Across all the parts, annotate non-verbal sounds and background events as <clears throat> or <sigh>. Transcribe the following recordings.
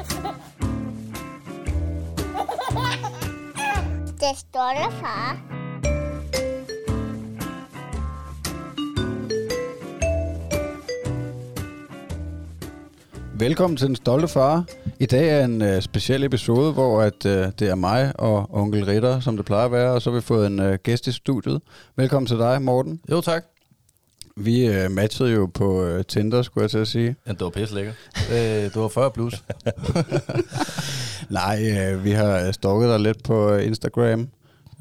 Det stolte far. Velkommen til Den Stolte Far. I dag er en uh, speciel episode, hvor at, uh, det er mig og onkel Ritter, som det plejer at være, og så har vi fået en uh, gæst i studiet. Velkommen til dig, Morten. Jo, tak. Vi uh, matchede jo på uh, Tinder, skulle jeg til at sige. Ja, det var pisse lækker. Det, det var 40 plus. <laughs> Nej, vi har stalket dig lidt på Instagram,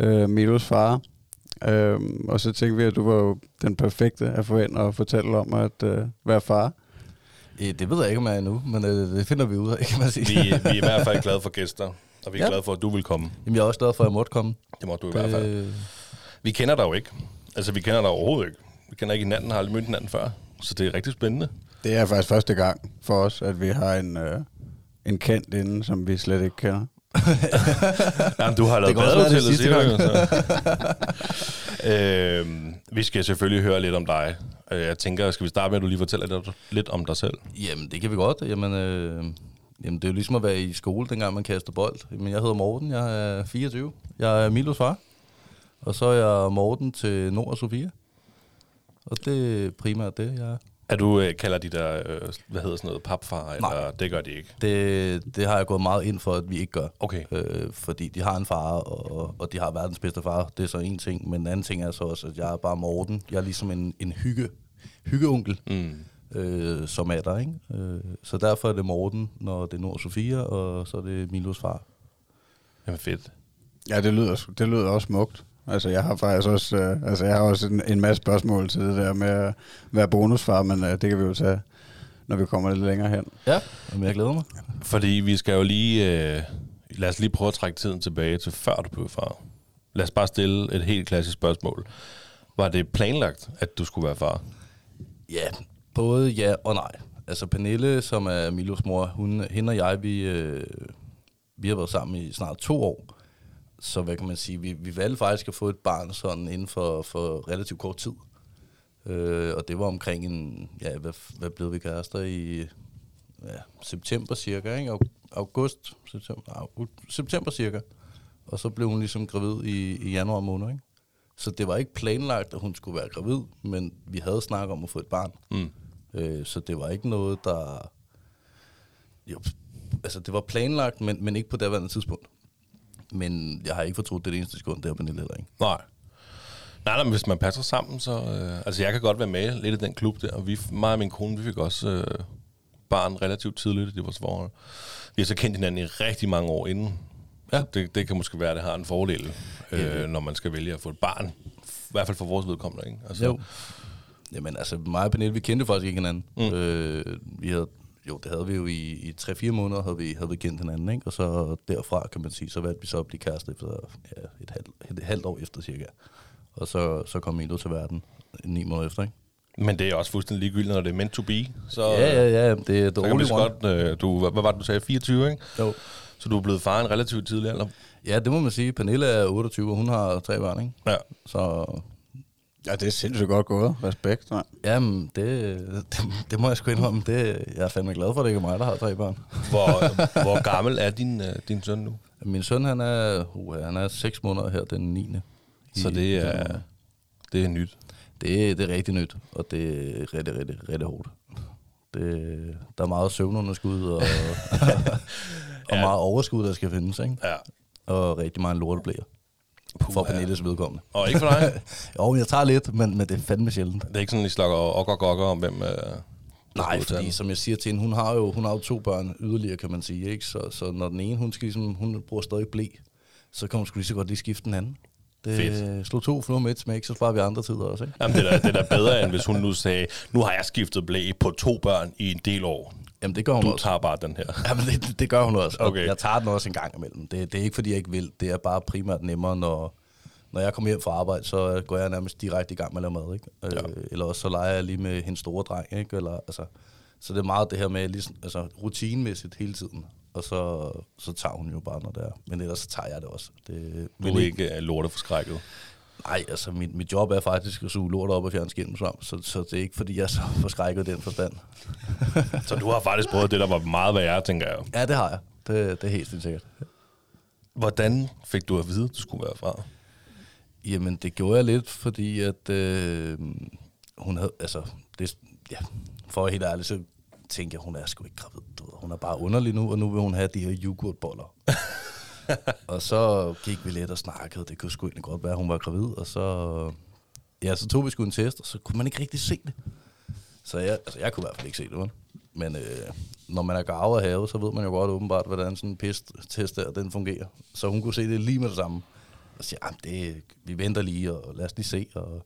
uh, Milos far. Uh, og så tænkte vi, at du var jo den perfekte at få ind og fortælle om at uh, være far. Eh, Det ved jeg ikke, om jeg er endnu, men øh, det finder vi ud af, kan man sige. Vi, vi er i hvert fald glade for gæster, og vi er Ja. glade for, at du vil komme. Jamen, jeg er også glad for, at jeg måtte komme. Det må du i hvert fald. Øh, Vi kender dig jo ikke. Altså, vi kender dig overhovedet ikke. Vi kender ikke hinanden, har aldrig mødt hinanden før. Så det er rigtig spændende. Det er faktisk første gang for os, at vi har en, uh, en kendt inde, som vi slet ikke kender. <laughs> Jamen, du har lavet badehotellet, så. <laughs> øhm, vi skal selvfølgelig høre lidt om dig. Øh, Jeg tænker, skal vi starte med, at du lige fortæller lidt, lidt om dig selv? jamen, det kan vi godt. Jamen, øh, jamen, det er jo ligesom at være i skole, dengang man kaster bold. Men jeg hedder Morten, jeg er 24. Jeg er Milos far. Og så er jeg Morten til Nord og Sofia. Og det er primært det, jeg er. Er du, øh, kalder de der, øh, hvad hedder sådan noget, papfar, eller Nej. det gør de ikke? Det, det har jeg gået meget ind for, at vi ikke gør. Okay. Øh, fordi de har en far, og, og de har verdens bedste far. Det er så en ting. Men en anden ting er så også, at jeg er bare Morten. Jeg er ligesom en, en hygge, hyggeonkel, Mm. øh, som er der. Ikke? Øh, så derfor er det Morten, når det er Nord Sofia, og så er det Milos far. Jamen fedt. Ja, det lyder, det lyder også smukt. Altså, jeg har faktisk også, øh, altså, jeg har også en, en masse spørgsmål til det der med at være bonusfar, men øh, det kan vi jo tage, når vi kommer lidt længere hen. Ja, jamen, jeg glæder mig. Fordi vi skal jo lige... Øh, lad os lige prøve at trække tiden tilbage til før du blev far. Lad os bare stille et helt klassisk spørgsmål. Var det planlagt, at du skulle være far? Ja, både ja og nej. Altså Pernille, som er Milos mor, hun, hende og jeg, vi, øh, vi har været sammen i snart to år. Så hvad kan man sige, vi, vi valgte faktisk at få et barn sådan inden for, for relativt kort tid. Øh, og det var omkring en, ja, hvad, hvad blev vi kærester i ja, september cirka, ikke? Au- August, september, september cirka. Og så blev hun ligesom gravid i, i januar måned, ikke? Så det var ikke planlagt, at hun skulle være gravid, men vi havde snakket om at få et barn. Mm. Øh, så det var ikke noget, der... Jo, altså det var planlagt, men, men ikke på det tidspunkt. Men jeg har ikke fortrudt det, det eneste sekund, det har Pernille heller ikke. Nej. Nej, nej, men hvis man passer sammen, så... Øh, altså, jeg kan godt være med lidt i den klub der, og vi, mig og min kone, vi fik også øh, barn relativt tidligt i vores forhold. Vi har så kendt hinanden i rigtig mange år inden. Ja. Det, det kan måske være, at det har en fordel, øh, Ja. når man skal vælge at få et barn. I hvert fald for vores vedkommende, ikke? Altså, Jo. Jamen altså, mig og Pernille, vi kendte faktisk ikke hinanden. Mm. Øh, vi havde, jo, det havde vi jo i, i 3-4 måneder, havde vi, havde vi kendt hinanden, ikke? Og så derfra, kan man sige, så valgte vi så at blive kæreste efter ja, et, halvt, et, halvt år efter cirka. Og så, så kom Milo til verden ni måneder efter, ikke? Men det er også fuldstændig ligegyldigt, når det er meant to be. Så, Ja, ja, ja, det er the only one. godt, øh, du, hvad, hvad var det, du sagde, 24, ikke? Jo. Så du er blevet far en relativt tidlig alder. Ja, det må man sige. Pernille er 28, og hun har tre børn, ikke? Ja. Så Ja, det er sindssygt godt gået. Respekt. Nej. jamen, det, det, det må jeg sgu indrømme. Det, jeg er fandme glad for, at det ikke er mig, der har tre børn. Hvor, hvor gammel er din, øh, din søn nu? Min søn, han er, uh, han er 6 måneder her den 9. Så i det er, det er nyt. Det, det er rigtig nyt, og det er rigtig, rigtig, rigtig hårdt. Det, der er meget søvnunderskud og, <laughs> og Ja. meget overskud, der skal findes, ikke? Ja. Og rigtig meget lorteblæer. For Pernilles vedkommende. Og ikke for dig? <laughs> Jo, jeg tager lidt, men, men det er fandme sjældent. Det er ikke sådan, I slakker og og gokker om, hvem... Øh, Nej, fordi den. som jeg siger til hende, hun har jo, hun har jo to børn yderligere, kan man sige. Ikke? Så, så når den ene, hun, skal ligesom, hun bruger stadig blæ, så kan hun sgu lige så godt lige skifte den anden. Det, Fedt. Slå to fluer med et smæk, så sparer vi andre tider også. Ikke? Jamen, er, det er da bedre, end hvis hun nu sagde, nu har jeg skiftet blæ på to børn i en del år. Jamen, det gør hun Du også. tager bare den her. <laughs> Jamen, det, det gør hun også. Og Okay. Jeg tager den også en gang imellem. Det, det er ikke, fordi jeg ikke vil. Det er bare primært nemmere, når, når jeg kommer hjem fra arbejde, så går jeg nærmest direkte i gang med at lave mad. Ikke? Ja. Øh, eller også så leger jeg lige med hendes store dreng. Ikke? Eller, altså, så det er meget det her med ligesom, altså, rutinemæssigt hele tiden. Og så, så tager hun jo bare, når det er. Men ellers så tager jeg det også. Det, Du er ikke øh, lorteforskrækket. Nej, altså mit, mit job er faktisk at suge lort op og fjerne skimmelsvamp, så, så det er ikke, fordi jeg er så forskrækket den forstand. <laughs> Så du har faktisk prøvet det, der var meget værre, tænker jeg. Ja, det har jeg. Det, det er helt sikkert. Hvordan fik du at vide, at du skulle være fra? Jamen, det gjorde jeg lidt, fordi at øh, hun havde, altså, det, ja, for helt ærlig, så tænkte jeg, hun er sgu ikke gravid. Du ved. Hun er bare underlig nu, og nu vil hun have de her yoghurtboller. <laughs> <laughs> og så gik vi lidt og snakkede. Det kunne sgu egentlig godt være, at hun var gravid. Og så, ja, så tog vi sgu en test, og så kunne man ikke rigtig se det. Så jeg, altså, jeg kunne i hvert fald ikke se det, vel? Men øh, når man er gavet af havet, så ved man jo godt åbenbart, hvordan sådan en pist-test der, den fungerer. Så hun kunne se det lige med det samme. Og siger, ah, det, vi venter lige, og lad os lige se. Og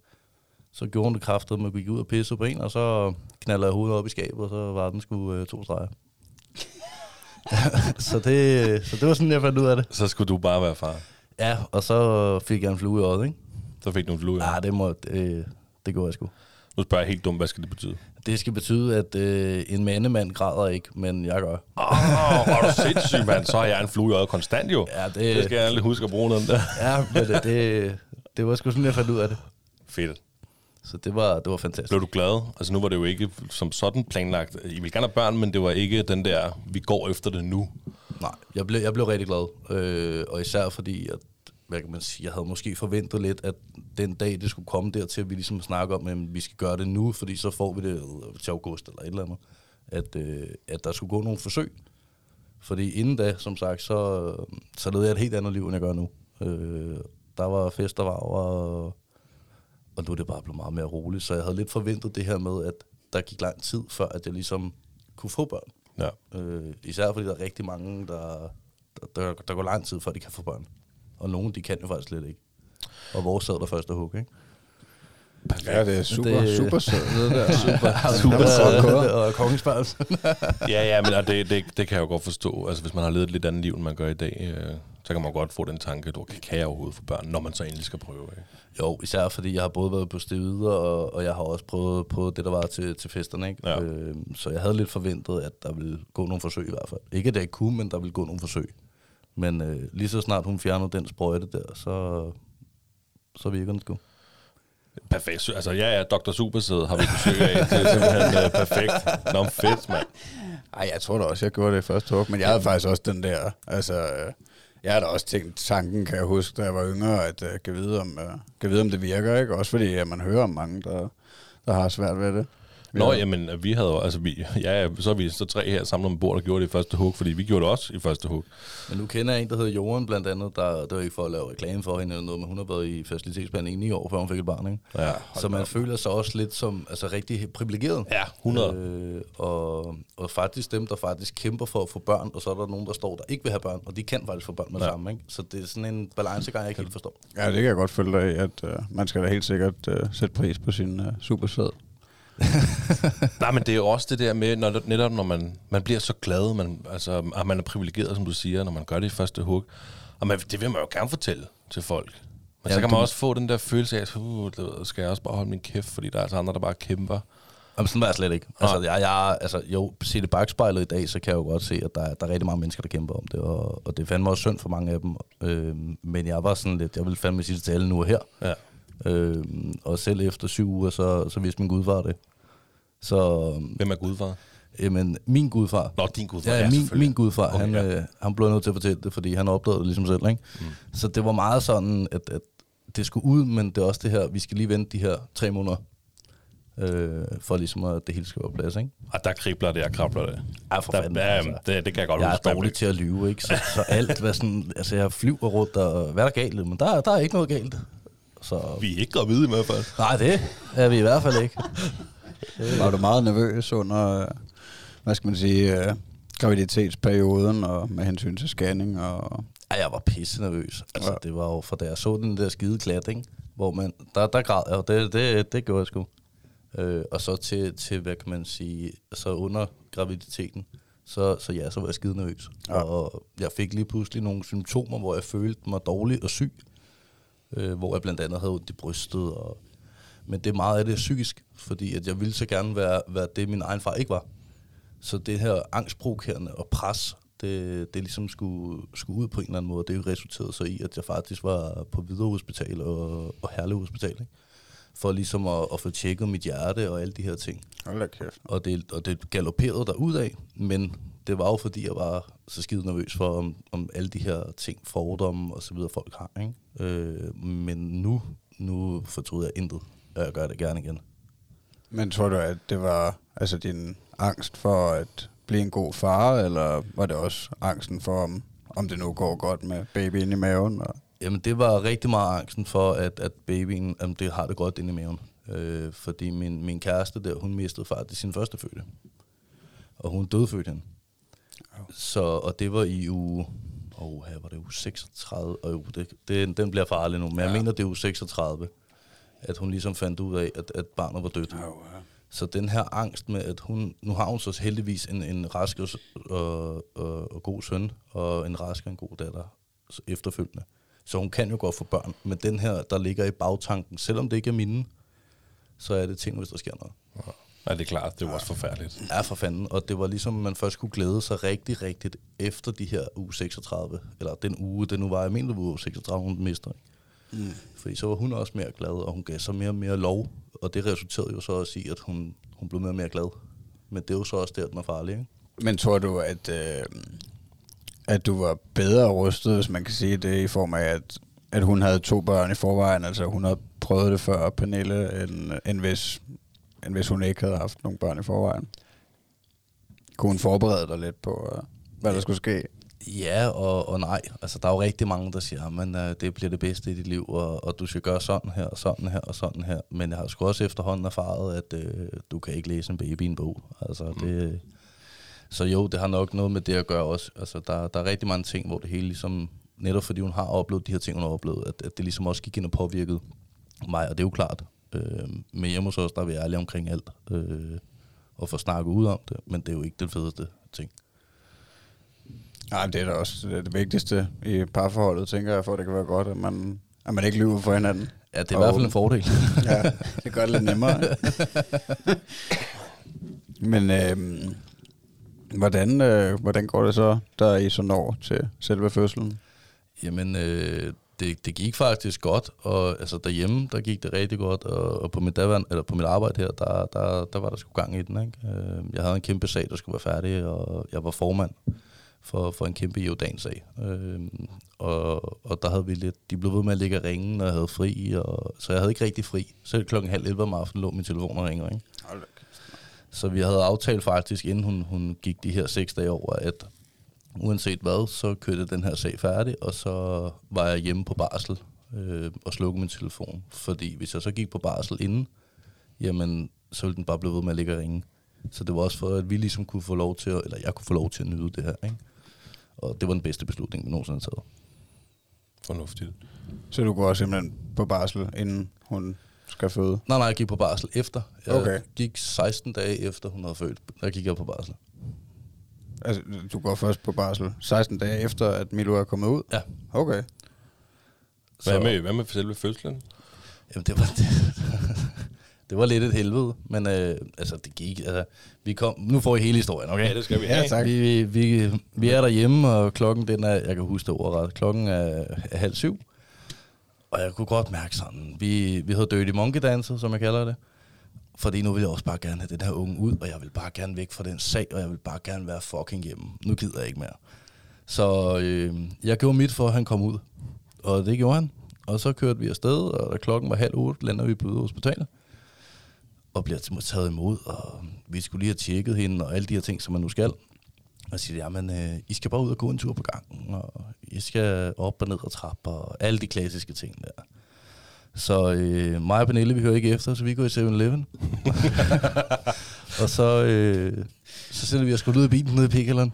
så gjorde hun det kraftet man at gik ud og pisse på en, og så knaldede jeg hovedet op i skabet, og så var den sgu øh, to streger. <laughs> så, det, så det var sådan, jeg fandt ud af det. Så skulle du bare være far. Ja, og så fik jeg en flue i øjet, ikke? Så fik du en flue. Ja, det, må, det, det gjorde jeg sgu. Nu spørger jeg helt dumt, hvad skal det betyde? Det skal betyde, at øh, en mandemand græder ikke, men jeg gør. Åh, oh, er du sindssyg, mand. Så har jeg en flue i øjet konstant jo. Ja, det, Det skal jeg lige huske at bruge noget der. Ja, men det, det, det var sgu sådan, jeg fandt ud af det. Fedt. Så det var, det var fantastisk. Blev du glad? Altså nu var det jo ikke som sådan planlagt. I ville gerne have børn, men det var ikke den der, vi går efter det nu. Nej, jeg blev, jeg blev rigtig glad. Øh, og især fordi, at, hvad kan man sige, jeg havde måske forventet lidt, at den dag, det skulle komme dertil, at vi ligesom snakker om, at vi skal gøre det nu, fordi så får vi det til august eller et eller andet. At, øh, at der skulle gå nogle forsøg. Fordi inden da, som sagt, så, så levede jeg et helt andet liv, end jeg gør nu. Øh, der var fest og var, og, og nu er det bare blevet meget mere roligt. Så jeg havde lidt forventet det her med, at der gik lang tid, før at jeg ligesom kunne få børn. Ja. Øh, især fordi der er rigtig mange, der, der, der, der går lang tid, før de kan få børn. Og nogle, de kan jo faktisk slet ikke. Og vores sad der første hug, ikke? Ja, det er super, Det- super sødt, <laughs> det der. super, Super, gået. og kongens børn. Ja, ja, men og det, det, det kan jeg jo godt forstå. Altså hvis man har levet et lidt andet liv, end man gør i dag, øh, så kan man godt få den tanke, at okay, kan jeg overhovedet få børn, når man så endelig skal prøve. Ikke? jo, især fordi jeg har både været på stevider, og, og jeg har også prøvet på det, der var til, til festerne. Ikke? Ja. Øh, så jeg havde lidt forventet, at der ville gå nogle forsøg i hvert fald. Ikke at det ikke kunne, men der ville gå nogle forsøg. Men øh, lige så snart hun fjernede den sprøjte der, så, så virker den sgu. Perfekt. Altså ja, ja, Dr. Supersæd har vi besøg af. Det er simpelthen øh, perfekt. Nå, fedt, mand. Ej, jeg tror da også, jeg gjorde det i første hug, men jeg havde faktisk også den der, altså, øh, jeg har da også tænkt tanken, kan jeg huske, da jeg var yngre, at uh, kan, vide, om, uh, kan vide, om det virker, ikke? Også fordi at man hører om mange, der, der har svært ved det. Nå, Ja. jamen, vi havde jo, altså vi, ja, så er vi så tre her samlet om bord, der gjorde det i første hug, fordi vi gjorde det også i første hug. Men nu kender jeg en, der hedder Joren blandt andet, der, det var ikke for at lave reklame for hende eller noget, men hun har været i facilitetsbehandling i ni år, før hun fik et barn, ikke? Ja, Så man føler sig også lidt som altså, rigtig privilegeret. Ja, 100. Øh, og, og faktisk dem, der faktisk kæmper for at få børn, og så er der nogen, der står, der ikke vil have børn, og de kan faktisk få børn med Ja. sammen. Ikke? Så det er sådan en balancegang, jeg ikke helt forstår. Ja, det kan jeg godt følge dig af, at uh, man skal da helt sikkert uh, sætte pris på sin uh, supersæd. <laughs> Nej, men det er jo også det der med, når, netop når man, man bliver så glad, man, altså, at man er privilegeret, som du siger, når man gør det i første hug. Og man, det vil man jo gerne fortælle til folk. Men Ja, så kan du- man også få den der følelse af, at uh, skal jeg også bare holde min kæft, fordi der er altså andre, der bare kæmper. Jamen, sådan var jeg slet ikke. Altså, jeg, jeg, altså, jo, se det bagspejlet i dag, så kan jeg jo godt se, at der, er- der er rigtig mange mennesker, der kæmper om det, og, og det er fandme også synd for mange af dem. Øh, men jeg var sådan lidt, jeg vil fandme sige det til alle nu og her. Ja. Øh, og selv efter syv uger, så, så vidste min gudfar det. Så, Hvem er gudfar? jamen, min gudfar, Nå, din gudfar. Ja, ja min, min gudfar, Okay, han, ja. øh, han blev nødt til at fortælle det, fordi han opdagede det ligesom selv. Ikke? Mm. Så det var meget sådan, at, at det skulle ud, men det er også det her, vi skal lige vente de her tre måneder, øh, for ligesom at det hele skal være på plads. Ikke? Og der kribler det, og krabler det. Ja, for Der, fanden. altså. det, det kan jeg godt Jeg er huske. man dårlig til at lyve, ikke? Så, så alt, hvad sådan, altså jeg flyver rundt, og hvad er der galt? Men der, der er ikke noget galt. Så, Vi er ikke gravide i hvert fald. nej, det er vi i hvert fald ikke. <laughs> Var du meget nervøs under, hvad skal man sige, øh, graviditetsperioden og med hensyn til scanning? Og, Ja, jeg var pisse nervøs. Altså, Ja. det var jo for da jeg så den der skide klat, ikke? Hvor man, der, der græd jeg, og det, det, det gjorde jeg sgu. Øh, og så til, til, hvad kan man sige, så under graviditeten, så, så ja, så var jeg skide nervøs. Ja. Og jeg fik lige pludselig nogle symptomer, hvor jeg følte mig dårlig og syg. Øh, hvor jeg blandt andet havde ondt i brystet. Og, men det er meget af det er psykisk, fordi at jeg ville så gerne være, være det, min egen far ikke var. Så det her angstprovokerende og pres, det, det ligesom skulle, skulle ud på en eller anden måde. Det resulterede så i, at jeg faktisk var på Hvidovre Hospital og, og Herlev Hospital, ikke? for ligesom at, at få tjekket mit hjerte og alle de her ting. Hold kæft. Og det, og det galopperede der af, men det var jo fordi, jeg var så skide nervøs for, om, om alle de her ting, fordomme og så videre, folk har. Ikke? Øh, men nu, nu fortryder jeg intet, og jeg gør det gerne igen. Men tror du, at det var altså din angst for at blive en god far, eller var det også angsten for, om, om det nu går godt med babyen i maven? Og Jamen, det var rigtig meget angsten for, at, at babyen jamen, det har det godt inde i maven. Øh, fordi min, min kæreste der, hun mistede faktisk sin første fødte. Og hun døde født Så, og det var i uge... Oh, her var det uge 36. Og jo, det, det, den bliver farlig nu. Men ja. jeg mener, det er uge 36. At hun ligesom fandt ud af, at, at barnet var dødt. Ja, ja. Så den her angst med, at hun... Nu har hun så heldigvis en, en rask og, og, og, og god søn, og en rask og en god datter efterfølgende. Så hun kan jo godt få børn. Men den her, der ligger i bagtanken, selvom det ikke er mine, så er det ting, hvis der sker noget. Ja, det er klart. Det er jo også forfærdeligt. Ja, for fanden. Og det var ligesom, man først kunne glæde sig rigtig, rigtigt efter de her uge 36. Eller den uge, det nu var. Jeg var uge 36, hun mister. Ikke? Mm. Fordi så var hun også mere glad, og hun gav sig mere og mere lov. Og det resulterede jo så også i, at hun, hun blev mere og mere glad. Men det er jo så også der, den er farlig. Ikke? Men tror du, at, øh, at du var bedre rustet, hvis man kan sige det, i form af, at, at hun havde to børn i forvejen, altså hun havde prøvet det før, Pernille, end, end, hvis, end hvis hun ikke havde haft nogle børn i forvejen? Kunne hun forberede dig lidt på, øh, hvad der skulle ske? Ja og, og nej. Altså, der er jo rigtig mange, der siger, at uh, det bliver det bedste i dit liv, og, og du skal gøre sådan her, og sådan her, og sådan her. Men jeg har sgu også efterhånden erfaret, at uh, du kan ikke læse en baby i en bog. Altså, mm. det, så jo, det har nok noget med det at gøre også. Altså, der, der er rigtig mange ting, hvor det hele ligesom, netop fordi hun har oplevet de her ting, hun har oplevet, at, at det ligesom også gik ind og påvirkede mig, og det er jo klart. Øh, men hjemme hos os, der er vi ærlige omkring alt, øh, og få snakket ud om det, men det er jo ikke den fedeste ting. Nej, det er da også det, er det vigtigste i parforholdet, tænker jeg, for det kan være godt, at man, at man ikke lyver for hinanden. Ja, det er og, i hvert fald en fordel. <laughs> ja, det gør det lidt nemmere. <laughs> men øh, hvordan, øh, hvordan går det så, der I så når til selve fødslen? Jamen, øh, det, det gik faktisk godt, og altså derhjemme, der gik det rigtig godt, og, og på, mit davand, eller på mit arbejde her, der, der, der var der sgu gang i den. Ikke? Øh, jeg havde en kæmpe sag, der skulle være færdig, og jeg var formand for, for en kæmpe Jordan-sag. Øh, og, og der havde vi lidt, de blev ved med at ligge og ringe, når jeg havde fri, og, så jeg havde ikke rigtig fri. Selv klokken halv 11 om aftenen lå min telefon og ringer. Ikke? Så vi havde aftalt faktisk, inden hun, hun gik de her seks dage over, at uanset hvad, så kørte den her sag færdig, og så var jeg hjemme på barsel øh, og slukkede min telefon. Fordi hvis jeg så gik på barsel inden, jamen, så ville den bare blive ved med at ligge og ringe. Så det var også for, at vi ligesom kunne få lov til, at, eller jeg kunne få lov til at nyde det her. Ikke? Og det var den bedste beslutning, vi nogensinde har taget. Fornuftigt. Så du går simpelthen på barsel, inden hun skal føde? Nej, nej, jeg gik på barsel efter. Jeg Okay. gik 16 dage efter, hun havde født. Der gik jeg på barsel. Altså, du går først på barsel 16 dage efter, at Milo er kommet ud? Ja. Okay. Hvad med, hvad med selve fødslen? Jamen, det var, det, <laughs> det var lidt et helvede, men øh, altså, det gik. Altså, vi kom, nu får I hele historien, okay? Ja, det skal vi Ja, have. tak. Vi, vi, vi, vi er derhjemme, og klokken den er, jeg kan huske det ordret, klokken er, er halv syv. Og jeg kunne godt mærke sådan, vi, vi havde Dirty Monkey danset, som jeg kalder det. Fordi nu vil jeg også bare gerne have den her unge ud, og jeg vil bare gerne væk fra den sag, og jeg vil bare gerne være fucking hjemme. Nu gider jeg ikke mere. Så øh, jeg gjorde mit for, at han kom ud. Og det gjorde han. Og så kørte vi afsted, og da klokken var halv otte, lander vi på hospitalet. Og bliver taget imod, og vi skulle lige have tjekket hende, og alle de her ting, som man nu skal. Og siger, jamen, øh, I skal bare ud og gå en tur på gangen, og I skal op og ned og trapper, og alle de klassiske ting der. Så øh, mig og Pernille, vi hører ikke efter, så vi går i 7-Eleven. <laughs> og så, øh, så sætter vi os ud i bilen nede i Pikkeland.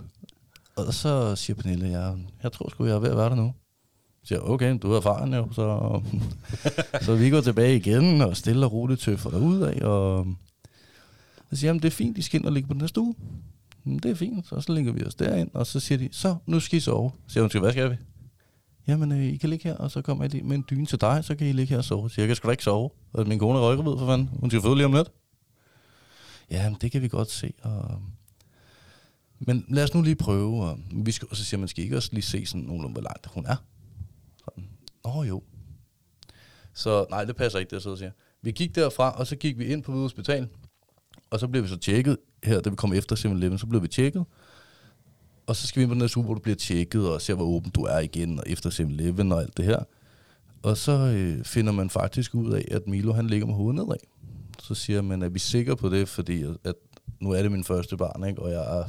Og så siger Pernille, ja, jeg tror sgu, jeg er ved at være der nu. Så siger jeg, okay, du er erfaren jo, så, <laughs> så vi går tilbage igen, og stille og roligt tøffer derud af, og så siger jeg, det er fint, I skal ind og ligge på den her stue. Det er fint, og så ligger vi os derind, og så siger de, så, nu skal I sove. Så siger hun, "Så hvad skal vi? Jamen, øh, I kan ligge her, og så kommer jeg lige med en dyne til dig, så kan I ligge her og sove. Så jeg, kan sgu da ikke sove. Og min kone er røggravid, for fanden. Hun skal føde lige om lidt. Ja, det kan vi godt se. Og øhm, Men lad os nu lige prøve. Og, vi skal, og så siger man, skal I ikke også lige se sådan nogenlunde, hvor langt hun er? Sådan. Nå jo. Så nej, det passer ikke, det jeg sidder og siger. Vi gik derfra, og så gik vi ind på Hvide Hospital. Og så blev vi så tjekket. Her, da vi kom efter 7-Eleven, så blev vi tjekket. Og så skal vi ind på den her suge, hvor du bliver tjekket, og ser, hvor åben du er igen, og efter 7-Eleven og alt det her. Og så øh, finder man faktisk ud af, at Milo han ligger med hovedet nedad. Så siger man, er vi sikre på det, fordi at, nu er det min første barn, ikke? og jeg er,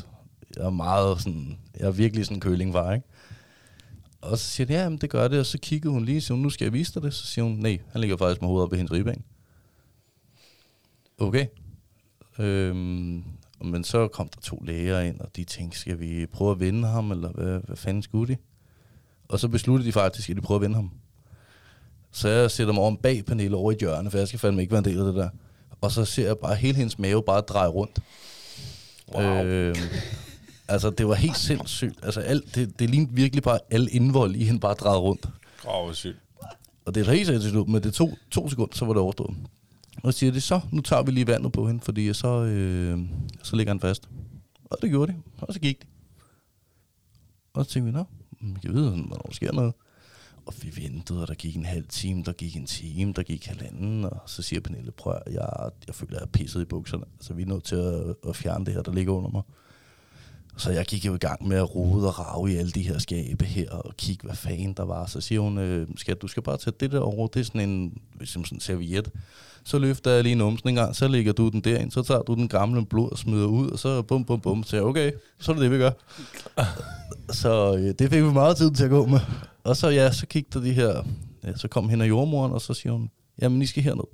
jeg er meget sådan, jeg er virkelig sådan en kølingvar, ikke? Og så siger de, ja, men det gør det, og så kiggede hun lige, og siger hun, nu skal jeg vise dig det. Så siger hun, nej, han ligger faktisk med hovedet op i hendes ribben. Okay. Øhm, men så kom der to læger ind, og de tænkte, skal vi prøve at vende ham, eller hvad, hvad fanden skulle de? Og så besluttede de faktisk, at de prøver at vende ham. Så jeg sætter mig om bag Pernille over i et hjørne, for jeg skal fandme ikke være en del af det der. Og så ser jeg bare hele hendes mave bare dreje rundt. Wow. Øhm, altså, det var helt sindssygt. Altså, alt, det, det lignede virkelig bare alle indvold i hende bare dreje rundt. Åh, oh, sygt. Og det er helt sindssygt men det tog to sekunder, så var det overstået. Og så siger de, så nu tager vi lige vandet på hende, fordi så, øh, så ligger han fast. Og det gjorde de, og så gik de. Og så tænkte vi, nå, mm, vi kan vide, hvornår der sker noget. Og vi ventede, og der gik en halv time, der gik en time, der gik halvanden, og så siger Pernille, prøv at- jeg, jeg føler, at jeg er pisset i bukserne. Så vi er nødt til at, at fjerne det her, der ligger under mig. Så jeg gik jo i gang med at rode og rave i alle de her skabe her, og kigge, hvad fanden der var. Så siger hun, øh, skat, du skal bare tage det der over, det er sådan en, ligesom sådan en serviet. Så løfter jeg lige numsen en gang, så lægger du den derind, så tager du den gamle blod og smider ud, og så bum, bum, bum. Så jeg, okay, så er det det, vi gør. så øh, det fik vi meget tid til at gå med. Og så ja, så kiggede de her, ja, så kom hen af jordmoren, og så siger hun, jamen I skal herned.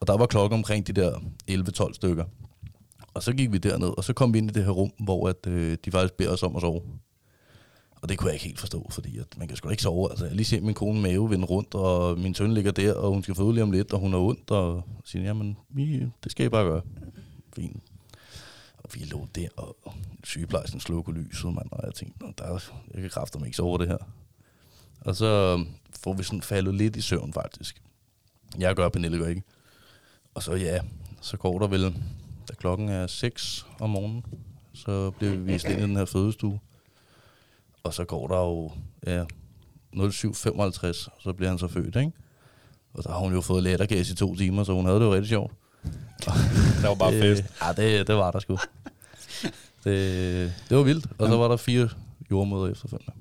Og der var klokken omkring de der 11-12 stykker. Og så gik vi derned, og så kom vi ind i det her rum, hvor at, øh, de faktisk beder os om at sove. Og det kunne jeg ikke helt forstå, fordi at man kan sgu da ikke sove. Altså, jeg lige ser min kone mave vende rundt, og min søn ligger der, og hun skal føde lige om lidt, og hun er ondt, og siger, jamen, vi, det skal I bare gøre. Fint. Og vi lå der, og sygeplejersken slukker lyset, mand, og jeg tænkte, der, jeg kan kræfter ikke sove over det her. Og så øhm, får vi sådan faldet lidt i søvn, faktisk. Jeg gør, Pernille gør ikke. Og så ja, så går der vel, da klokken er 6 om morgenen, så bliver vi vist ind i den her fødestue. Og så går der jo, ja, 07.55, så bliver han så født, ikke? Og der har hun jo fået lattergas i to timer, så hun havde det jo rigtig sjovt. <laughs> Der var bare Det- fest. Ja, det, det var der sgu. Det, det var vildt. Og så var der fire jordmøder efterfølgende.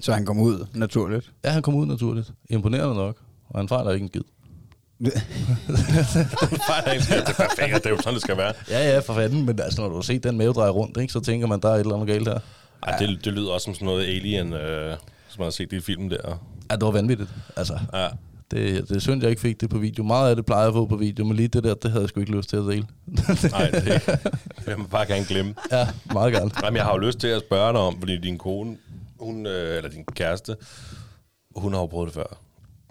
Så han kom ud naturligt. Ja, han kom ud naturligt. Imponerende nok. Og han fejler ikke en skid. <laughs> Fejl af en skid. Det er perfekt, det er jo sådan, det skal være. Ja, ja, for fanden. Men altså, når du har set den mave dreje rundt, ikke, så tænker man, der er et eller andet galt her. Ej, det, det lyder også som sådan noget alien, øh, som man har set det i filmen der. Ja, det var vanvittigt. Altså, Ja. det, det er synd, jeg ikke fik det på video. Meget af det plejer jeg at få på video, men lige det der, det havde jeg sgu ikke lyst til at dele. <laughs> Nej, det, det vil man bare gerne glemme. ja, meget gerne. Jamen, jeg har jo lyst til at spørge dig om, fordi din kone, hun, øh, eller din kæreste, hun har jo prøvet det før.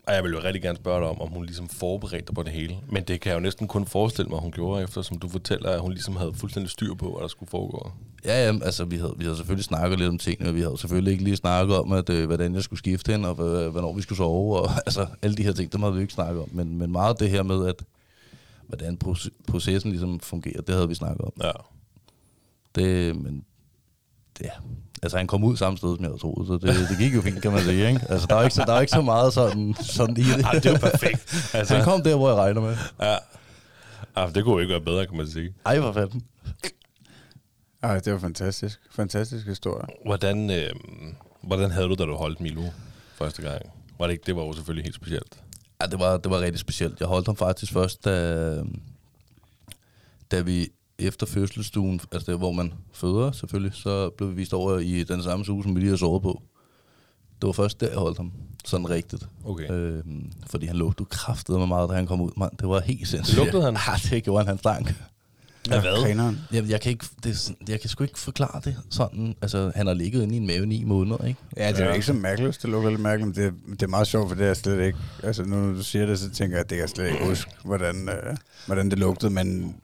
Og jeg vil jo rigtig gerne spørge dig om, om hun ligesom forberedte dig på det hele. Men det kan jeg jo næsten kun forestille mig, hun gjorde, efter som du fortæller, at hun ligesom havde fuldstændig styr på, hvad der skulle foregå. Ja, ja, altså vi havde, vi havde selvfølgelig snakket lidt om tingene, og vi havde selvfølgelig ikke lige snakket om, at, øh, hvordan jeg skulle skifte hende, og øh, hvornår vi skulle sove, og <laughs> altså alle de her ting, dem havde vi ikke snakket om. Men, men meget det her med, at hvordan proce- processen ligesom fungerer, det havde vi snakket om. Ja. Det, men ja, altså han kom ud samme sted, som jeg havde troet, så det, det gik jo fint, kan man sige, ikke? Altså der er ikke så, der er ikke så meget sådan, sådan i det. Ej, det er jo perfekt. Så <laughs> Altså, han kom der, hvor jeg regner med. ja. Ja, det kunne jo ikke være bedre, kan man sige. Ej, hvor fanden. Ej, det var fantastisk. Fantastisk historie. Hvordan, øh, hvordan havde du, da du holdt Milo første gang? Var det ikke? Det var jo selvfølgelig helt specielt. Ja, det var, det var rigtig specielt. Jeg holdt ham faktisk først, da, da vi efter fødselsstuen, altså der, hvor man føder selvfølgelig, så blev vi vist over i den samme suge, som vi lige har sovet på. Det var først der, jeg holdt ham. Sådan rigtigt. Okay. Øhm, fordi han lugtede kraftede mig meget, da han kom ud. Man, det var helt sindssygt. Lugtede han? <laughs> Ja, det gjorde han, han stank. Af hvad? Grineren. Jeg, jeg, kan ikke, det, er jeg kan sgu ikke forklare det sådan. Altså, han har ligget inde i en mave ni måneder, ikke? Ja, det er Ja. ja. ikke så mærkeligt, det lugter lidt mærkeligt, men det, det er meget sjovt, for det er slet ikke... Altså, nu når du siger det, så tænker jeg, at det kan jeg slet ikke huske, hvordan, øh, hvordan det lugtede, men,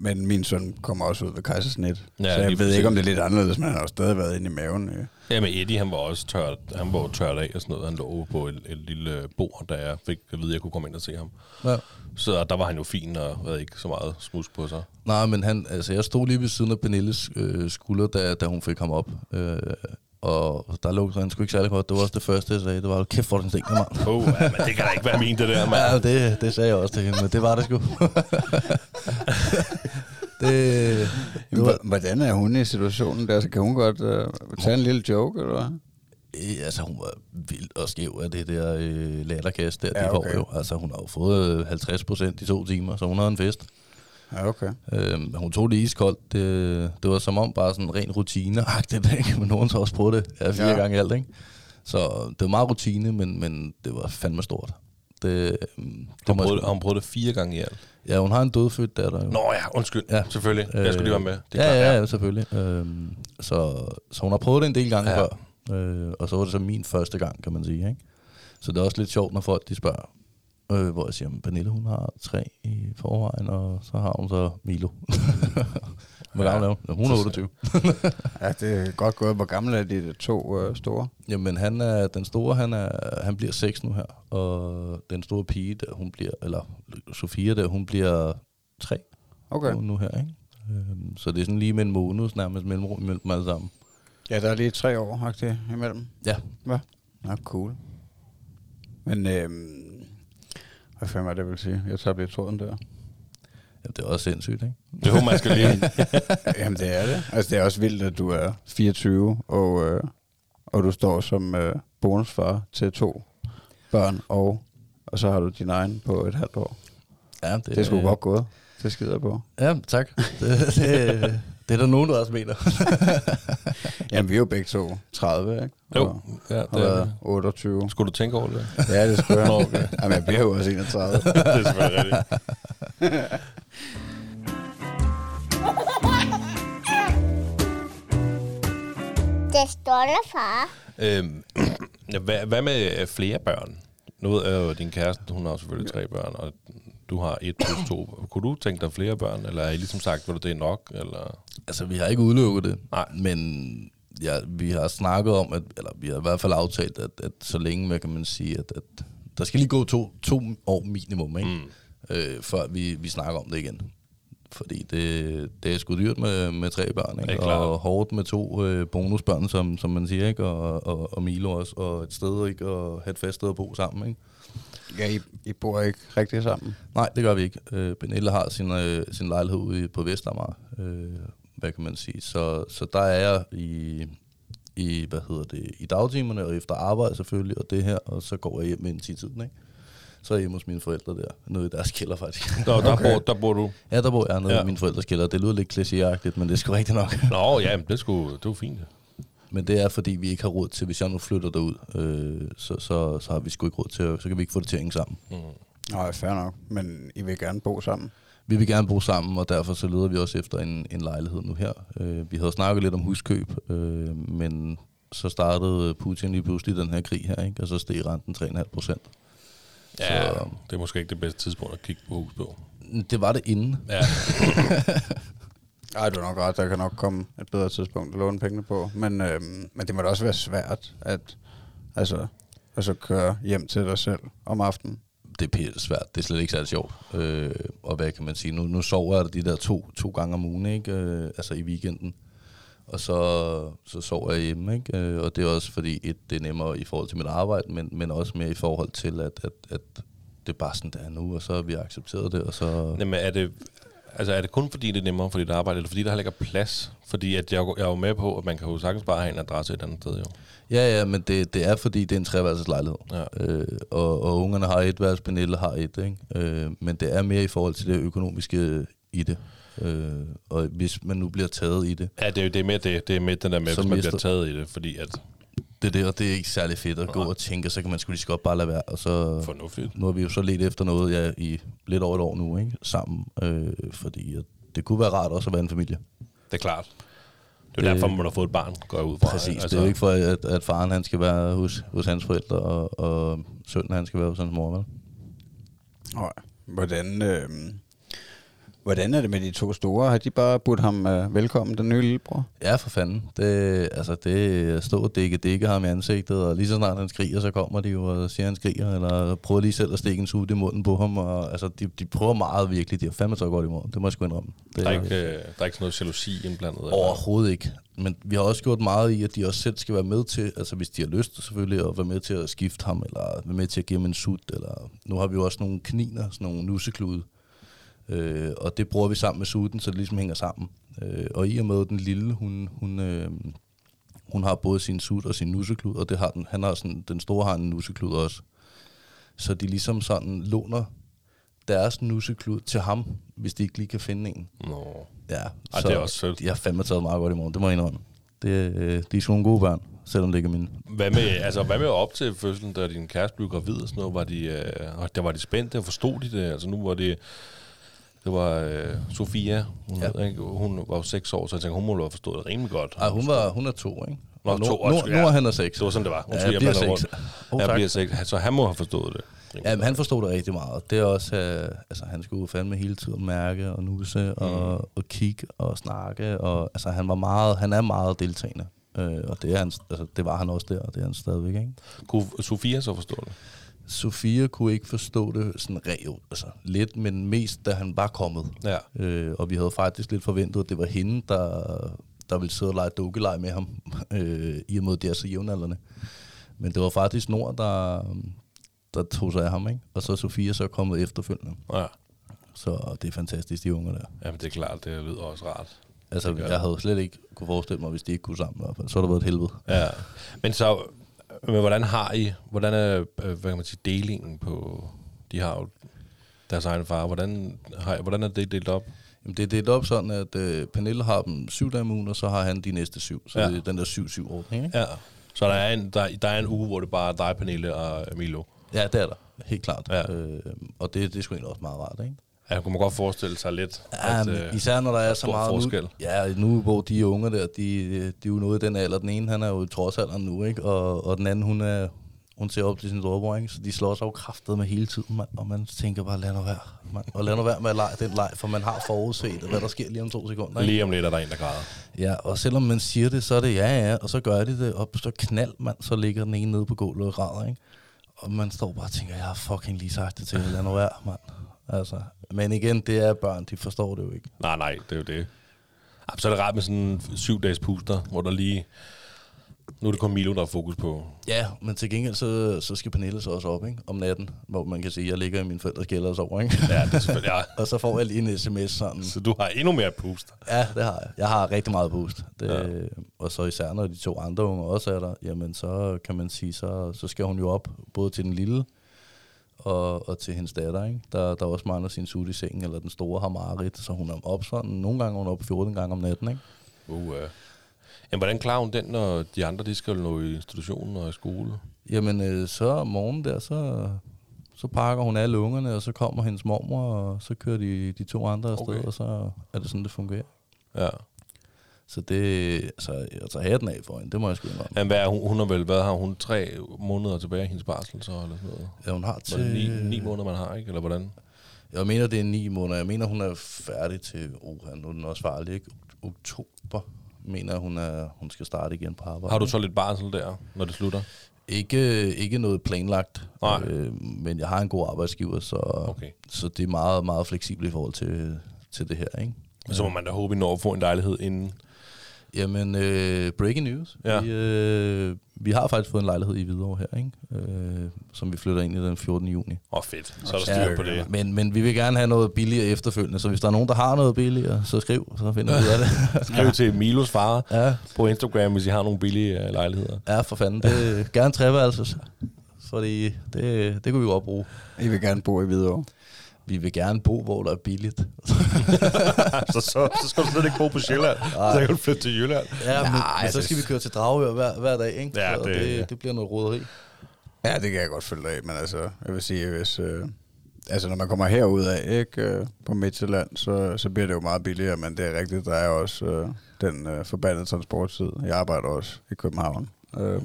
men min søn kommer også ud ved kejsersnit. Ja, så jeg ved ikke, om det er lidt anderledes, men han har jo stadig været inde i maven. Ja. Ja, men Eddie, han var også tørt, han var tørt af og sådan noget. Han lå på et, et lille bord, da jeg fik at vide, at jeg kunne komme ind og se ham. Ja. Så der var han jo fin og havde ikke så meget smus på sig. Nej, men han, altså, jeg stod lige ved siden af Pernilles øh, skulder, da, da hun fik ham op. Øh, og der lå han sgu ikke særlig godt. Det var også det første, jeg sagde. Det var, "Hold kæft, hvor den stinker, mand. Åh, oh, ja, men det kan da ikke være min, det der, mand. Ja, det, det sagde jeg også til hende, men det var det sgu. <laughs> det, det var, Hvordan er hun i situationen der? Så kan hun godt øh, tage en lille joke, eller hvad? øh, altså, hun var vildt og skæv af det der øh, latterkast, der Ja, de okay. får jo. Altså, hun har jo fået øh, 50 procent i to timer, så hun havde en fest. Ja, okay. Øhm, hun tog det iskoldt. Det, det var som om bare sådan ren rutine-agtigt, <laughs> ikke? Men nogen har også prøvet det ja, fire Ja. gange alt, ikke? Så det var meget rutine, men, men det var fandme stort. Det, øhm, det Hun prøvede, hun prøvet det fire gange i alt. ja, hun har en dødfødt datter. Jo. Nå ja, undskyld. Ja, selvfølgelig. Jeg skulle lige være med. Det er ja, klart, ja, ja, selvfølgelig. Øhm, så, så hun har prøvet det en del gange ja. før. Øh, og så var det så min første gang, kan man sige. Ikke? Så det er også lidt sjovt, når folk de spørger, øh, hvor jeg siger, at Pernille hun har tre i forvejen, og så har hun så Milo. <laughs> Hvor Ja. gammel er hun? Hun er 28. <laughs> Ja, det er godt gået. Hvor gamle er de to øh, store? Jamen, han er, den store, han, er, han bliver 6 nu her, og den store pige, der hun bliver, eller Sofia, der hun bliver 3 Okay. nu, her, ikke? Øhm, så det er sådan lige med en måned nærmest mellemrum imellem dem alle sammen. Ja, der er lige tre år faktisk imellem. Ja, Hvad? Nå, cool. Men, øhm, hvad fanden er det, jeg vil sige? Jeg tager lidt tråden der. Jamen, det er også sindssygt, ikke? Det håber man skal lige. <laughs> Jamen, det er det. Altså, det er også vildt, at du er 24, og, øh, og du står som øh, bonusfar til to børn, og, og så har du din egen på et halvt år. Ja, det, Det er sgu godt gået. Det skider på. Ja, tak. Det, det, det er der nogen, der også mener. <laughs> Jamen, vi er jo begge to 30, ikke? Jo, Og ja, har det er været det. 28. Skulle du tænke over det? Ja, det skulle jeg. Okay. Jamen, jeg bliver jo også 31. <laughs> det er selvfølgelig rigtigt. <laughs> Det stolte far. Øhm, <clears throat> hvad, hvad med flere børn? Nu er jo din kæreste, hun har selvfølgelig tre børn, og du har et plus to. Kunne du tænke dig flere børn, eller er I ligesom sagt, at det er nok? Eller? altså, vi har ikke udelukket det. Nej. Men ja, vi har snakket om, at, eller vi har i hvert fald aftalt, at, at så længe, hvad kan man sige, at, at der skal lige gå to, to år minimum, ikke? Mm. Øh, før vi, vi snakker om det igen. Fordi det, det er sgu dyrt med, med tre børn, ikke? klart. og hårdt med to øh, bonusbørn, som, som man siger, ikke? Og, og, og Milo også, og et sted, ikke? Og have et fast sted at bo sammen, ikke? Ja, I, I bor ikke rigtig sammen. Nej, det gør vi ikke. Øh, Benelle har sin, øh, sin lejlighed ude på Vestamager, øh, hvad kan man sige. Så, så der er jeg i, i, hvad hedder det, i dagtimerne og efter arbejde selvfølgelig, og det her, og så går jeg hjem ind i tiden, ikke? Så er jeg hjemme hos mine forældre der, nede i deres kælder faktisk. Der, der, bor, der bor du. ja, der bor jeg nede Ja. ja. i mine forældres kælder. Det lyder lidt klichéagtigt, men det er sgu rigtigt nok. Nå, ja, men det, skulle, det var fint. Men det er, fordi vi ikke har råd til, hvis jeg nu flytter derud, øh, så, så, så har vi sgu ikke råd til, så kan vi ikke få det til at hænge sammen. Nej, fair nok. Men I vil gerne bo sammen. Vi vil gerne bo sammen, og derfor så leder vi også efter en, en lejlighed nu her. Øh, vi havde snakket lidt om huskøb, øh, men så startede Putin lige pludselig den her krig her, ikke? og så steg renten 3,5 procent. Ja, Så- det er måske ikke det bedste tidspunkt at kigge på hus på. Det var det inden. Ja, <laughs> Ej, du har nok ret. Der kan nok komme et bedre tidspunkt at låne pengene på. Men, øhm, men det må da også være svært at altså, altså køre hjem til dig selv om aftenen. Det er pisse svært. Det er slet ikke særlig sjovt. Øh, og hvad kan man sige? Nu, nu sover jeg de der to, to gange om ugen, ikke? Øh, altså i weekenden. Og så, så sover jeg hjemme, ikke? Øh, og det er også fordi, et, det er nemmere i forhold til mit arbejde, men, men også mere i forhold til, at, at, at det er bare sådan, det er nu, og så har vi accepteret det, og så... Jamen, er det, altså, er det kun fordi, det er nemmere for dit arbejde, eller fordi der heller ikke er plads? Fordi at jeg, jeg er jo med på, at man kan jo sagtens bare have en adresse et andet sted, jo. Ja, ja, men det, det er fordi, det er en treværelses lejlighed. Ja. Øh, og, og ungerne har et værelse, Pernille har et, ikke? Øh, men det er mere i forhold til det økonomiske i det. Øh, og hvis man nu bliver taget i det, Ja, det, er- det er med det, det er med den der med, Så hvis man mister- bliver taget i det, fordi at det er det, og det er ikke særlig fedt at gå og tænke, så kan man sgu lige så godt bare lade være. Og så, fornuftigt. nu har vi jo så let efter noget ja, i lidt over et år nu, ikke? Sammen. Øh, fordi at det kunne være rart også at være en familie. Det er klart. Det er Det- derfor, man har fået et barn, går ud fra. Præcis. Altså, det er jo ikke for, at, at faren han skal være hos, hos hans forældre, og, og sønnen han skal være hos hans mor, vel? Nej. Hvordan, øh, Hvordan er det med de to store? Har de bare budt ham uh, velkommen, den nye lillebror? Ja, for fanden. Det, altså, det stå og dække dække ham i ansigtet, og lige så snart han skriger, så kommer de jo og siger, han skriger, eller prøver lige selv at stikke en sud i munden på ham. Og, altså, de, de prøver meget virkelig. De har fandme så godt i munden. Det må jeg sgu indrømme. Det, Der er ikke, øh, der er ikke sådan noget jalousi indblandet? eller? Overhovedet ikke. Men vi har også gjort meget i, at de også selv skal være med til, altså hvis de har lyst selvfølgelig, at være med til at skifte ham, eller være med til at give ham en sut, eller nu har vi jo også nogle kniner, sådan nogle nusseklude, øh, og det bruger vi sammen med sutten, så det ligesom hænger sammen. Øh, og i og med den lille, hun, hun, øh, hun har både sin sut og sin nusseklud, og det har den, han har sådan, den store har en nusseklud også. Så de ligesom sådan låner deres nusseklud til ham, hvis de ikke lige kan finde en. Nå. Ja, Ej, det er også sødt. De har fandme taget meget godt i morgen, det må jeg indrømme. Det, øh, de er sgu nogle gode børn, selvom det ikke er mine. Hvad med, altså, hvad med op til fødslen, da din kæreste blev gravid og sådan noget? Var de, øh, og der var de spændte og forstod de det? Altså nu var det... Det var øh, Sofia, hun, Ja. ja. ikke? hun var jo seks år, så jeg tænkte, hun må have forstået det rimelig godt. Ej, hun, var, hun er to, ikke? Nå, Og to, nu, nu, ja. er han er seks. Det var sådan, det var. Ja, Undskyld, jeg bliver seks. Oh, Jeg bliver seks. Så han må have forstået det. Ja, men han forstod det rigtig meget. Det er også, øh, altså han skulle fandme hele tiden mærke og nusse og, og kigge og snakke. Og, altså han var meget, han er meget deltagende. Øh, og det, er han, altså, det var han også der, og det er han stadigvæk, ikke? Kunne Sofia så forstå det? Sofia kunne ikke forstå det sådan rev, altså lidt, men mest da han var kommet. Ja. Øh, og vi havde faktisk lidt forventet, at det var hende, der, der ville sidde og lege dukkelej med ham, øh, i og med, det er så jævnaldrende. Men det var faktisk Nord, der, der tog sig af ham, ikke? Og så er Sofia så kommet efterfølgende. Ja. Så det er fantastisk, de unger der. Jamen, det er klart, det lyder også rart. Altså, jeg havde slet ikke kunne forestille mig, hvis de ikke kunne sammen i hvert fald. Så har det været et helvede. Ja. Men så, men hvordan har I, hvordan er, øh, hvad kan man sige, delingen på, de har jo deres egen far, hvordan, har, I- hvordan er det delt op? Jamen, det er delt op sådan, at øh, Pernille har dem syv dage om ugen, og så har han de næste syv. Så Ja. det er den der syv-syv-ordning, ikke? Ja. Så der er, en, der, der er en uge, hvor det bare er dig, Pernille og Milo. Ja, det er der. Helt klart. Ja. Øh, og det, det er sgu egentlig også meget rart, ikke? Ja, kunne man godt forestille sig lidt, Ja, at, øh, især når der er så meget forskel. Nu, ja, nu hvor de unge der, de, de er jo nået i den alder. Den ene, han er jo i trodsalderen nu, ikke? Og, og den anden, hun er hun ser op til sin storebror, ikke? Så de slår sig jo kraftet med hele tiden, mand. Og man tænker bare, lad nu være, mand. Og lad nu være med at lege den leg, for man har forudset, hvad der sker lige om to sekunder, ikke? lige om lidt er der en, der græder. Ja, og selvom man siger det, så er det ja, ja, og så gør de det, og så knald, mand, så ligger den ene nede på gulvet og græder, ikke? Og man står bare og tænker, jeg har fucking lige sagt det til lad nu være, mand. Altså, men igen, det er børn, de forstår det jo ikke. Nej, nej, det er jo det. Så er det rart med sådan en syv dages puster, hvor der lige... Nu er det kun Milo, der er fokus på. Ja, men til gengæld, så, så skal Pernille så også op, ikke? Om natten, hvor man kan sige, at jeg ligger i min forældres kælder og sover, ikke? Ja, det er selvfølgelig... Ja. <laughs> og så får jeg lige en sms sådan. Så du har endnu mere puster. Ja, det har jeg. Jeg har rigtig meget boost. Det, ja. Og så især når de to andre unger også er der, jamen så kan man sige, så, så skal hun jo op, både til den lille og, og til hendes datter, ikke? Der, der også mangler sin sut i sengen, eller den store har Marit, så hun er op sådan, nogle gange er hun op 14 gange om natten, ikke? Uh, uh. Jamen, hvordan klarer hun den, når de andre de skal nå i institutionen og i skole? Jamen, øh, så om morgenen der, så, så pakker hun alle ungerne, og så kommer hendes mormor, og så kører de, de to andre afsted, okay. og så er det sådan, det fungerer. Ja. Så det, altså, jeg tager hatten af for hende, det må jeg sgu indrømme. Men hvad er hun, hun har vel, hvad har hun, tre måneder tilbage i hendes barsel, så, eller sådan noget? Ja, hun har Var til... det ni, ni måneder, man har, ikke? Eller hvordan? Jeg mener, det er ni måneder. Jeg mener, hun er færdig til... Oh, nu er den også farlig, ikke? Oktober mener hun, er, hun skal starte igen på arbejde. Har du så lidt barsel der, når det slutter? Ikke, ikke noget planlagt, Nej. øh, men jeg har en god arbejdsgiver, så, Okay. så det er meget, meget fleksibelt i forhold til, til det her, ikke? Så må man da håbe, at I når at få en lejlighed inden. Jamen, øh, breaking news. Ja. Vi, øh, vi har faktisk fået en lejlighed i Hvidovre her, ikke? Øh, som vi flytter ind i den 14. juni. Åh, oh, fedt. Så er der styr på det. Men, men vi vil gerne have noget billigere efterfølgende, så hvis der er nogen, der har noget billigere, så skriv, så finder vi ud af det. <laughs> Skriv til Milos far ja, på Instagram, hvis I har nogle billige øh, lejligheder. ja, for fanden. Det er <laughs> gerne treværelses. Fordi det, det kunne vi godt bruge. I vil gerne bo i Hvidovre. Vi vil gerne bo, hvor der er billigt. <laughs> så, så, så skal du slet ikke bo på Sjælland. Nej. Så kan du flytte til Jylland. Ja, men, Nej, men så det- skal vi køre til Dragør hver, hver dag, ikke? Ja, det- det, ja. det, det bliver noget roderi. Ja, det kan jeg godt følge dig af, men altså, jeg vil sige, hvis... Øh, altså, når man kommer herud af, ikke, øh, på Midtjylland, så, så bliver det jo meget billigere, men det er rigtigt, der er også øh, den øh, forbandede transporttid. Jeg arbejder også i København. Øh,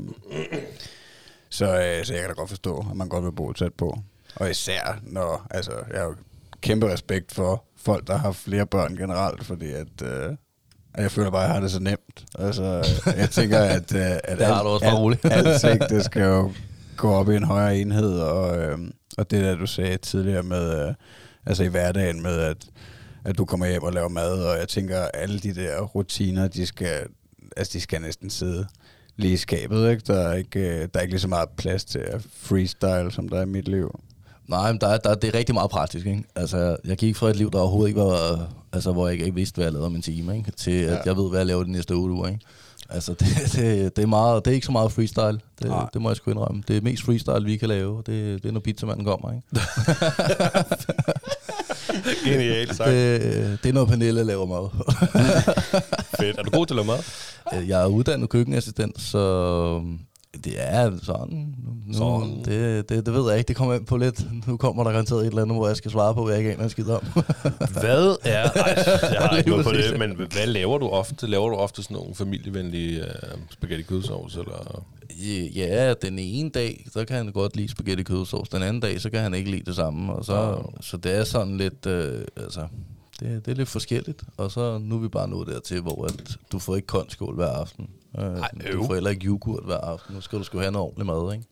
så, øh, så jeg kan da godt forstå, at man godt vil bo tæt på. Og især når, altså, jeg er jo kæmpe respekt for folk, der har flere børn generelt, fordi at, øh, jeg føler bare, at jeg har det så nemt. Altså, jeg tænker, <laughs> at, øh, at Det har du også roligt. alting, det <laughs> skal jo gå op i en højere enhed, og, øh, og det der, du sagde tidligere med, øh, altså i hverdagen med, at, at du kommer hjem og laver mad, og jeg tænker, at alle de der rutiner, de skal, altså de skal næsten sidde lige i skabet, ikke? Der er ikke, øh, der er ikke lige så meget plads til at freestyle, som der er i mit liv. Nej, men der, er- der, det er rigtig meget praktisk. Ikke? Altså, jeg gik fra et liv, der overhovedet ikke var... Altså, hvor jeg ikke vidste, hvad jeg lavede om en time, ikke? til at Ja. jeg ved, hvad jeg laver de næste otte uger. Ikke? Altså, <laughs> det, det, det, er meget, det er ikke så meget freestyle. Det, Nej. det må jeg sgu indrømme. Det er mest freestyle, vi kan lave. Det, det er, når pizzamanden kommer. Ikke? <laughs> Genialt sagt. Det, det er, når Pernille laver mad. <laughs> Fedt. Er du god til at lave mad? Øh, jeg er uddannet køkkenassistent, så det er sådan. Nu, Sådan. Det, det, det ved jeg ikke. Det kommer ind på lidt. Nu kommer der garanteret et eller andet, hvor jeg skal svare på, hvad jeg ikke aner en skid om. <laughs> Hvad er... Ej, jeg har ikke <laughs> noget på det, men hvad laver du ofte? Laver du ofte sådan nogle familievenlige uh, spaghetti kødsovs, eller... Ja, den ene dag, så kan han godt lide spaghetti kødsovs. Den anden dag, så kan han ikke lide det samme. Og så, så det er sådan lidt, øh, altså, det, det er lidt forskelligt. Og så nu er vi bare nået dertil, hvor at du får ikke koldskål hver aften. Øh, Ej, du øv. får heller ikke yoghurt hver aften. Nu skal du sgu have noget ordentligt mad, ikke?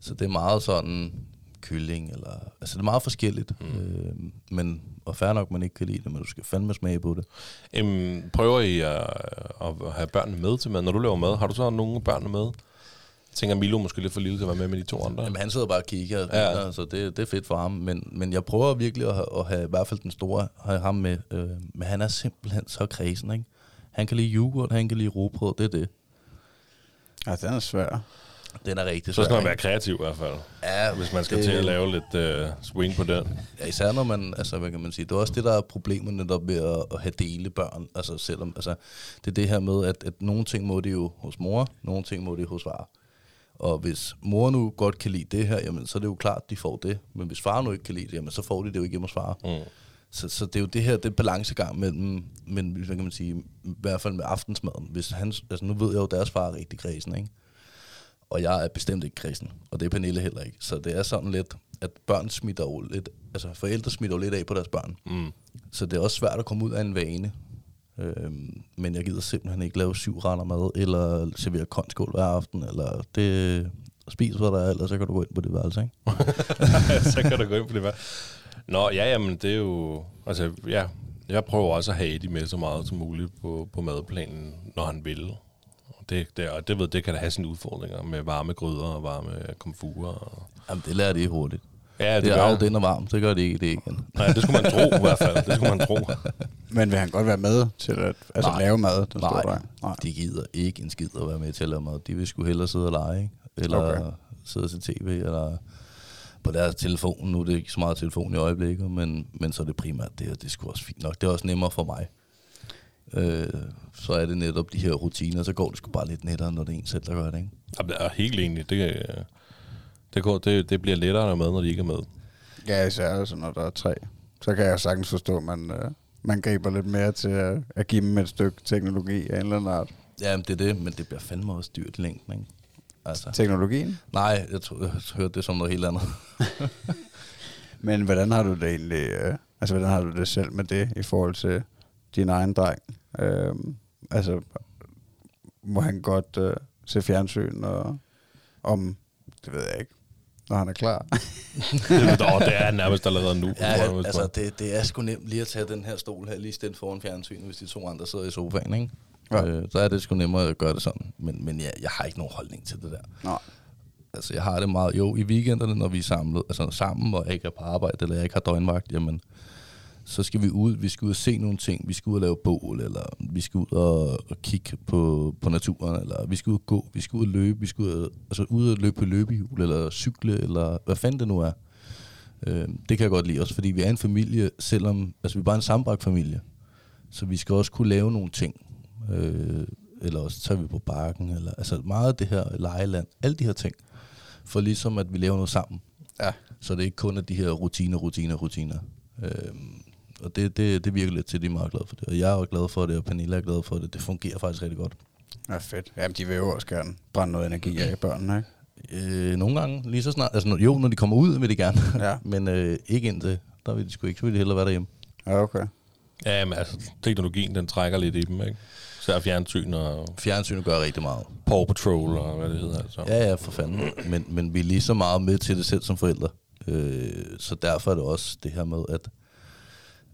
Så det er meget sådan kylling, eller, altså det er meget forskelligt. Mm. Øh, men, og fair nok, man ikke kan lide det, men du skal fandme smage på det. Øhm, prøver I at, at have børnene med til mad? Når du laver mad, har du så nogle børnene med? Jeg tænker, Milo måske lidt for lille til at være med med de to andre. Jamen, han sidder bare og kigger, Ja. så det, det er fedt for ham. Men, men jeg prøver virkelig at, have- at have i hvert fald den store, have ham med. Øh, men han er simpelthen så kredsen, ikke? Han kan lide yoghurt, han kan lide robrød, det er det. Ja, den er svær. Den er rigtig så svær, skal man være kreativ i hvert fald, Ja, hvis man skal det- til at lave lidt uh, swing på den. Ja, især når man, altså hvad kan man sige, det er også det, der er problemet netop med at, at have dele børn, altså selvom, altså det er det her med, at, at nogle ting må det jo hos mor, nogle ting må det hos far. Og hvis mor nu godt kan lide det her, jamen så er det jo klart, at de får det. Men hvis far nu ikke kan lide det, jamen så får de det jo ikke hjemme hos far. Mm. Så, så det er jo det her, det balancegang mellem, men hvad kan man sige, i hvert fald med aftensmaden. Hvis han, altså nu ved jeg jo, at deres far er rigtig kredsen, ikke? Og jeg er bestemt ikke kredsen, og det er Pernille heller ikke. Så det er sådan lidt, at børn smitter jo lidt, altså forældre smitter jo lidt af på deres børn. Mm. Så det er også svært at komme ud af en vane. Øhm, men jeg gider simpelthen ikke lave syv retter mad, eller servere konskål hver aften, eller det spis, hvad der er, ellers så kan du gå ind på det værelse, ikke? <laughs> så kan der gå ind på det. Hvad? Nå, ja, jamen, det er jo... Altså, ja, jeg prøver også at have Eddie med så meget som muligt på, på madplanen, når han vil. Og Det, det, og det, ved, det kan da have sine udfordringer med varme gryder og varme komfurer. Og... Jamen, det lærer de hurtigt. Ja, det, det, det gør er jo jeg. den er varm, så gør de ikke det igen. Nej, det skulle man tro i hvert fald. Det skulle man tro. <laughs> Men vil han godt være med til at altså, Nej. lave mad, den Nej, store? Nej. de gider ikke en skid at være med til at lave mad. De vil sgu hellere sidde og lege, ikke? eller Okay. okay. sidde og se tv, eller på deres telefon. Nu er det ikke så meget telefon i øjeblikket, men, men så er det primært det, og det er sgu også fint nok. Det er også nemmere for mig. Øh, så er det netop de her rutiner, så går det sgu bare lidt nettere, når det er en selv, der gør det, ikke? Jamen, Jeg er helt enig. Det, det, går, det, det bliver lettere med, når de ikke er med. Ja, især altså, når der er tre. Så kan jeg sagtens forstå, at man, øh, man griber lidt mere til at, at give dem et stykke teknologi af en eller anden art. Ja, men det er det, men det bliver fandme også dyrt i længden, ikke? Altså, Teknologien? nej, jeg, tror, jeg hørte det som noget helt andet. <laughs> Men hvordan har du det egentlig, øh, altså hvordan har du det selv med det i forhold til din egen dreng? Øh, altså, må han godt øh, se fjernsyn og om, det ved jeg ikke, når han er klar? det, <laughs> åh, det er nærmest allerede nu. Ja, jeg, altså det, det er sgu nemt lige at tage den her stol her lige stedet foran fjernsynet, hvis de to andre sidder i sofaen, ikke? Ja. Øh, så er det sgu nemmere at gøre det sådan. Men, men ja, jeg har ikke nogen holdning til det der. Nej. Altså, jeg har det meget... Jo, i weekenderne, når vi er samlet, altså sammen, og jeg ikke er på arbejde, eller jeg ikke har døgnvagt, jamen, så skal vi ud, vi skal ud og se nogle ting, vi skal ud og lave bål, eller vi skal ud og, og kigge på, på naturen, eller vi skal ud og gå, vi skal ud og løbe, vi skal ud og, altså ud og løbe på løbehjul, eller cykle, eller hvad fanden det nu er. Øh, det kan jeg godt lide også, fordi vi er en familie, selvom, altså vi er bare en sammenbragt familie, så vi skal også kunne lave nogle ting. Øh, eller også tager vi på bakken, eller altså meget af det her lejeland, alle de her ting, for ligesom at vi laver noget sammen. Ja. Så det er ikke kun af de her rutiner, rutiner, rutiner. Øhm, og det, det, det virker lidt til, at de er meget glade for det. Og jeg er jo glad for det, og Pernille er glad for det. Det fungerer faktisk rigtig godt. Ja, fedt. Jamen, de vil jo også gerne brænde noget energi af børnene, ikke? Øh, nogle gange, lige så snart, altså jo, når de kommer ud, vil de gerne, Ja. <laughs> men øh, ikke indtil. Der vil de sgu ikke, så vil de hellere være derhjemme. Ja, okay. Ja, men altså, teknologien, den trækker lidt i dem, ikke? Er fjernsyn og Fjernsynet gør rigtig meget. Paw Patrol og hvad det hedder, altså. Ja, ja, for fanden. Men, men vi er lige så meget med til det selv som forældre. Øh, så derfor er det også det her med, at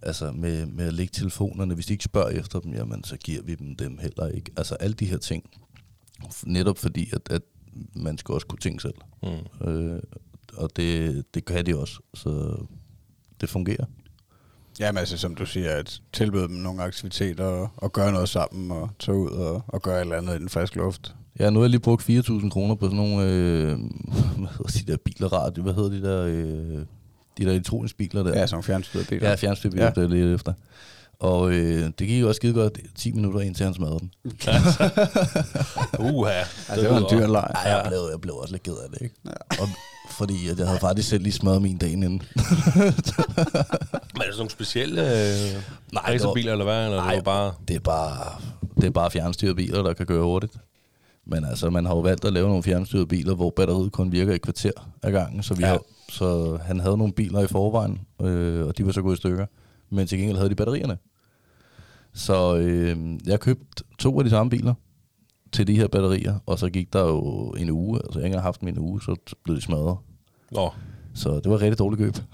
altså med, med at lægge telefonerne, hvis de ikke spørger efter dem, jamen så giver vi dem dem heller ikke. Altså alle de her ting. Netop fordi, at, at man skal også kunne tænke selv. Mm. Øh, og det, det kan de også. Så det fungerer. Jamen altså, som du siger, at tilbyde dem nogle aktiviteter og, og gøre noget sammen og tage ud og, og gøre et eller andet i den friske luft. Ja, nu har jeg lige brugt 4.000 kroner på sådan nogle, øh, <laughs> hvad hedder de der biler, radio, hvad hedder de der, øh, de der elektroniske biler der? Ja, nogle fjernstyrede biler. Ja, fjernstyrbiler, Ja. ja. det er lidt efter. Og øh, det gik også skide godt 10 minutter indtil han smadrede den. <laughs> <laughs> Uha. Altså, det var en dyr leg. Ej, jeg blev, jeg blev også lidt ked af det, ikke? Ja. Og, fordi at jeg havde faktisk selv lige smadret min dagen inden. <laughs> Men er det sådan nogle specielle øh, det var- racerbiler, eller hvad? Eller Nej, det var bare... det er bare, det er bare fjernstyrede biler, der kan køre hurtigt. Men altså, man har jo valgt at lave nogle fjernstyrede biler, hvor batteriet kun virker i et kvarter af gangen. Så, vi Ja. har, så han havde nogle biler i forvejen, øh, og de var så gået i stykker. Men til gengæld havde de batterierne. Så øh, jeg købte to af de samme biler til de her batterier, og så gik der jo en uge, altså jeg har ikke haft en uge, så blev de smadret. Nå, Så det var et rigtig dårligt køb. <laughs>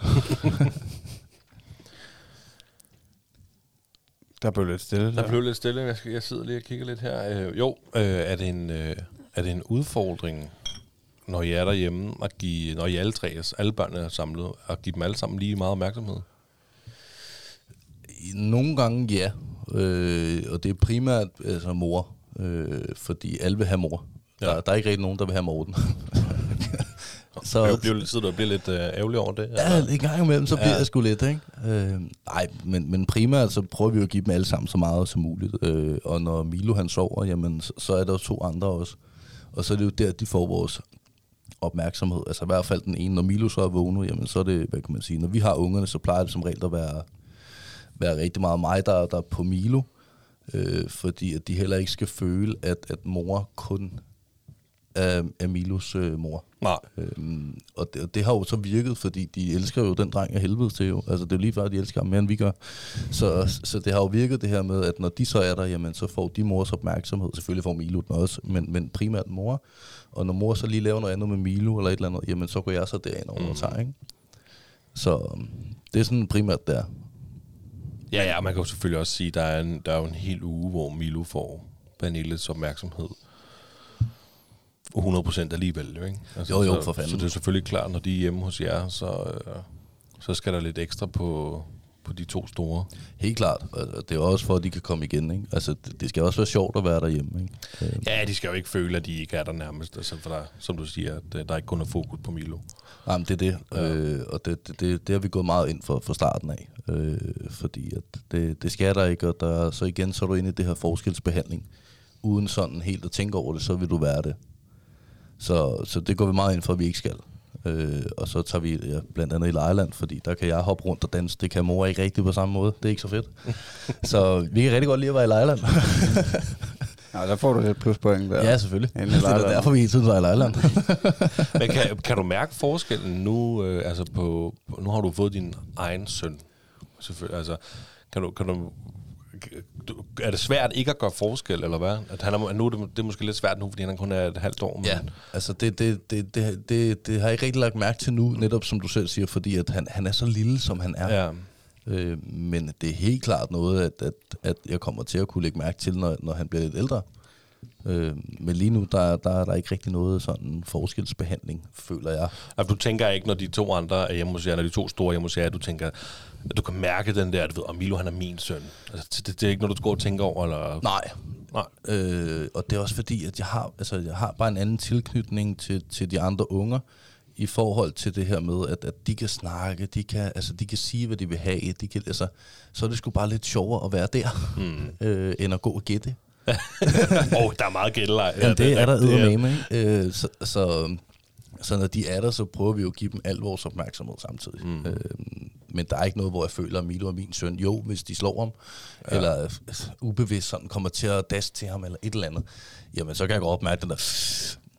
Der blev lidt stille. der blev lidt stille. Jeg, skal, jeg sidder lige og kigger lidt her. Øh, jo, øh, er, det en, øh, er det en udfordring, når I er derhjemme, at give, når I alle tre, er- alle børnene er samlet, at give dem alle sammen lige meget opmærksomhed? Nogle gange ja, øh, og det er primært altså mor, øh, fordi alle vil have mor. Ja. Der, der er ikke rigtig nogen, der vil have Morten. <laughs> Så jeg bliver, sidder du og bliver lidt øh, ærgerlig over det? Ja, en gang imellem, så bliver Ja. jeg sgu lidt, ikke? Øh, ej, men, men primært så prøver vi jo at give dem alle sammen så meget som muligt. Øh, og når Milo han sover, jamen, så, så er der jo to andre også. Og så er det jo der, de får vores opmærksomhed. Altså i hvert fald den ene. Når Milo så er vågnet, jamen så er det, hvad kan man sige, når vi har ungerne, så plejer det som regel at være, være rigtig meget mig, der, der er på Milo. Øh, fordi at de heller ikke skal føle, at, at mor kun er, er Milos øh, mor. Nej. Øhm, og, det, og det har jo så virket, fordi de elsker jo den dreng af helvede til jo. Altså det er jo lige før, de elsker ham mere end vi gør. Så, så det har jo virket det her med, at når de så er der, jamen så får de mors opmærksomhed. Selvfølgelig får Milo den også, men, men primært mor. Og når mor så lige laver noget andet med Milo eller et eller andet, jamen så går jeg så derind over og tager, ikke? Så øhm, det er sådan primært der. Ja, ja, man kan jo selvfølgelig også sige, at der er, en, der er jo en hel uge, hvor Milo får Pernilles opmærksomhed. 100% alligevel, jo, ikke? Altså, Jo, jo, så, for fanden. Så det er selvfølgelig klart, når de er hjemme hos jer, så, øh, så skal der lidt ekstra på, på de to store. Helt klart. Det er også for, at de kan komme igen, ikke? Altså det, skal også være sjovt at være derhjemme, ikke? Øhm, Ja, de skal jo ikke føle, at de ikke er der nærmest. Altså, for der, som du siger, at øh, der ikke kun er fokus på Milo. Jamen, det er det. Ja. Øh, og det, det, det, det har vi gået meget ind for fra starten af. Øh, fordi at det, det skal der ikke, og der, så igen så er du inde i det her forskelsbehandling. Uden sådan helt at tænke over det, så vil du være det. Så, så det går vi meget ind for, at vi ikke skal. Øh, og så tager vi ja, blandt andet i Lejland, fordi der kan jeg hoppe rundt og danse. Det kan mor ikke rigtig på samme måde. Det er ikke så fedt. <laughs> så vi kan rigtig godt lide at være i Lejland. <laughs> Ja, der får du lidt pluspoint der. ja, selvfølgelig. <laughs> Det er derfor, vi hele tiden var i Lejland. Men kan, kan du mærke forskellen nu? Øh, altså på, på, nu har du fået din egen søn. Selvfølgelig. Altså, kan du, kan du, du, er det svært ikke at gøre forskel, eller hvad? At han er, nu er det, det er måske lidt svært nu, fordi han kun er et halvt år. Men, Ja, altså det, det, det, det, det, det har jeg ikke rigtig lagt mærke til nu, netop som du selv siger, fordi at han, han er så lille, som han er. ja. Øh, men det er helt klart noget, at, at, at jeg kommer til at kunne lægge mærke til, når, når han bliver lidt ældre. Øh, men lige nu, der, der er der ikke rigtig noget sådan forskelsbehandling, føler jeg. Altså, du tænker ikke, når de to andre er hjemme hos jer, når de to store er hjemme hos jer, du tænker, at du kan mærke den der, du ved, og Milo han er min søn. Altså, det, det, er ikke noget, du går og tænker over, eller... Nej. Nej. Øh, og det er også fordi, at jeg har, altså, jeg har bare en anden tilknytning til, til de andre unger, i forhold til det her med, at, at de kan snakke, de kan, altså, de kan sige, hvad de vil have. De kan, altså, så er det sgu bare lidt sjovere at være der, mm. <laughs> øh, end at gå og gætte. <laughs> Åh, oh, der er meget gætteleg. Ja, det er der det er- eddermame, ikke? Øh, så, så, så når de er der, så prøver vi jo at give dem al vores opmærksomhed samtidig. Mm. Øh, men der er ikke noget, hvor jeg føler, at Milo er min søn. Jo, hvis de slår ham, ja. eller øh, ubevidst sådan kommer til at daske til ham, eller et eller andet, jamen så kan jeg godt opmærke den der...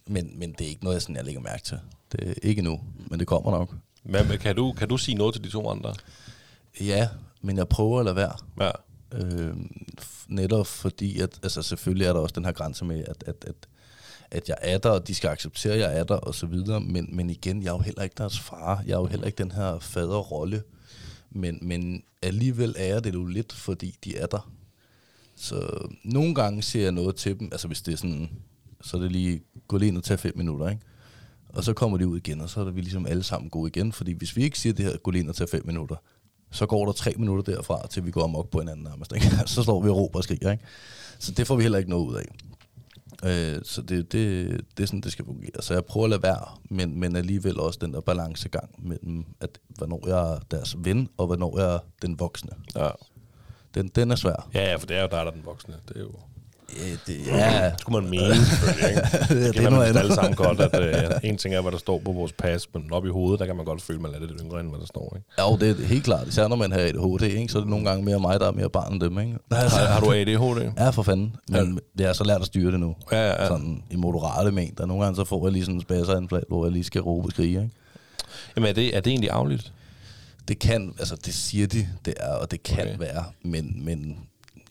Men, men det er ikke noget, jeg, sådan, jeg lægger mærke til. Det er ikke nu, men det kommer nok. Men kan du, kan du sige noget til de to andre? Ja, men jeg prøver at lade være. Ja. Øh, netop fordi, at altså selvfølgelig er der også den her grænse med, at, at, at, at jeg er der, og de skal acceptere, at jeg er der, og så videre. Men, men igen, jeg er jo heller ikke deres far. Jeg er jo heller ikke den her faderrolle. Men, men alligevel er jeg det jo lidt, fordi de er der. Så nogle gange siger jeg noget til dem, altså hvis det er sådan, så er det lige, gå lige ind og tage fem minutter, ikke? Og så kommer de ud igen, og så er vi ligesom alle sammen gode igen. Fordi hvis vi ikke siger det her, gå lige ind og tage fem minutter, så går der tre minutter derfra, til vi går amok på hinanden nærmest. Ikke? <laughs> Så står vi og råber og skriger. Ikke? Så det får vi heller ikke noget ud af. Øh, så det, det, det er sådan, det skal fungere. Så jeg prøver at lade være, men, men alligevel også den der balancegang mellem, at hvornår jeg er deres ven, og hvornår jeg er den voksne. ja. Den, den er svær. Ja, ja, for det er jo dig, der er den voksne. Det er jo... Ja, det, ja, Det skulle man mene, ikke? <laughs> det, Det er kan man noget vist alle andet. sammen godt, at uh, en ting er, hvad der står på vores pas, men op i hovedet, der kan man godt føle, at man er lidt yngre, end hvad der står, ikke? Jo, det er helt klart. Især når man har ADHD, ikke? så er det nogle gange mere mig, der er mere barn end dem. Ikke? Har, har du ADHD? Ja, for fanden. Men jeg har så lært at styre det nu. Ja, ja, ja. Sådan i moderate mængder. Nogle gange så får jeg lige sådan en spasseranfald, hvor jeg lige skal råbe og skrige. Ikke? Jamen, er det, er det egentlig afligt? Det kan, altså det siger de, det er, og det kan okay. være, men, men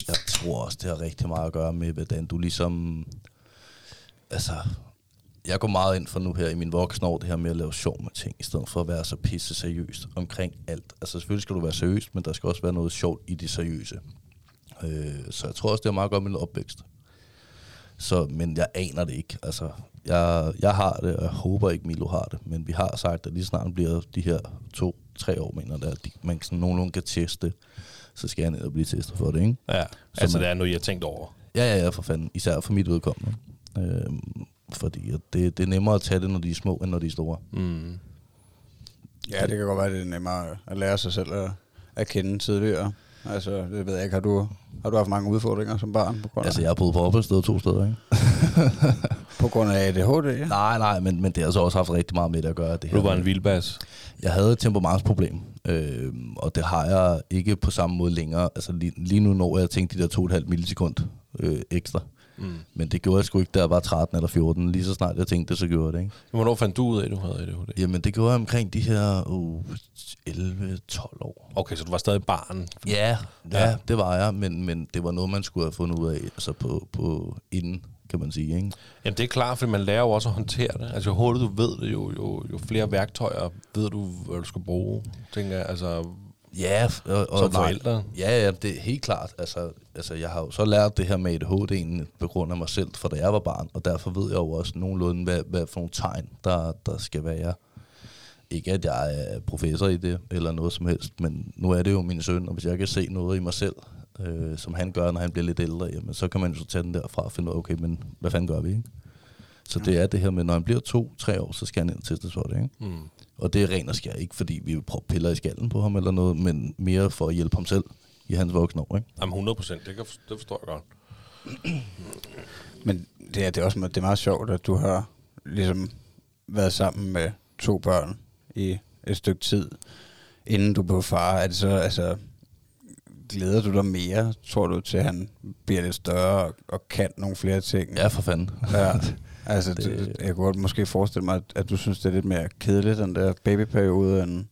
jeg tror også, det har rigtig meget at gøre med, hvordan du ligesom, altså, jeg går meget ind for nu her i min voksne år, det her med at lave sjov med ting, i stedet for at være så pisse seriøst omkring alt. Altså selvfølgelig skal du være seriøs, men der skal også være noget sjovt i det seriøse. Øh, så jeg tror også, det har meget at gøre med min opvækst. Så, men jeg aner det ikke. Altså, jeg, jeg har det, og jeg håber ikke, Milo har det. Men vi har sagt, at lige snart bliver de her to-tre år, mener der, at man sådan nogenlunde kan teste, så skal jeg ned og blive testet for det, ikke? Ja, altså man- det er noget, jeg har tænkt over. Ja, ja, ja, for fanden. Især for mit vedkommende. Øhm, fordi det, det er nemmere at tage det, når de er små, end når de er store. Mm. Ja, det kan godt være, det er nemmere at lære sig selv at, at kende tidligere. Altså, det ved jeg ikke. Har du, har du haft mange udfordringer som barn på grund af, Altså, jeg har boet på opholdssted to steder, ikke? <laughs> på grund af ADHD? Ja? Nej, nej, men, men det har så også haft rigtig meget med det at gøre. Det her Du var en vildbas. Jeg havde et temperamentsproblem, øh, og det har jeg ikke på samme måde længere. Altså lige, lige nu når jeg tænkte de der 2,5 millisekund øh, ekstra. Mm. Men det gjorde jeg sgu ikke, da jeg var 13 eller 14. Lige så snart jeg tænkte det, så gjorde jeg det, ikke? Hvornår fandt du ud af, at du havde ADHD? Jamen, det gjorde jeg omkring de her uh, 11-12 år. Okay, så du var stadig barn. Ja, ja, Ja. ja, det var jeg, men, men det var noget, man skulle have fundet ud af altså på, på inden, kan man sige, ikke? Jamen det er klart, fordi man lærer jo også at håndtere det. Altså jo hurtigt du ved det, jo, jo, jo flere værktøjer ved du, hvad du skal bruge. Tænker jeg, altså Ja, og, og som nej. forældre. Ja, ja, det er helt klart. Altså, altså, jeg har jo så lært det her med ADHD'en på grund af mig selv, for da jeg var barn, og derfor ved jeg jo også nogenlunde, hvad, hvad for nogle tegn, der, der skal være. Ikke at jeg er professor i det, eller noget som helst, men nu er det jo min søn, og hvis jeg kan se noget i mig selv, øh, som han gør, når han bliver lidt ældre, jamen, så kan man jo så tage den derfra og finde ud af, okay, men hvad fanden gør vi, ikke? Så det er det her med, når han bliver to-tre år, så skal han ind og testes for det, ikke? Mm. Og det er ren og skær, ikke fordi vi vil proppe piller i skallen på ham eller noget, men mere for at hjælpe ham selv i hans voksne år, ikke? Jamen 100 procent, det, kan, det forstår jeg godt. <clears throat> Men det er, det er også det er meget sjovt, at du har ligesom været sammen med to børn i et stykke tid, inden du blev far. Er det så, altså, glæder du dig mere, tror du, til at han bliver lidt større og, og kan nogle flere ting? Ja, for fanden. ja. <laughs> Altså, Det- det, jeg kunne godt måske forestille mig, at, at du synes, det er lidt mere kedeligt, den der babyperiode, end...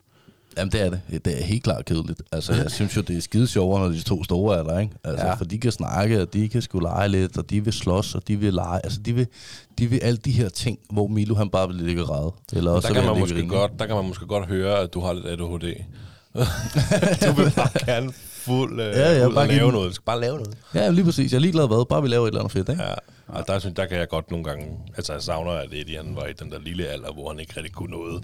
Jamen, det er det. Det er helt klart kedeligt. Altså, jeg synes jo, det er skide sjovere, når de to store er der, ikke? Altså, Ja. for de kan snakke, og de kan sgu lege lidt, og de vil slås, og de vil lege. Altså, de vil, de vil alle de her ting, hvor Milo han bare vil ligge og græde. Eller også der, kan man måske godt, der kan man måske godt høre, at du har lidt ADHD. <laughs> du vil bare gerne fuld øh, Ja, ja, ud og bare give lave den- noget. Du skal bare lave noget. Ja, lige præcis. Jeg er ligeglad hvad. Bare vi laver et eller andet fedt, ikke? Ja, og der, synes, der kan jeg godt nogle gange... Altså, jeg savner, at Eddie han var i den der lille alder, hvor han ikke rigtig kunne noget.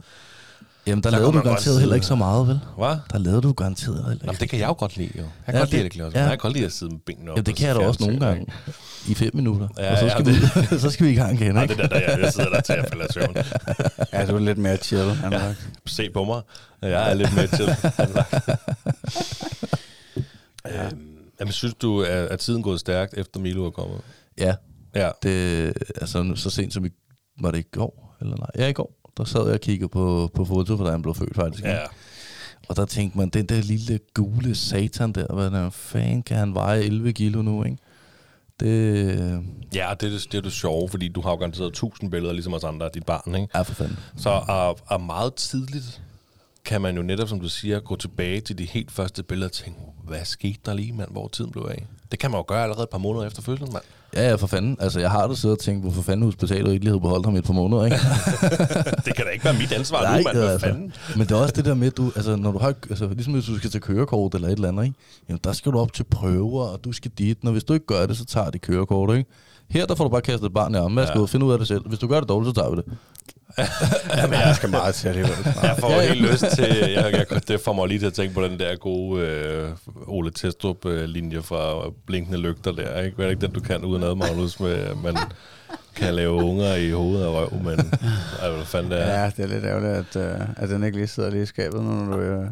Jamen, der, Der lavede du garanteret sidde- heller ikke så meget, vel? Hvad? Der lavede du garanteret heller Jamen, ikke. det kan jeg jo godt lide, jo. Jeg kan Ja, godt lide det- Klaus. ja. Jeg kan godt lide at sidde med benene op. Jamen, det og kan jeg da også nogle gange. I fem minutter. Ja, og så ja, skal, det- vi, <laughs> så skal vi i gang igen, ikke? det der, der jeg, jeg sidder der til at falde af søvn. Ja, du er lidt mere chill, Henrik. Se på mig. Jeg er lidt med <laughs> til. øhm, jamen, synes du, at, at tiden gået stærkt, efter Milo er kommet? Ja, Ja. det, altså så sent som i, var det i går, eller nej, ja i går, der sad jeg og kiggede på, på foto, for da han blev født faktisk. Ja. Og der tænkte man, den der lille gule satan der, hvad fanden kan han veje 11 kilo nu, ikke? Det Ja, det er det, det er det sjove, fordi du har jo garanteret tusind billeder, ligesom os andre af dit barn, ikke? er for fanden. Så er, er meget tidligt kan man jo netop, som du siger, gå tilbage til de helt første billeder og tænke, hvad skete der lige, mand, hvor tiden blev af? Det kan man jo gøre allerede et par måneder efter fødslen, mand. Ja, ja, for fanden. Altså, jeg har da siddet og tænkt, hvorfor fanden hospitalet ikke lige havde beholdt ham i et par måneder, ikke? <laughs> det kan da ikke være mit ansvar Nej, nu, mand. Hvad altså. fanden? Men det er også det der med, du, altså, når du har, altså, ligesom hvis du skal til kørekort eller et eller andet, ikke? Jamen, der skal du op til prøver, og du skal dit, og hvis du ikke gør det, så tager de kørekort, ikke? Her der får du bare kastet et barn i armen. Værsgo, ja. finde ud af det selv. Hvis du gør det dårligt, så tager vi det. Jamen, jeg skal meget til alligevel. <laughs> Jeg får Ja, ja, helt lyst til, jeg, jeg, det får mig lige til at tænke på den der gode øh, Ole Testrup-linje fra Blinkende Lygter der, ikke? Hvad er det ikke den, du kan uden ad, Magnus, med, man kan lave unger i hovedet og røv, men ej, hvad fanden det er. Ja, det er lidt ærgerligt, at, uh, at den ikke lige sidder lige i skabet, nu når du... Uh,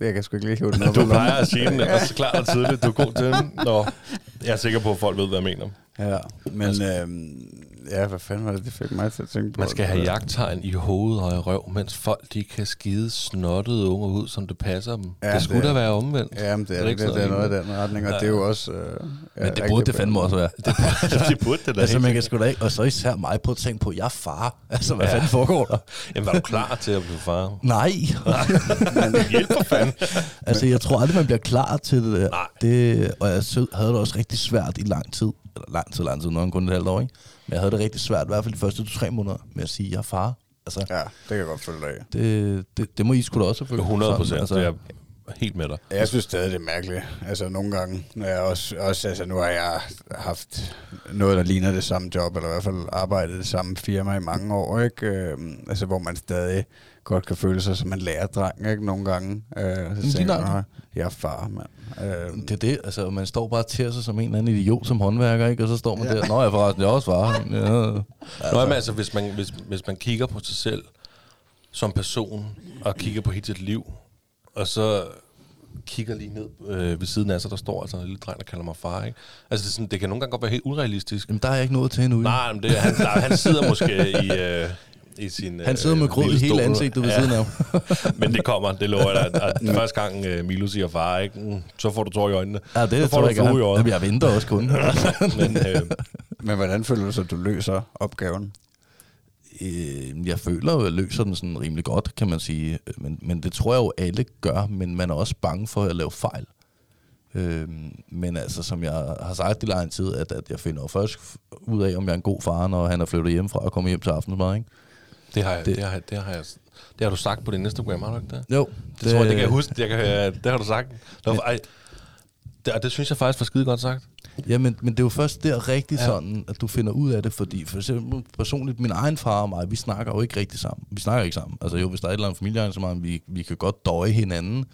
jeg kan sgu ikke lige hive den op. Du plejer at sige den, <laughs> og så klart og tydeligt, du er god til den. Nå, jeg er sikker på, at folk ved, hvad jeg mener. Ja, men øhm, ja, hvad fanden var det, det fik mig til at tænke på? Man skal have jagttegn i hovedet og i røv, mens folk de kan skide snottede unger ud, som det passer dem. Ja, Ja, det skulle det- da være omvendt. Ja, men det er, det det, det, det er noget i den retning, og det er jo også... Øh, Men <laughs> det burde det fandme også være. det burde det da Altså, man kan sgu da ikke, og så især mig på at tænke på, jeg er far. <laughs> Altså, hvad Ja. fanden foregår der? Jamen, var du klar til at blive far? Nej. Hjælp for fanden. altså, jeg tror aldrig, man bliver klar til det der. Nej. Det, og jeg havde det også rigtig svært i lang tid. Eller lang tid, lang tid, han kun et halvt år, ikke? Men jeg havde det rigtig svært, i hvert fald de første to-tre måneder, med at sige, at jeg er far. Altså, Ja, det kan jeg godt følge dig af. det, det, det må I sgu da også følge. 100 procent, Altså, det er helt med dig. Jeg synes stadig, det er mærkeligt. Altså nogle gange, når jeg også, også altså nu har jeg haft noget, der ligner det samme job, eller i hvert fald arbejdet i det samme firma i mange år, ikke? Øhm, altså hvor man stadig godt kan føle sig som en lærerdreng, ikke? Nogle gange. Øh, så tænker man, jeg er far, mand. Øh, Det er det, altså man står bare til sig som en eller anden idiot som håndværker, ikke? Og så står man Ja. der, nå jeg forresten, jeg er også far. <laughs> Ja. Altså. Nå, men altså, hvis man, hvis, hvis man kigger på sig selv som person, og kigger på hele sit liv, og så kigger lige ned øh, ved siden af sig, der står altså en lille dreng, der kalder mig far, ikke? Altså, det, er sådan, det kan nogle gange godt være helt urealistisk. Jamen der er jeg ikke nået til endnu. Nej, men det, han, der, han sidder måske i, øh, i sin Han sidder med øh, grød i hele ansigtet ved Ja. siden af. <laughs> Men det kommer, det lover jeg dig. At, at første gang øh, Milo siger far, ikke? Mm, så får du tår i øjnene. Ja, det så får tror du jeg flue i gerne. øjet. Jamen, jeg venter også kun. <laughs> Men øh, men hvordan føler du så, at du løser opgaven? Øh, jeg føler jo, at jeg løser den sådan rimelig godt, kan man sige. Men, men det tror jeg jo, alle gør, men man er også bange for at lave fejl. Øh, men altså, som jeg har sagt i lang tid, at, at jeg finder først ud af, om jeg er en god far, når han er flyttet hjemmefra og kommer hjem til aftensmad, ikke? Det, har jeg, Det- det, har, jeg- det, har jeg, det har du sagt på din Instagram, har du ikke det? Jo. Det, det tror jeg, det kan jeg huske. Jeg kan, det har du sagt. Det, var, ej, det, og det synes jeg faktisk var skide godt sagt. Ja, men, men det er jo først der rigtigt Ja. sådan, at du finder ud af det, fordi for eksempel personligt, min egen far og mig, vi snakker jo ikke rigtig sammen. Vi snakker ikke sammen. Altså jo, hvis der er et eller andet familiearrangement, vi, vi kan godt døje hinanden,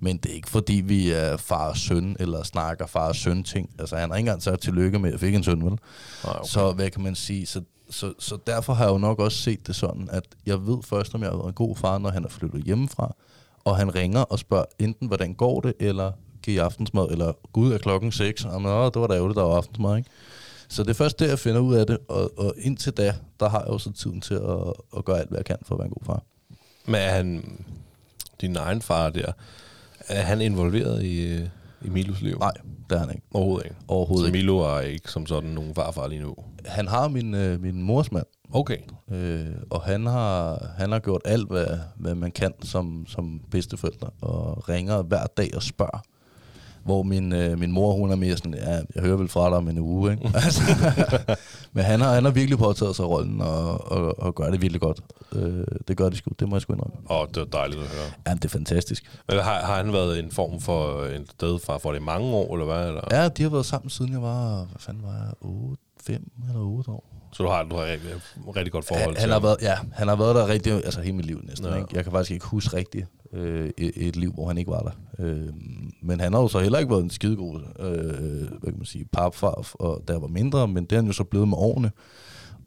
men det er ikke fordi, vi er far og søn, eller snakker far og søn ting. Altså han har ikke engang sagt tillykke med, at jeg fik en søn, vel? Nej, okay. Så hvad kan man sige? Så, så, så derfor har jeg jo nok også set det sådan, at jeg ved først, om jeg har været en god far, når han er flyttet hjemmefra, og han ringer og spørger enten, hvordan går det, eller giver I aftensmad, eller gud er klokken 6, og nå, Åh, det var da ærgerligt, der var aftensmad, ikke? Så det er først der, jeg finder ud af det, og, og indtil da, der har jeg jo så tiden til at, at gøre alt, hvad jeg kan for at være en god far. Men er han, din egen far der, er han involveret i, øh, i Milos liv? Nej, det er han ikke. Overhovedet ikke. Overhovedet så. Milo er ikke som sådan nogen farfar lige nu. Han har min, øh, min mors mand, Okay. Øh, og han har, han har gjort alt, hvad, hvad man kan som, som bedsteforældre, og ringer hver dag og spørger. Hvor min, øh, min mor, hun er mere sådan, ja, jeg hører vel fra dig om en uge, ikke? <laughs> altså, <laughs> men han har, han har virkelig påtaget sig rollen, og, og, og gør det virkelig godt. Øh, det gør det sgu, det må jeg sgu indrømme. Og det var dejligt at høre. Ja, det er fantastisk. Men har, har han været en form for en stedfar for det i mange år, eller hvad? Eller? Ja, de har været sammen siden jeg var, hvad fanden var jeg, 8, 5 eller 8 år. Så du har, du har et rigtig godt forhold Han, til han har været, ja, han har været der rigtig, altså hele mit liv næsten. Ja. Ikke? Jeg kan faktisk ikke huske rigtigt øh, et, et liv, hvor han ikke var der. Øh, men han har jo så heller ikke været en skidegod, øh, hvad kan man sige, papfar, og jeg var mindre, men det er han jo så blevet med årene.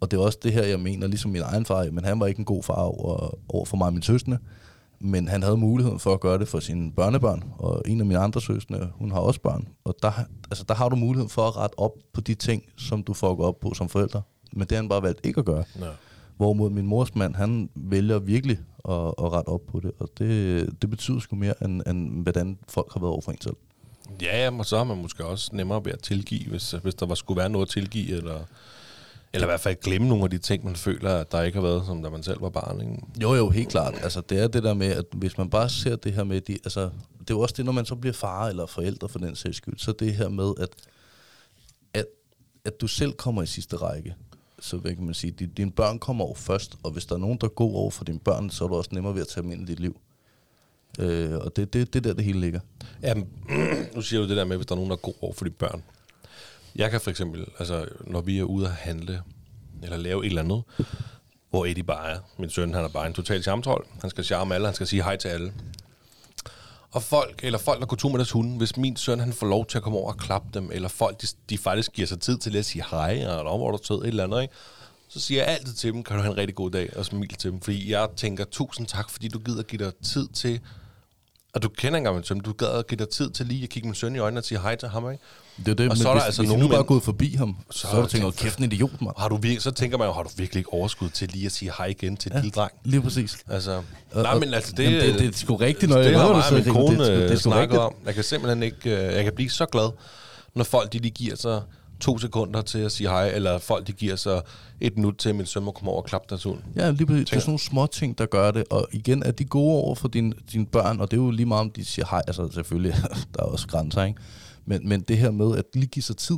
Og det er også det her, jeg mener, ligesom min egen far, men han var ikke en god far over, over for mig og min søskende. Men han havde muligheden for at gøre det for sine børnebørn, og en af mine andre søskende, hun har også børn. Og der, altså, der har du muligheden for at rette op på de ting, som du får op på som forældre. Men det har han bare valgt ikke at gøre. Ja. Hvorimod min mors mand, han vælger virkelig at, at rette op på det, og det, det betyder sgu mere, end, end hvordan folk har været over for en selv. Ja, ja, og så har man måske også nemmere ved at tilgive, hvis, hvis der var, skulle være noget at tilgive, eller, Eller i hvert fald glemme nogle af de ting, man føler, at der ikke har været, som da man selv var barn. Ikke? Jo, jo, helt klart. Altså, det er det der med, at hvis man bare ser det her med, de, altså, det er jo også det, når man så bliver far eller forældre for den sags skyld, så det her med, at, at, at du selv kommer i sidste række. Så hvad kan man sige, din, dine børn kommer over først, og hvis der er nogen, der går over for dine børn, så er du også nemmere ved at tage dem ind i dit liv. Øh, og det er det, det der, det hele ligger. Jamen, <clears throat> nu siger du det der med, hvis der er nogen, der går over for dine børn. Jeg kan for eksempel, altså, når vi er ude at handle, eller lave et eller andet, hvor Eddie bare er, min søn, han er bare en total charmtrold. Han skal charme alle, han skal sige hej til alle. Og folk, eller folk, der går tur med deres hunde, hvis min søn han får lov til at komme over og klappe dem, eller folk, de, de faktisk giver sig tid til at sige hej, eller hvor du tød, et eller andet, ikke? så siger jeg altid til dem, kan du have en rigtig god dag, og smil til dem. Fordi jeg tænker, tusind tak, fordi du gider give dig tid til, og du kender ikke engang min du gad give dig tid til lige at kigge min søn i øjnene og sige hej til ham, ikke? Det er det, Og men så er der hvis, altså hvis nogen du bare gået forbi ham, så, så har du tænkt, kæft en idiot, mand. Har du virkelig, så tænker man jo, har du virkelig ikke overskud til lige at sige hej igen til ja. lille dreng? Lige præcis. Altså, Og- nej, men altså, det, jamen, det- det er sgu rigtigt, når jeg det hører, har du mig og min kone det er sgu- det er øh, sgu snakket rigtigt. om. Jeg kan simpelthen ikke, øh, jeg kan blive så glad, når folk to sekunder til at sige hej, eller folk de giver sig et minut til, at min søn må komme over og klappe deres hund. Ja, lige præcis. Det er sådan nogle små ting, der gør det. Og igen, er de gode over for dine, dine børn, og det er jo lige meget, om de siger hej. Altså selvfølgelig, <laughs> der er også grænser, ikke? Men, men det her med at lige give sig tid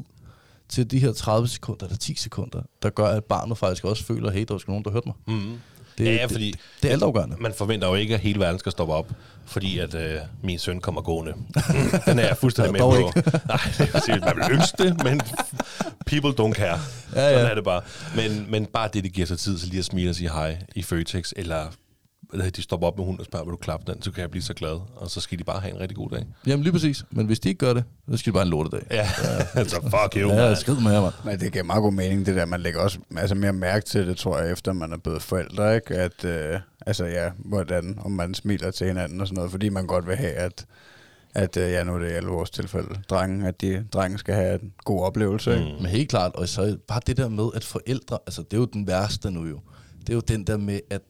til de her 30 sekunder eller 10 sekunder, der gør, at barnet faktisk også føler, hey, der sgu nogen, der hørte mig. Mm. Det, Ja, fordi- Det, det er altafgørende. Man forventer jo ikke, at hele verden skal stoppe op, fordi at øh, min søn kommer gående. <laughs> Den er jeg fuldstændig med Dog på. ikke. <laughs> Nej, det sige, man vil ønske det, men <laughs> people don't care. Ja, ja. Sådan er det bare. Men, men bare det, det giver sig tid til lige at smile og sige hej i Føtex, eller eller de stopper op med hunden og spørger, vil du klappe den, så kan jeg blive så glad. Og så skal de bare have en rigtig god dag. Jamen lige præcis. Men hvis de ikke gør det, så skal de bare have en lortedag. Ja, <laughs> altså fuck you, Ja, skrid med jer, mand. Men det giver meget god mening, det der. Man lægger også altså mere mærke til det, tror jeg, efter man er blevet forældre, ikke? At, øh, altså ja, hvordan, om man smiler til hinanden og sådan noget, fordi man godt vil have, at, at øh, ja, nu er det i alle vores tilfælde, drenge, at de drenge skal have en god oplevelse, ikke? Men helt klart, og så bare det der med, at forældre, altså det er jo den værste nu jo. Det er jo den der med, at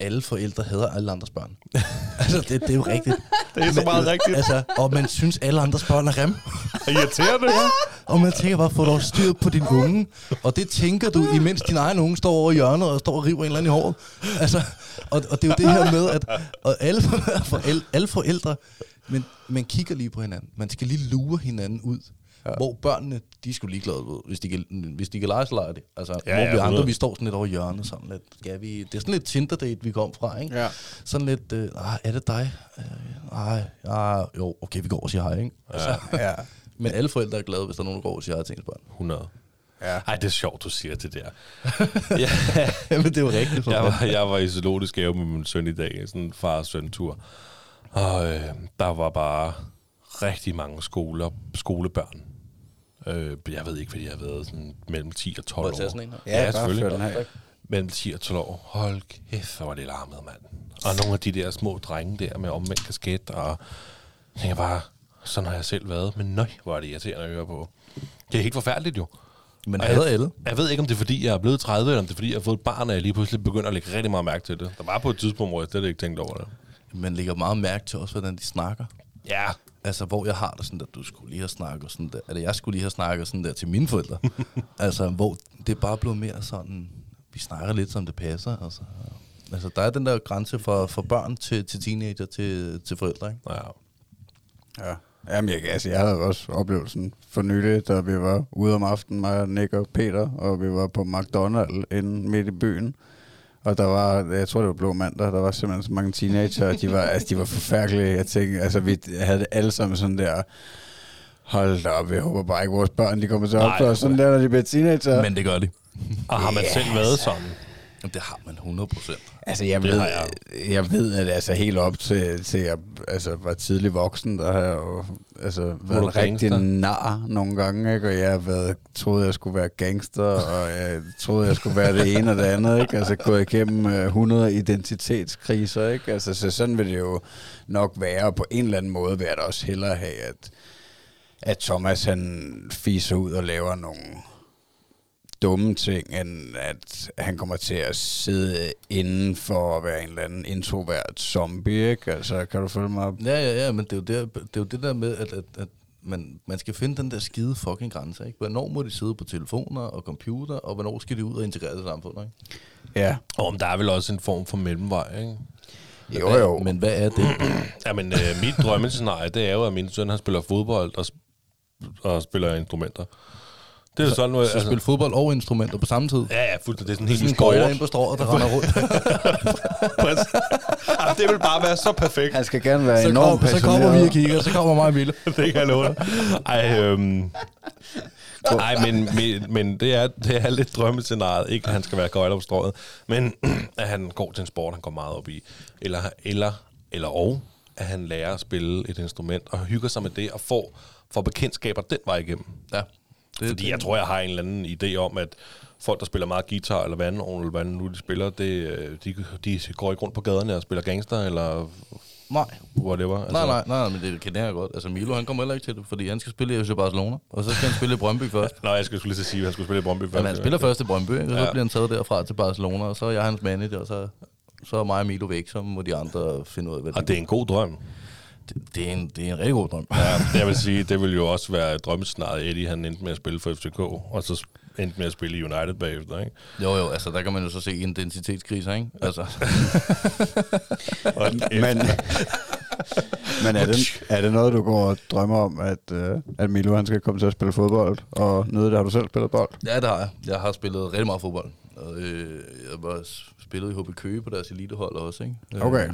alle forældre hader alle andres børn. <laughs> altså, det, det er jo rigtigt. <laughs> Det er så meget rigtigt. Altså, og man synes, alle andres børn er rem. <laughs> Irriterende. Ja, og man tænker bare, få dog styr på din unge. Og det tænker du, imens din egen unge står over hjørnet og står og river en eller anden i håret. Altså, og, og det er jo det her med, at og alle, forældre, alle forældre, men man kigger lige på hinanden. Man skal lige lure hinanden ud. Ja. Hvor børnene, de er sgu ligeglade ud. Hvis de kan, hvis de kan lege, så leger de. Altså, Ja, ja, hvor ja, vi andre, 100. vi står sådan lidt over hjørnet. Sådan lidt, skal vi, det er sådan lidt Tinder-date, vi kom fra, ikke? Ja. Sådan lidt, øh, ah, er det dig? Øh, nej, ah, jo, okay, vi går og siger hej, ikke? Altså, Ja. <laughs> men alle forældre er glade, hvis der er nogen, der går og siger hej til ens børn. 100. Ja. Ej, det er sjovt, du siger det der. <laughs> ja, Jamen, det er jo rigtigt. For jeg, jeg var, jeg var i zoologisk have med min søn i dag, sådan en far-søn-tur. Og øh, der var bare rigtig mange skoler, skolebørn. Øh, jeg ved ikke, hvad de har været, sådan mellem 10 og 12 Må år. jeg sådan en her? Ja, ja selvfølgelig. den af. Mellem 10 og 12 år. Hold kæft, hvor var det larmet, mand. Og nogle af de der små drenge der med omvendt kasket, og jeg tænker bare, sådan har jeg selv været. Men nøj, hvor er det irriterende at høre på. Det er helt forfærdeligt jo. Men jeg, alle. Jeg ved ikke, om det er, fordi jeg er blevet 30, eller om det er, fordi jeg har fået et barn, og jeg lige pludselig begynder at lægge rigtig meget mærke til det. Der var på et tidspunkt, hvor jeg slet ikke tænkte over det. Man lægger meget mærke til også, hvordan de snakker. Ja, Altså, hvor jeg har det sådan, at du skulle lige have snakket sådan der, eller jeg skulle lige have snakket sådan der til mine forældre. <laughs> altså, hvor det er bare blevet mere sådan, vi snakker lidt, som det passer. Altså, altså der er den der grænse fra, fra børn til, til teenager til, til forældre, ikke? ja. Ja. Jamen, jeg, altså, jeg havde også oplevelsen for nylig, da vi var ude om aftenen, mig, Nick og Peter, og vi var på McDonald's inde midt i byen. Og der var, jeg tror det var blå mandag, der var simpelthen så mange teenager, og de var, altså, de var forfærdelige. Jeg tænkte, altså vi havde det alle sammen sådan der, hold da op, jeg håber bare ikke, vores børn de kommer til at opføre sådan der, når de bliver teenager. Men det gør de. Og har man selv været sådan? Jamen, det har man 100 procent. Altså, jeg ved, jeg. jeg. ved, at altså, helt op til, til jeg altså, var tidlig voksen, der har jeg jo altså, været en rigtig nar nogle gange, ikke? og jeg har været, troede, jeg skulle være gangster, og jeg troede, jeg skulle være det ene og det andet, ikke? altså gået igennem øh, 100 identitetskriser, ikke? Altså, så sådan vil det jo nok være, og på en eller anden måde vil jeg da også hellere have, at, at Thomas han fiser ud og laver nogle dumme ting, end at han kommer til at sidde inden for at være en eller anden introvert zombie, ikke? Altså, kan du følge mig op? Ja, ja, ja, men det er jo, der, det, er jo det der med, at, at, at men man skal finde den der skide fucking grænse, ikke? Hvornår må de sidde på telefoner og computer, og hvornår skal de ud og integrere det samfund, ikke? Ja. Og der er vel også en form for mellemvej, ikke? Jo, jo. Men hvad er det? <clears throat> Jamen, øh, mit drømmescenarie, det er jo, at min søn, han spiller fodbold og, sp- og spiller instrumenter. Det er jo sådan noget... Så spille fodbold og instrumenter på samme tid? Ja, ja, fuldstændig. Det er sådan sådan en gøjler ind på strået, der render rundt. <laughs> Jamen, det vil bare være så perfekt. Han skal gerne være så, enormt kom, så kommer passioneret. vi og kigger, så kommer mig og Mille. <laughs> det kan jeg love dig. Ej, øhm, ej men, men, men det, er, det er lidt drømmescenariet. Ikke, at han skal være gøjler på strået, men <clears throat> at han går til en sport, han går meget op i. Eller, eller, eller og, at han lærer at spille et instrument og hygger sig med det og får, får bekendtskaber den vej igennem. Ja. Det, Fordi jeg tror, jeg har en eller anden idé om, at folk, der spiller meget guitar, eller hvad, eller hvad nu de spiller, det, øh, de, de går ikke rundt på gaderne og spiller gangster, eller Nej. whatever. Altså, Nej, nej, nej, men det kender jeg godt. Altså Milo, han kommer heller ikke til det, fordi han skal spille i FC Barcelona, og så skal han spille i Brøndby <laughs> først. Nå, jeg skulle lige til at sige, at han skulle spille i Brøndby først. Men han spiller først i Brøndby, og så Ja. bliver han taget derfra til Barcelona, og så er jeg hans manager, og så, så er mig og Milo væk, så må de andre finde ud af, hvad Og det er en god drøm. Det, det, er en, det er en rigtig god drøm. Ja, det jeg vil sige, det vil jo også være drømmescenariet, Eddie han endte med at spille for FCK, og så endte med at spille i United bagefter, ikke? Jo, jo, altså der kan man jo så se identitetskriser, ikke? Altså, <laughs> Og Men, men er, det, er det noget, du går og drømmer om, at, uh, at Milo han skal komme til at spille fodbold, og nyde det? Har du selv spillet bold? ja, det har jeg. Jeg har spillet rigtig meget fodbold. Og, øh, jeg var spillet i HB Køge på deres elitehold også, ikke? Okay.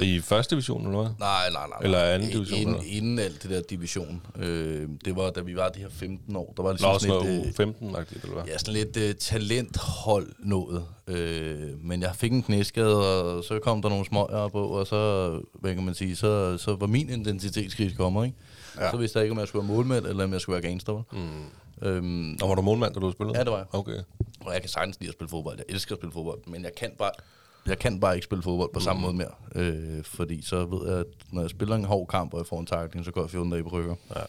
Øh, i første division, eller hvad? Nej, nej, nej. Eller nej. anden division, Inden, eller? inden alt det der division. Øh, det var, da vi var de her 15 år. Der var Nå, ligesom også sådan noget lidt, øh, U15-agtigt, eller hvad? ja, sådan lidt øh, talenthold nået. Øh, men jeg fik en knæskade, og så kom der nogle smøger på, og så, hvad kan man sige, så, så var min identitetskrise kommet, ikke? Ja. Så vidste jeg ikke, om jeg skulle være målmand, eller om jeg skulle være gangster. Mm. Øhm, Og var du målmand, da du spillede? Ja, det var jeg. Okay. og jeg kan sagtens lide at spille fodbold. Jeg elsker at spille fodbold, men jeg kan bare, jeg kan bare ikke spille fodbold på samme måde mere. Øh, fordi så ved jeg, at når jeg spiller en hård kamp, og jeg får en takling, så går jeg 14 dage på rykker. Ja.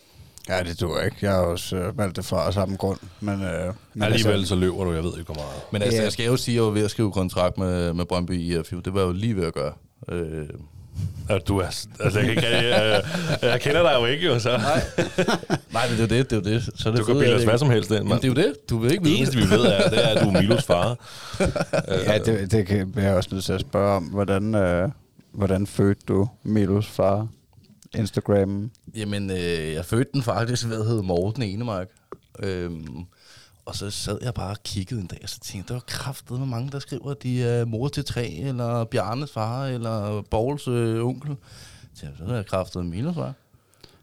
Ja, det tror jeg ikke. Jeg har også uh, valgt det fra af samme grund. Men, uh, men Alligevel så løber du, jeg ved ikke, hvor meget. Men altså, Ja. jeg skal jo sige, at jeg var ved at skrive kontrakt med, med Brøndby i IFU. Det var jeg jo lige ved at gøre. Øh, Og du er, altså, jeg, kan, ikke- jeg, jeg, jeg kender dig jo ikke, jo, så nej. nej, men det er jo det. det, er jo det. Så er det du kan bilde at os hvad som helst ind, mand. det er jo det. Du vil ikke Det vide eneste, det. vi ved, er, det er, at du er Milos far. Ja, det, det kan jeg også nødt til at spørge om. Hvordan, uh, hvordan fødte du Milos far? Instagram? Jamen, øh, jeg fødte den faktisk ved at hedde Morten Enemark. Øhm, og så sad jeg bare og kiggede en dag, og så tænkte jeg, der var kraftet med mange, der skriver, at de er mor til tre, eller Bjarnes far, eller Borgs øh, onkel. Så jeg, så er jeg kraftet med Milos far.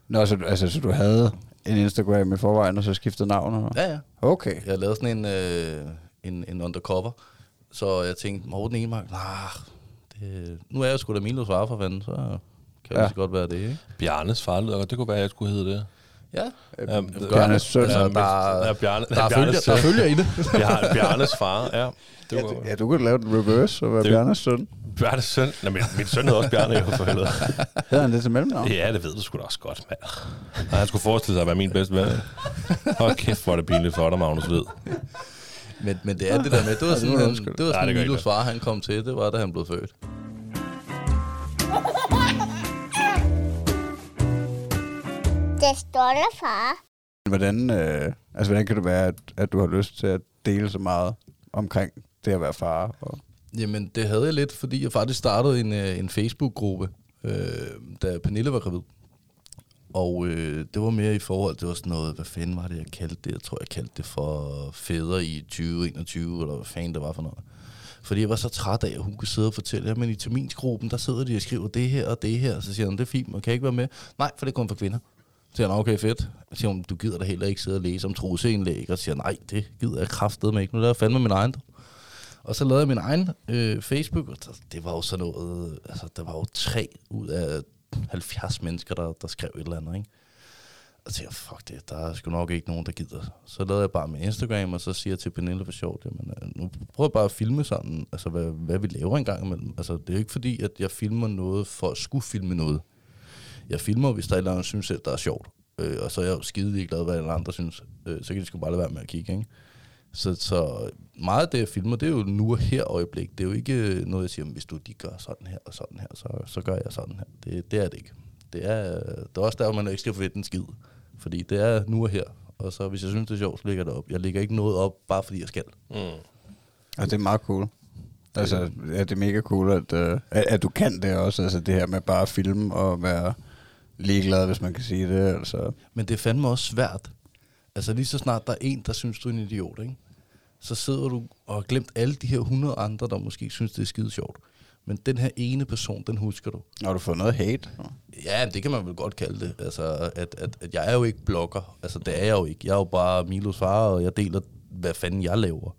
Nå, så, du- altså, så du havde en Instagram i forvejen, og så skiftede navn? Eller? Ja, ja. Okay. Jeg lavede sådan en, øh, en, en undercover, så jeg tænkte, Morten Enemark, nah, det, nu er jeg sgu da Milos far for fanden, så kan det Ja. så godt være det, ikke? Bjarnes far, det kunne være, at jeg skulle hedde det. Ja, Ja, Bjarnes søn. Altså, der, Ja, Bjarne, der, er følger, der følger i det. <laughs> Bjarne, Bjarnes far, ja. Det var, Ja, du kunne lave den reverse og være Det- Bjarnes søn. Bjarnes søn. Nej, min, min søn hedder også Bjarne, jo, for helvede. <laughs> Hedder han det til mellemnavn? Ja, det ved du sgu da også godt, mand. Og han skulle forestille sig at være min bedste ven. Hold kæft, hvor er det pinligt for dig, Magnus Ved. Men, men det er det der med, det var sådan, må du han, undskylde. det var Nej, sådan det Milos far, han kom til, det var da han blev født. Det stolte far. Hvordan, øh, altså, hvordan kan det være, at, at du har lyst til at dele så meget omkring det at være far? Og, Jamen, det havde jeg lidt, fordi jeg faktisk startede en, øh, en Facebook-gruppe, øh, da Pernille var gravid. Og øh, det var mere i forhold, det var sådan noget, hvad fanden var det, jeg kaldte det? Jeg tror, jeg kaldte det for fædre i 2021, eller hvad fanden det var for noget. Fordi jeg var så træt af, at hun kunne sidde og fortælle, at men i terminsgruppen, der sidder de og skriver det her og det her. Så siger hun, det er fint, man kan ikke være med. Nej, for det er kun for kvinder. Så siger han, okay, fedt. Så siger hun, du gider da heller ikke sidde og læse om truseindlæg. Og siger nej, det gider jeg kraftedeme ikke. Nu laver jeg fandme min egen. Og så lavede jeg min egen øh, Facebook, og det var jo sådan noget, altså der var jo tre ud af 70 mennesker, der, der skrev et eller andet, ikke? Og så tænkte jeg, fuck det, der er sgu nok ikke nogen, der gider. Så lavede jeg bare min Instagram, og så siger jeg til Pernille for sjovt, jamen, øh, nu prøver jeg bare at filme sådan, altså hvad, hvad vi laver en gang imellem. Altså det er jo ikke fordi, at jeg filmer noget for at skulle filme noget. Jeg filmer, hvis der er et eller andet, jeg synes selv, der er sjovt. Øh, og så er jeg jo skide glad, hvad alle andre synes. Øh, så kan de sgu bare lade være med at kigge, ikke? Så, så meget af det, jeg filmer, det er jo nu og her øjeblik. Det er jo ikke øh, noget, jeg siger, hvis du de gør sådan her og sådan her, så, så gør jeg sådan her. Det, det er det ikke. Det er, det er også der, hvor man ikke skal forvente en skid. Fordi det er nu og her. Og så hvis jeg synes, det er sjovt, så lægger jeg det op. Jeg lægger ikke noget op, bare fordi jeg skal. Mm. Og det er meget cool. Altså, ja, det er mega cool, at, uh, at, at du kan det også. Altså det her med bare at filme og være ligeglad, hvis man kan sige det. Altså. Men det er fandme også svært. Altså lige så snart der er en, der synes, du er en idiot, ikke? så sidder du og har glemt alle de her 100 andre, der måske synes, det er skide sjovt. Men den her ene person, den husker du. Har du fået noget hate? Ja, det kan man vel godt kalde det. Altså, at, at, at jeg er jo ikke blogger. Altså, det er jeg jo ikke. Jeg er jo bare Milos far, og jeg deler, hvad fanden jeg laver.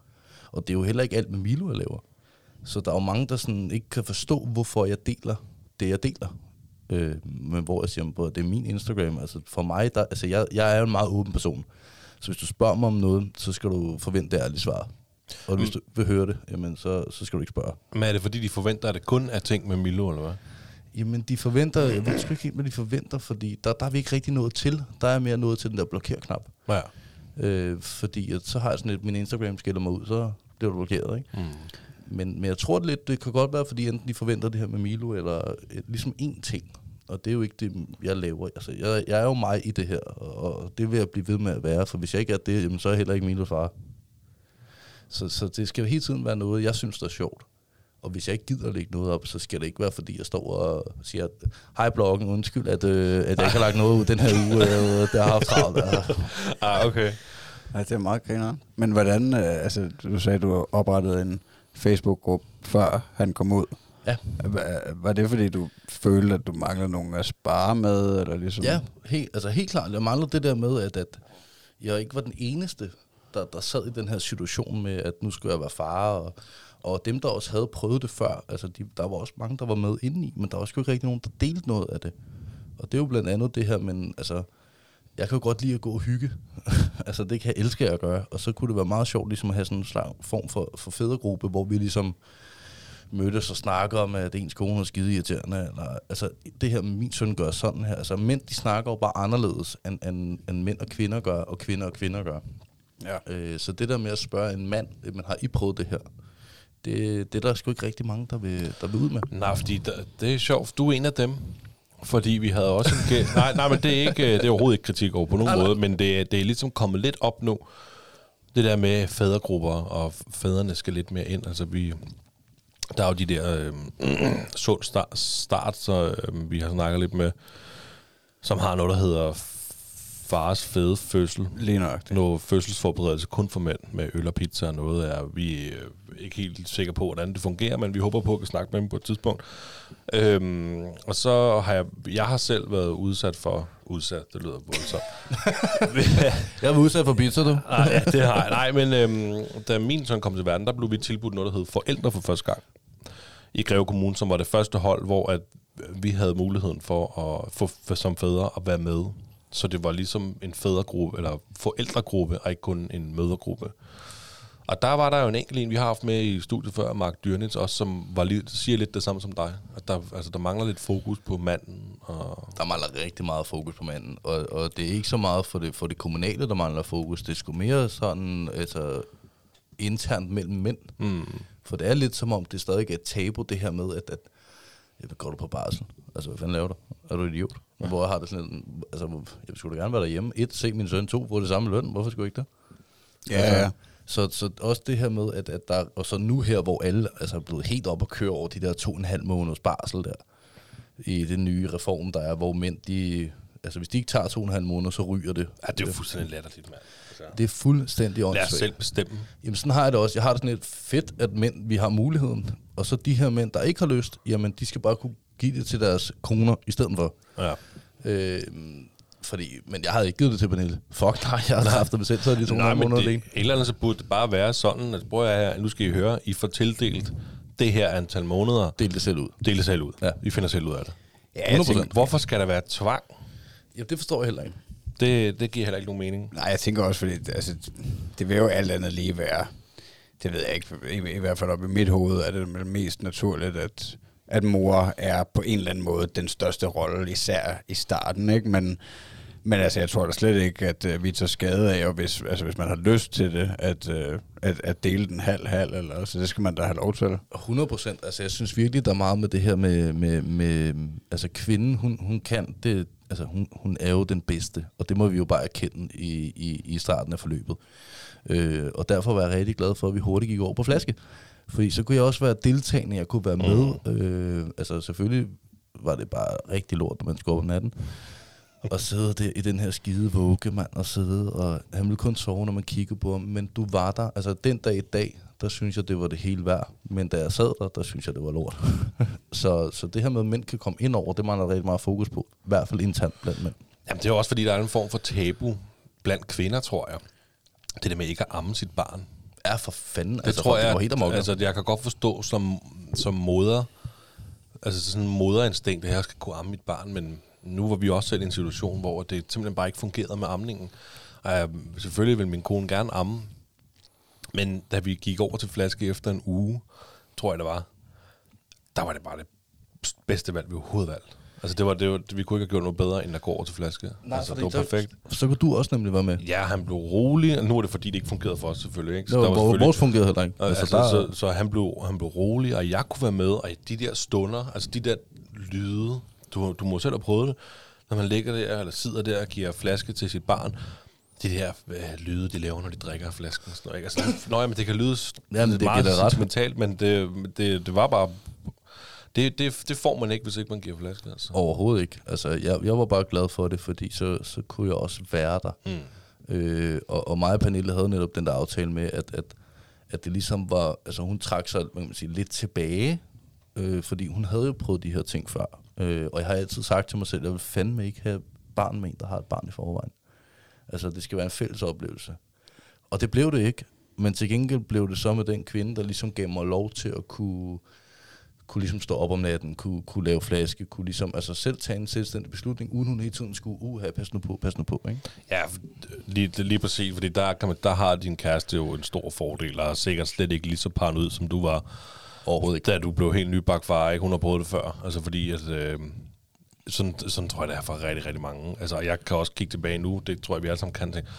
Og det er jo heller ikke alt med Milo, jeg laver. Så der er jo mange, der sådan ikke kan forstå, hvorfor jeg deler det, jeg deler. Øh, men hvor jeg siger, at det er min Instagram. Altså, for mig, der, altså, jeg, jeg er jo en meget åben person. Så hvis du spørger mig om noget, så skal du forvente ærligt svar. Og hvis du vil høre det, jamen, så, så skal du ikke spørge. Men er det fordi, de forventer, at det kun er ting med Milo, eller hvad? Jamen, de forventer, jeg ved sgu ikke helt, hvad de forventer, fordi der, der er vi ikke rigtig nået til. Der er mere nået til den der blokér-knap. Ja. Øh, fordi at, så har jeg sådan et, min Instagram skiller mig ud, så bliver du blokeret, ikke? Mm. Men, men jeg tror det lidt, det kan godt være, fordi enten de forventer det her med Milo, eller øh, ligesom én ting. Og det er jo ikke det, jeg laver. Altså, jeg, jeg er jo mig i det her, og det vil jeg blive ved med at være, for hvis jeg ikke er det, jamen, så er jeg heller ikke Milos far. Så, så det skal jo hele tiden være noget, jeg synes, der er sjovt. Og hvis jeg ikke gider at lægge noget op, så skal det ikke være, fordi jeg står og siger, hej bloggen, undskyld, at, øh, at jeg ikke har lagt noget ud den her uge, øh, der har haft travlt. Altså. Ah, okay. Ja, det er meget griner. Men hvordan, øh, altså du sagde, du oprettede en Facebook-gruppe, før han kom ud. Ja. Var, var det fordi, du følte, at du manglede nogen at spare med? Eller ligesom? Ja, helt, altså helt klart. Jeg manglede det der med, at, at jeg ikke var den eneste, der, der sad i den her situation med, at nu skulle jeg være far, og, og dem, der også havde prøvet det før, altså de, der var også mange, der var med indeni, men der var sgu ikke rigtig nogen, der delte noget af det. Og det er jo blandt andet det her, men altså, jeg kan jo godt lide at gå og hygge. <laughs> altså det kan jeg elske at gøre, og så kunne det være meget sjovt ligesom at have sådan en slags form for, for fædregruppe, hvor vi ligesom mødtes og snakker om, at ens kone er skide irriterende. Eller, altså, det her, min søn gør sådan her. Altså, mænd, de snakker jo bare anderledes, end, end, end mænd og kvinder gør, og kvinder og kvinder gør. Ja. Øh, så det der med at spørge en mand, øh, man har I prøvet det her? Det, det er der sgu ikke rigtig mange, der vil, der vil ud med. Nej, fordi der, det er sjovt. Du er en af dem. Fordi vi havde også en gæ- nej, nej, men det er, ikke, det er overhovedet ikke kritik over på nogen måde, men det, er- det er ligesom kommet lidt op nu. Det der med fædregrupper, og fædrene skal lidt mere ind. Altså vi, der er jo de der øh, sund start, start, så øh, vi har snakket lidt med, som har noget, der hedder fars fede fødsel. Lige nok. Noget fødselsforberedelse kun for mænd med øl og pizza og noget er vi øh, ikke helt sikre på, hvordan det fungerer, men vi håber på at kunne snakke med dem på et tidspunkt. Øhm, og så har jeg, jeg har selv været udsat for, udsat, det lyder voldsomt. <laughs> Jeg var udsat for pizza, du. <laughs> Nej, ja, det har jeg. Nej, men øhm, da min søn kom til verden, der blev vi tilbudt noget, der hed Forældre for første gang. I Greve Kommune, som var det første hold, hvor at vi havde muligheden for at få for, som fædre at være med. Så det var ligesom en fædregruppe, eller forældregruppe, og ikke kun en mødergruppe. Og der var der jo en enkelt en, vi har haft med i studiet før, Mark Dyrnitz, også som var lidt, siger lidt det samme som dig. At der, altså, der mangler lidt fokus på manden. Og, Der mangler rigtig meget fokus på manden, og, og det er ikke så meget for det, for det kommunale, der mangler fokus. Det er sgu mere sådan, altså, internt mellem mænd. mm, For det er lidt som om, det stadig er et tabu, det her med, at, at jeg går du på barsel? Altså, hvad fanden laver du? Er du idiot? Ja. Hvor jeg har det sådan lidt, altså, jeg skulle da gerne være derhjemme. Et, se min søn. To, få det samme løn. Hvorfor skulle jeg ikke det? Ja, ja. Så, så også det her med, at, at der, og så nu her, hvor alle altså, er blevet helt op og køre over de der to og en halv måneders barsel der, i den nye reform, der er, hvor mænd, de, altså hvis de ikke tager to og en halv måneder, så ryger det. ja, det er jo fuldstændig latterligt, mand. Altså, Det er fuldstændig lad os åndssvagt. selv bestemme. Jamen sådan har jeg det også. Jeg har det sådan lidt fedt, at mænd, vi har muligheden. Og så de her mænd, der ikke har lyst, jamen de skal bare kunne give det til deres koner i stedet for. Ja. Øh, fordi, men jeg havde ikke givet det til Pernille. Fuck nej, jeg havde haft det selv, så er de to Nej, men måneder det, alene. et eller andet så burde det bare være sådan, at prøv at her, nu skal I høre, I får tildelt det her antal måneder, Del det selv ud. del det selv ud. Ja. I finder selv ud af det. Ja, jeg 100%. tænker, Hvorfor skal der være tvang? Ja, det forstår jeg heller ikke. Det, det giver heller ikke nogen mening. nej, jeg tænker også, fordi altså, det vil jo alt andet lige være, det ved jeg ikke, i, i hvert fald op i mit hoved er det mest naturligt, at, at mor er på en eller anden måde den største rolle, især i starten, ikke? Men, Men altså, jeg tror da slet ikke, at øh, vi tager skade af, og hvis, altså, hvis man har lyst til det, at, øh, at, at dele den halv-halv, eller, så det skal man da have lov til. 100 procent. Altså, jeg synes virkelig, der er meget med det her med, med, med altså kvinden, hun, hun kan det, altså hun, hun er jo den bedste, og det må vi jo bare erkende i, i, i starten af forløbet. Øh, og derfor var jeg rigtig glad for, at vi hurtigt gik over på flaske. Fordi så kunne jeg også være deltagende, jeg kunne være med. Mm. Øh, altså selvfølgelig var det bare rigtig lort, når man skulle op om natten. Og sidde der i den her skide våge, mand, og sidde, og han ville kun sove, når man kiggede på ham. Men du var der. Altså den dag i dag, der synes jeg, det var det hele værd. Men da jeg sad der, der synes jeg, det var lort. <laughs> så, så det her med, at mænd kan komme ind over, det mangler rigtig meget fokus på. I hvert fald internt blandt mænd. Jamen, det er også, fordi der er en form for tabu blandt kvinder, tror jeg. Det der med ikke at amme sit barn. Ja, for fanden. Det altså, tror jeg, helt altså, jeg kan godt forstå som, som moder, altså sådan en moderinstinkt, at jeg skal kunne amme mit barn, men nu var vi også selv i en situation, hvor det simpelthen bare ikke fungerede med amningen. Uh, selvfølgelig vil min kone gerne amme, men da vi gik over til flaske efter en uge, tror jeg det var, der var det bare det bedste valg, vi overhovedet valgte. Altså det var, det var, vi kunne ikke have gjort noget bedre, end at gå over til flaske. Nej, altså, det var perfekt. Så, så kunne du også nemlig være med. Ja, han blev rolig, og nu er det fordi, det ikke fungerede for os selvfølgelig. Ikke? Så det var, der var vores fungerede heller ikke. Altså, altså, der... så, så, han, blev, han blev rolig, og jeg kunne være med, og de der stunder, altså de der lyde, du, du må selv have prøvet det, når man ligger der, eller sidder der og giver flaske til sit barn, de her øh, lyde, de laver, når de drikker af flasken. Sådan noget, ikke? Altså, <laughs> nå, ja, men det kan lyde Jamen, det meget ret. mentalt, men det, det, det var bare... Det, det, det får man ikke, hvis ikke man giver flaske. Altså. Overhovedet ikke. Altså, jeg, jeg var bare glad for det, fordi så, så kunne jeg også være der. Mm. Øh, og, og mig og Pernille havde netop den der aftale med, at, at, at det ligesom var... Altså, hun trak sig man kan sige, lidt tilbage, øh, fordi hun havde jo prøvet de her ting før. Øh, og jeg har altid sagt til mig selv, at jeg vil fandme ikke have barn med en, der har et barn i forvejen. Altså, det skal være en fælles oplevelse. Og det blev det ikke. Men til gengæld blev det så med den kvinde, der ligesom gav mig lov til at kunne, kunne ligesom stå op om natten, kunne, kunne lave flaske, kunne ligesom altså selv tage en selvstændig beslutning, uden hun hele tiden skulle, uh, pas nu på, pas nu på, ikke? Ja, lige, lige præcis, fordi der, kan man, der har din kæreste jo en stor fordel, og er sikkert slet ikke lige så paranoid, som du var, Overhovedet ikke. Da du blev helt nybagt far, ikke? Hun har prøvet det før. Altså fordi, at, øh, sådan, sådan tror jeg, det er for rigtig, rigtig mange. Altså, jeg kan også kigge tilbage nu, det tror jeg, vi alle sammen kan tænke,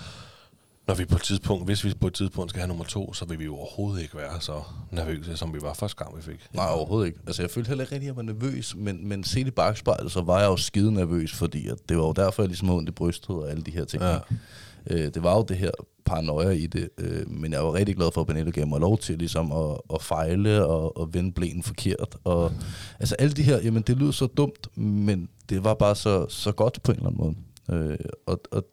når vi på et tidspunkt, hvis vi på et tidspunkt skal have nummer to, så vil vi jo overhovedet ikke være så nervøse, som vi var første gang, vi fik. Nej, overhovedet ikke. Altså, jeg følte heller ikke rigtig, at jeg var nervøs, men, men set i bagspejlet, så var jeg jo skide nervøs, fordi at det var jo derfor, jeg ligesom havde ondt i brystet og alle de her ting. Ja. Øh, det var jo det her paranoia i det, øh, men jeg var rigtig glad for, at Benedetto gav mig lov til ligesom at, at fejle og, og vende blæen forkert. Og, altså alle de her, jamen det lyder så dumt, men det var bare så, så godt på en eller anden måde. Øh, og, og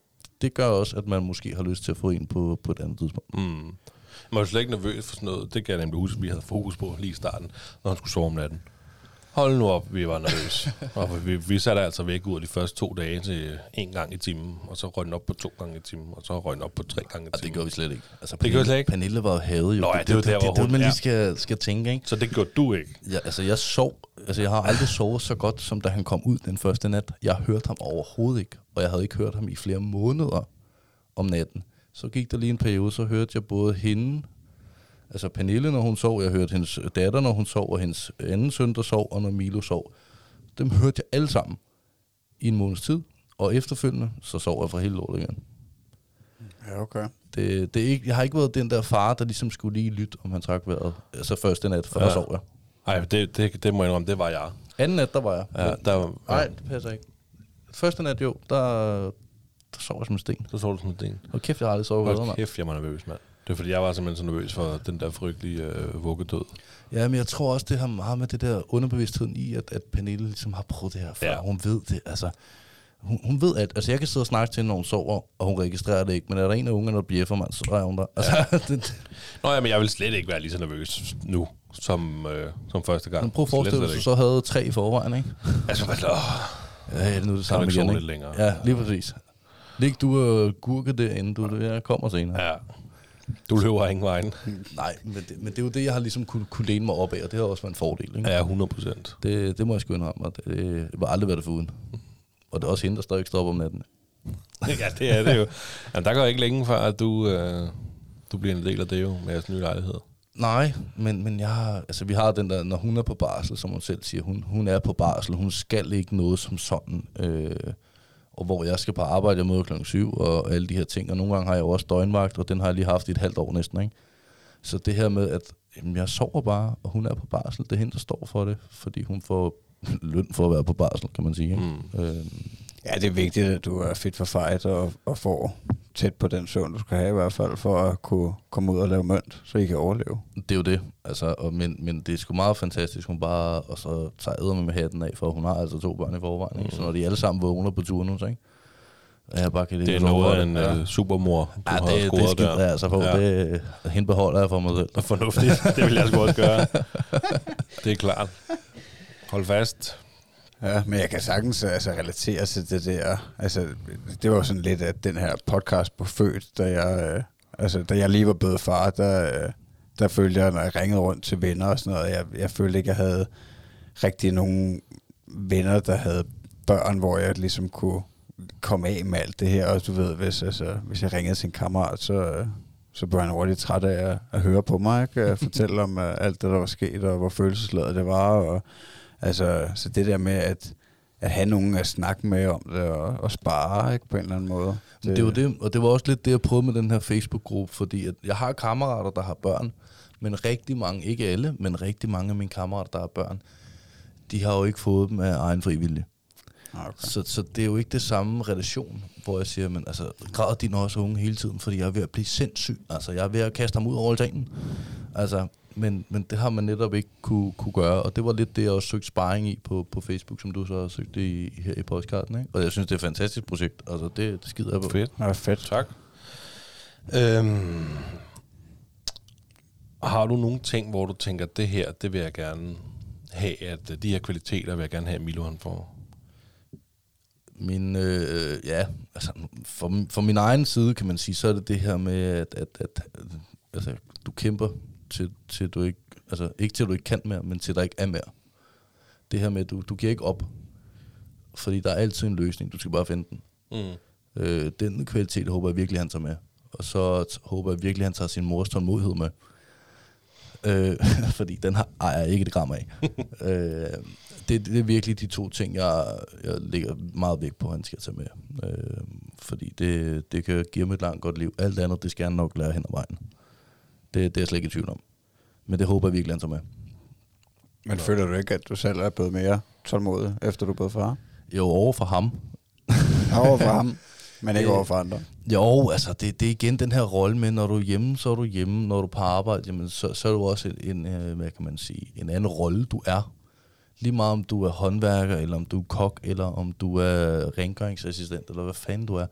det gør også, at man måske har lyst til at få en på, på et andet tidspunkt. Mm. Man var slet ikke nervøs for sådan noget. Det kan jeg nemlig huske, at vi havde fokus på lige i starten, når han skulle sove om natten. Hold nu op, vi var nervøse. <laughs> og vi, vi satte altså væk ud de første to dage til en gang i timen, og så røg den op på to gange i timen, og så røg den op på tre gange i timen. Og det gjorde vi slet ikke. Altså, det gjorde vi slet ikke. Pernille var jo havet jo. Nå, ja, det, det, det, det, det, det, det, man lige skal, skal tænke, ikke? Så det gjorde du ikke? Ja, altså jeg sov, altså jeg har aldrig sovet så godt, som da han kom ud den første nat. Jeg hørte ham overhovedet ikke, og jeg havde ikke hørt ham i flere måneder om natten. Så gik der lige en periode, så hørte jeg både hende Altså Pernille, når hun sov, jeg hørte hendes datter, når hun sov, og hendes anden søn, der sov, og når Milo sov. Dem hørte jeg alle sammen i en måneds tid, og efterfølgende, så sov jeg fra hele lortet igen. Ja, okay. Det, det er ikke, jeg har ikke været den der far, der ligesom skulle lige lytte, om han trak vejret. Altså første nat, for ja. der sov jeg. Nej, det, det, det må jeg indrømme, det var jeg. Anden nat, der var jeg. Ja, der var, Nej, ja. det passer ikke. Første nat, jo, der, der sov jeg som en sten. Så sov du som en sten. Og kæft, jeg har aldrig sovet bedre, mand. kæft, jeg var nervøs, mand. Det er fordi, jeg var simpelthen så nervøs for den der frygtelige øh, vuggedød. Ja, men jeg tror også, det har meget med det der underbevidstheden i, at, at Pernille ligesom har prøvet det her før. Ja. Hun ved det, altså... Hun, hun ved, at altså jeg kan sidde og snakke til hende, når hun sover, og hun registrerer det ikke, men er der en af ungerne, der bliver for mig, så drejer hun der. Altså, ja. <laughs> det, Nå ja, men jeg vil slet ikke være lige så nervøs nu, som, øh, som første gang. Men prøv at forestille dig, hvis du så havde tre i forvejen, ikke? Altså, hvad åh, Ja, det nu er det samme igen, ikke? længere. Ja, lige præcis. Lig du og gurke derinde, du, jeg kommer senere. Ja. Du løber ingen vejen. Nej, men det, men det er jo det, jeg har ligesom kunne, kunne læne mig op af, og det har også været en fordel. Ikke? Ja, 100 procent. Det, det må jeg sgu indrømme, og det, det var aldrig været det foruden. Og det er også hende, der stadig stopper om natten. <laughs> ja, det er det jo. Jamen, der går ikke længe før, at du, øh, du bliver en del af det jo, med jeres nye lejlighed. Nej, men, men jeg har, altså, vi har den der, når hun er på barsel, som hun selv siger, hun, hun er på barsel, hun skal ikke noget som sådan. Øh, og hvor jeg skal på arbejde, jeg møder klokken 7 og alle de her ting. Og nogle gange har jeg jo også døgnvagt, og den har jeg lige haft i et halvt år næsten. Ikke? Så det her med, at jamen, jeg sover bare, og hun er på barsel, det er hende, der står for det, fordi hun får <laughs> løn for at være på barsel, kan man sige. Ikke? Mm. Øhm, Ja, det er vigtigt, at du er fit for fight og, og får tæt på den søvn, du skal have i hvert fald, for at kunne komme ud og lave mønt, så I kan overleve. det er jo det, altså, og, men, men det er sgu meget fantastisk, hun bare, og så tager æder med hatten af, for hun har altså to børn i forvejen, ikke? så når de alle sammen vågner på turen nu, så ikke? Jeg bare kan Det er noget af en Ja. ja. supermor, du Ja, har det, det scoret skider der. jeg altså på. Ja. Det, hende beholder jeg for mig selv. Fornuftigt. det vil jeg sgu også gøre. <laughs> Det er klart. Hold fast. Ja, men jeg kan sagtens altså, relatere til det der. Altså, det var jo sådan lidt, at den her podcast på født, da jeg, øh, altså, da jeg lige var blevet far, der, øh, der følte jeg, når jeg ringede rundt til venner og sådan noget, jeg, jeg følte ikke, jeg havde rigtig nogen venner, der havde børn, hvor jeg ligesom kunne komme af med alt det her. Og du ved, hvis, altså, hvis jeg ringede til en kammerat, så, øh, så blev han hurtigt træt af at, at høre på mig, ikke? At fortælle om øh, alt det, der var sket, og hvor følelsesladet det var. Og, altså, så det der med at, at have nogen at snakke med om det, og, og spare ikke, på en eller anden måde. Det, det var det, og det var også lidt det, jeg prøvede med den her Facebook-gruppe, fordi at jeg har kammerater, der har børn, men rigtig mange, ikke alle, men rigtig mange af mine kammerater, der har børn, de har jo ikke fået dem af egen frivillige. Okay. Så, så det er jo ikke det samme relation, hvor jeg siger, men altså, græder din også unge hele tiden, fordi jeg er ved at blive sindssyg. Altså, jeg er ved at kaste ham ud over altanen. Altså, men, men det har man netop ikke kunne, kunne gøre, og det var lidt det, jeg også søgte sparring i på, på Facebook, som du så har søgt i, her i podcasten. Ikke? Og jeg synes, det er et fantastisk projekt. Altså, det, det skider jeg på. Fedt. Ja, fedt. Tak. Øhm, har du nogle ting, hvor du tænker, det her, det vil jeg gerne have, at de her kvaliteter vil jeg gerne have, at Milo han får? Min, øh, ja, altså, for, for min egen side kan man sige, så er det det her med, at, at, at, at altså, du kæmper til, til du ikke, altså ikke til du ikke kan mere, men til der ikke er mere. Det her med, at du, du giver ikke op, fordi der er altid en løsning, du skal bare finde den. Mm. Øh, den kvalitet håber jeg virkelig, han tager med. Og så håber jeg virkelig, han tager sin mors tålmodighed med. Øh, <laughs> fordi den har, ejer jeg ikke et gram af. <laughs> øh, det, det er virkelig de to ting, jeg, jeg lægger meget vægt på, at han skal tage med. Øh, fordi det, det kan give ham et langt godt liv. Alt andet, det skal han nok lære hen ad vejen. Det, det er jeg slet ikke i tvivl om. Men det håber jeg virkelig, han tager med. Men føler du ikke, at du selv er blevet mere tålmodig, efter du er blevet far? Jo, over for ham, Over for ham, <laughs> men ikke Øh, over for andre. Jo, altså det, det er igen den her rolle med, når du er hjemme, så er du hjemme. Når du er på arbejde, jamen, så, så er du også en, en, øh, hvad kan man sige, en anden rolle, du er. Lige meget om du er håndværker, eller om du er kok, eller om du er rengøringsassistent, eller hvad fanden du er,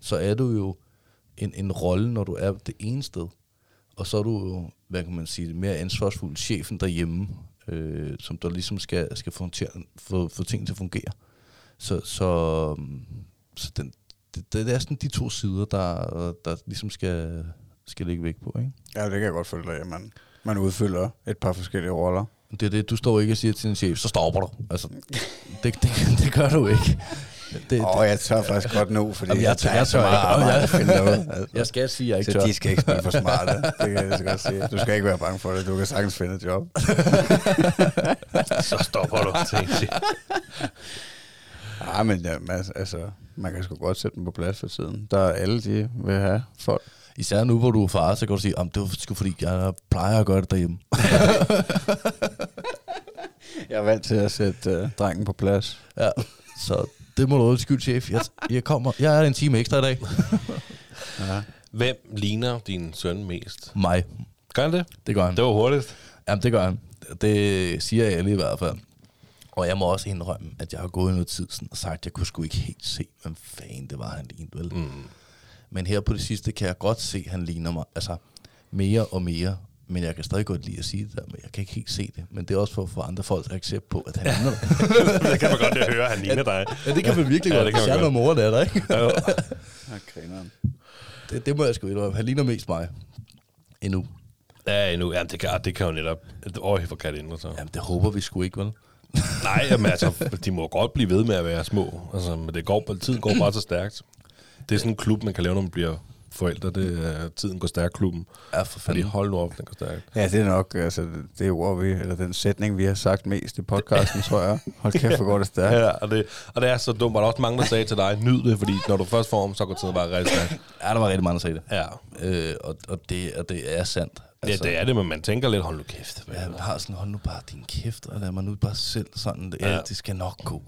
så er du jo en, en rolle, når du er det ene sted. Og så er du hvad kan man sige, mere ansvarsfuld chefen derhjemme, øh, som der ligesom skal, skal få, til, få, få ting til at fungere. Så, så, øhm, så den, det, det er sådan de to sider, der, der ligesom skal, skal ligge væk på. Ikke? Ja, det kan jeg godt følge dig, at man, man udfylder et par forskellige roller. Det er det, du står ikke og siger til din chef, så stopper du. Altså, det, det, det gør du ikke. Det, Åh, oh, jeg tør faktisk godt nu, fordi Jamen, jeg jeg, tør- jeg så tør Jeg- at finde noget. Altså. <laughs> jeg skal sige, at jeg ikke Så tør. de skal ikke spille for smarte. Det kan jeg så godt sige. Du skal ikke være bange for det. Du kan sagtens finde et job. <laughs> Så stopper du. tænkte jeg. <laughs> Ja, men ja, man, altså, man kan sgu godt sætte dem på plads for tiden. Der er alle, de vil have folk. Især nu, hvor du er far, så kan du sige, at det var sgu fordi, jeg plejer at gøre det derhjemme. Jeg er vant til at sætte uh, drengen på plads. Ja, så det må du undskylde, chef. Jeg, jeg, kommer, jeg er en time ekstra i dag. <laughs> Ja. Hvem ligner din søn mest? Mig. Gør han det? Det gør han. Det var hurtigt. Jamen, det gør han. Det siger alle i hvert fald. Og jeg må også indrømme, at jeg har gået noget tid sådan og sagt, at jeg kunne sgu ikke helt se, hvem fanden det var, han lignede, vel? Mm. Men her på det sidste kan jeg godt se, at han ligner mig. Altså, mere og mere. Men jeg kan stadig godt lide at sige det der, men jeg kan ikke helt se det. Men det er også for at få andre folks accept på, at han ligner dig. <laughs> det kan man godt høre, han ligner dig. ja, det kan man virkelig Ja, godt. det kan man godt. mor er der, ikke? Jo. Okay, Det, det må jeg sgu indrømme. Han ligner mest mig. Endnu. Ja, endnu. Ja, det kan, det kan jo netop... Øj, hvor kan det ændre sig. Jamen, det håber vi sgu ikke, vel? <laughs> Nej, jamen, altså, de må godt blive ved med at være små. Altså, men det går, tiden går bare så stærkt. Det er sådan en klub, man kan lave, når man bliver forældre, det er tiden går stærkt klubben. Ja, for Fordi fanden. hold nu op, den går stærkt. Ja, det er nok altså, det ord, vi, eller den sætning, vi har sagt mest i podcasten, <laughs> tror jeg. Hold kæft, hvor går det stærkt. Ja, og det, og det er så dumt, og der er også mange, der sagde til dig, nyd det, fordi når du først får dem, så går tiden bare rigtig stærkt. Ja, der var rigtig mange, der sagde det. Ja. Øh, og, og, det, og det er sandt. ja, det er det, men man tænker lidt, hold nu kæft. Ja, har sådan, hold nu bare din kæft, og lad mig nu bare selv sådan, det, ja. Ja. det skal nok gå.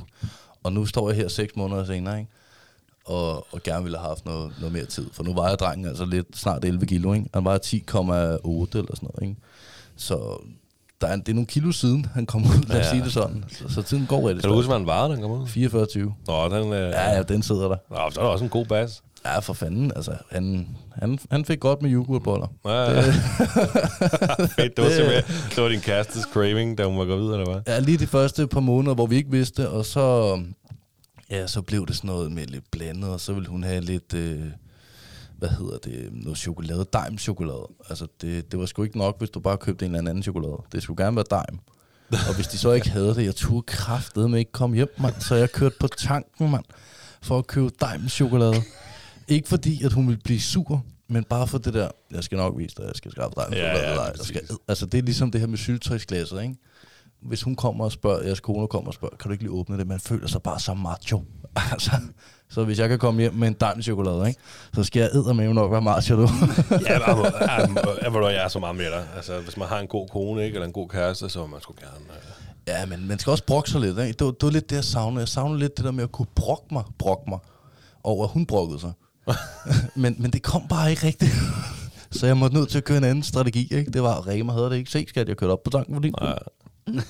Og nu står jeg her seks måneder senere, ikke? Og, og gerne ville have haft noget, noget mere tid. For nu var jeg drengen altså lidt snart 11 kilo, ikke? Han var 10,8 eller sådan noget, ikke? Så der er, det er nogle kilo siden, han kom ud, lad os Ja. sige det sådan. Så, så tiden går rigtig Kan du huske, hvad han var, den kom ud? 44 20. Nå, den, øh, Ja, ja, den sidder der. Nå, så er der også en god bas. Ja, for fanden. Altså, han, han, han fik godt med yoghurtboller. Ja, ja. <laughs> Fedt, det var <laughs> simpelthen, det var din kærestes craving, da hun var gravid, eller hvad? Ja, lige de første par måneder, hvor vi ikke vidste, og så, ja, så blev det sådan noget med lidt blandet, og så ville hun have lidt, øh, hvad hedder det, noget chokolade, dime chokolade. Altså, det, det var sgu ikke nok, hvis du bare købte en eller anden chokolade. Det skulle gerne være dime. Og hvis de så ikke havde det, jeg turde kraftede med ikke komme hjem, mand. Så jeg kørte på tanken, mand, for at købe dime chokolade. Ikke fordi, at hun ville blive sur, men bare for det der, jeg skal nok vise dig, jeg skal skaffe dig en Ja, ja, jeg skal, altså, det er ligesom det her med syltøjsglasset, ikke? Hvis hun kommer og spørger, jeres kone kommer og spørger, kan du ikke lige åbne det? Man føler sig bare så macho. <laughs> altså, så hvis jeg kan komme hjem med en dejlig chokolade, ikke? så skal jeg eddermame nok være macho, du. Ja, jeg, jeg, er så meget med dig. Altså, hvis man har en god kone, ikke, eller en god kæreste, så vil man sgu gerne... Øh, ja, men man skal også brokke sig lidt, ikke? Det var, det var lidt det, jeg savnede. Jeg savnede lidt det der med at kunne brokke mig, brokke mig over, at hun brokkede sig. <laughs> men, men det kom bare ikke rigtigt. <laughs> så jeg måtte nødt til at køre en anden strategi, ikke? Det var, Rema havde det ikke. Se, skat, jeg kørte op på tanken for din nej, <laughs>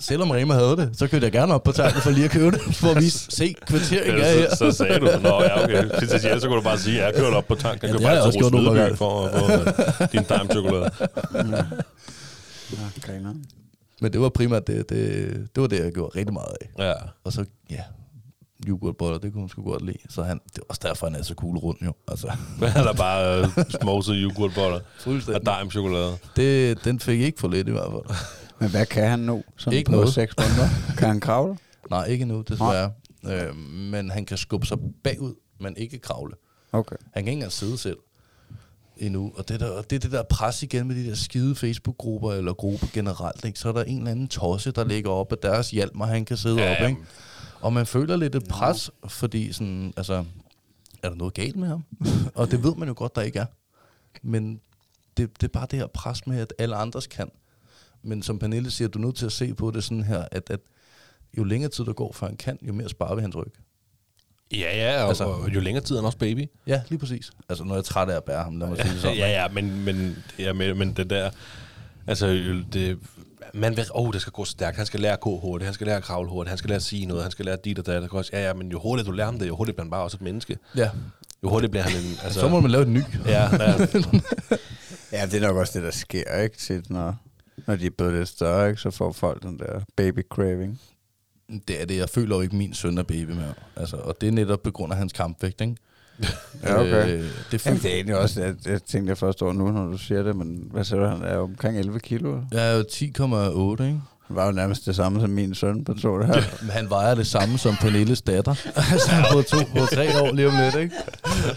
Selvom Rema havde det, så kørte jeg gerne op på tanken for lige at købe det, for at vise, se, kvartering er her. så, så, sagde du, Nå ja, okay. Til sidst, så kunne du bare sige, at jeg kørte op på tanken. Ja, Jeg det købte har jeg faktisk også to gjort nogle Rosnedby for at få øh, din dime chokolade. <laughs> Ja, griner. Men det var primært det, det, det var det, jeg gjorde rigtig meget af. Ja. Og så, ja, yoghurtboller, det kunne hun sgu godt lide. Så han, det er også derfor, han er så cool rundt jo. Altså, <laughs> Hvad er der bare øh, smoset yoghurtboller og fuldstændig. dime chokolade? Det, den fik ikke for lidt i hvert fald. Men hvad kan han nu? Sådan Ikke på noget. seks måneder? Kan han kravle? <laughs> Nej, ikke nu, desværre. Øh, men han kan skubbe sig bagud, men ikke kravle. Okay. Han kan ikke engang sidde selv endnu. Og det, der, og det er det der pres igen med de der skide Facebook-grupper, eller grupper generelt. Ikke? Så er der en eller anden tosse, der ligger op af deres hjelm, og han kan sidde Ja, op. Ikke? Og man føler lidt et pres, fordi sådan, altså, er der noget galt med ham? <laughs> og det ved man jo godt, der ikke er. Men det, det er bare det her pres med, at alle andres kan. Men som Pernille siger, du er nødt til at se på det sådan her, at, at jo længere tid der går, før han kan, jo mere sparer vi hans ryg. Ja, ja, og, Altså- altså, og jo længere tid er han også baby. Ja, lige præcis. Altså, når jeg er træt af at bære ham, lad mig sige det sådan. ja, ja, men, men, ja, men, men det der... Altså, det, man åh, oh, det skal gå stærkt. Han skal lære at gå hurtigt, han skal lære at kravle hurtigt, han skal lære at sige noget, han skal lære dit og dat. Også- Ja, ja, men jo hurtigere du lærer ham det, jo hurtigere bliver han bare også et menneske. ja. Jo hurtigere bliver han en... Altså, Altså, så må man lave et ny. Ja, ja, <laughs> Ja, det er nok også det, der sker, ikke? Til, når, når de er blevet lidt større, ikke? Så får folk den der baby craving. Det er det. Jeg føler jo ikke, min søn er baby med. Altså, og det er netop på grund af hans kampvægt, ikke? <laughs> Ja, okay. Øh, det Jamen, det er egentlig også, at jeg tænkte jeg først over nu, når du siger det, men hvad siger du, han er omkring 11 kilo? jeg er jo 10,8, ikke? Var jo nærmest det samme som min søn på to her. Men han vejer det samme som Pernilles datter. <laughs> altså på to, på tre år lige om lidt, ikke?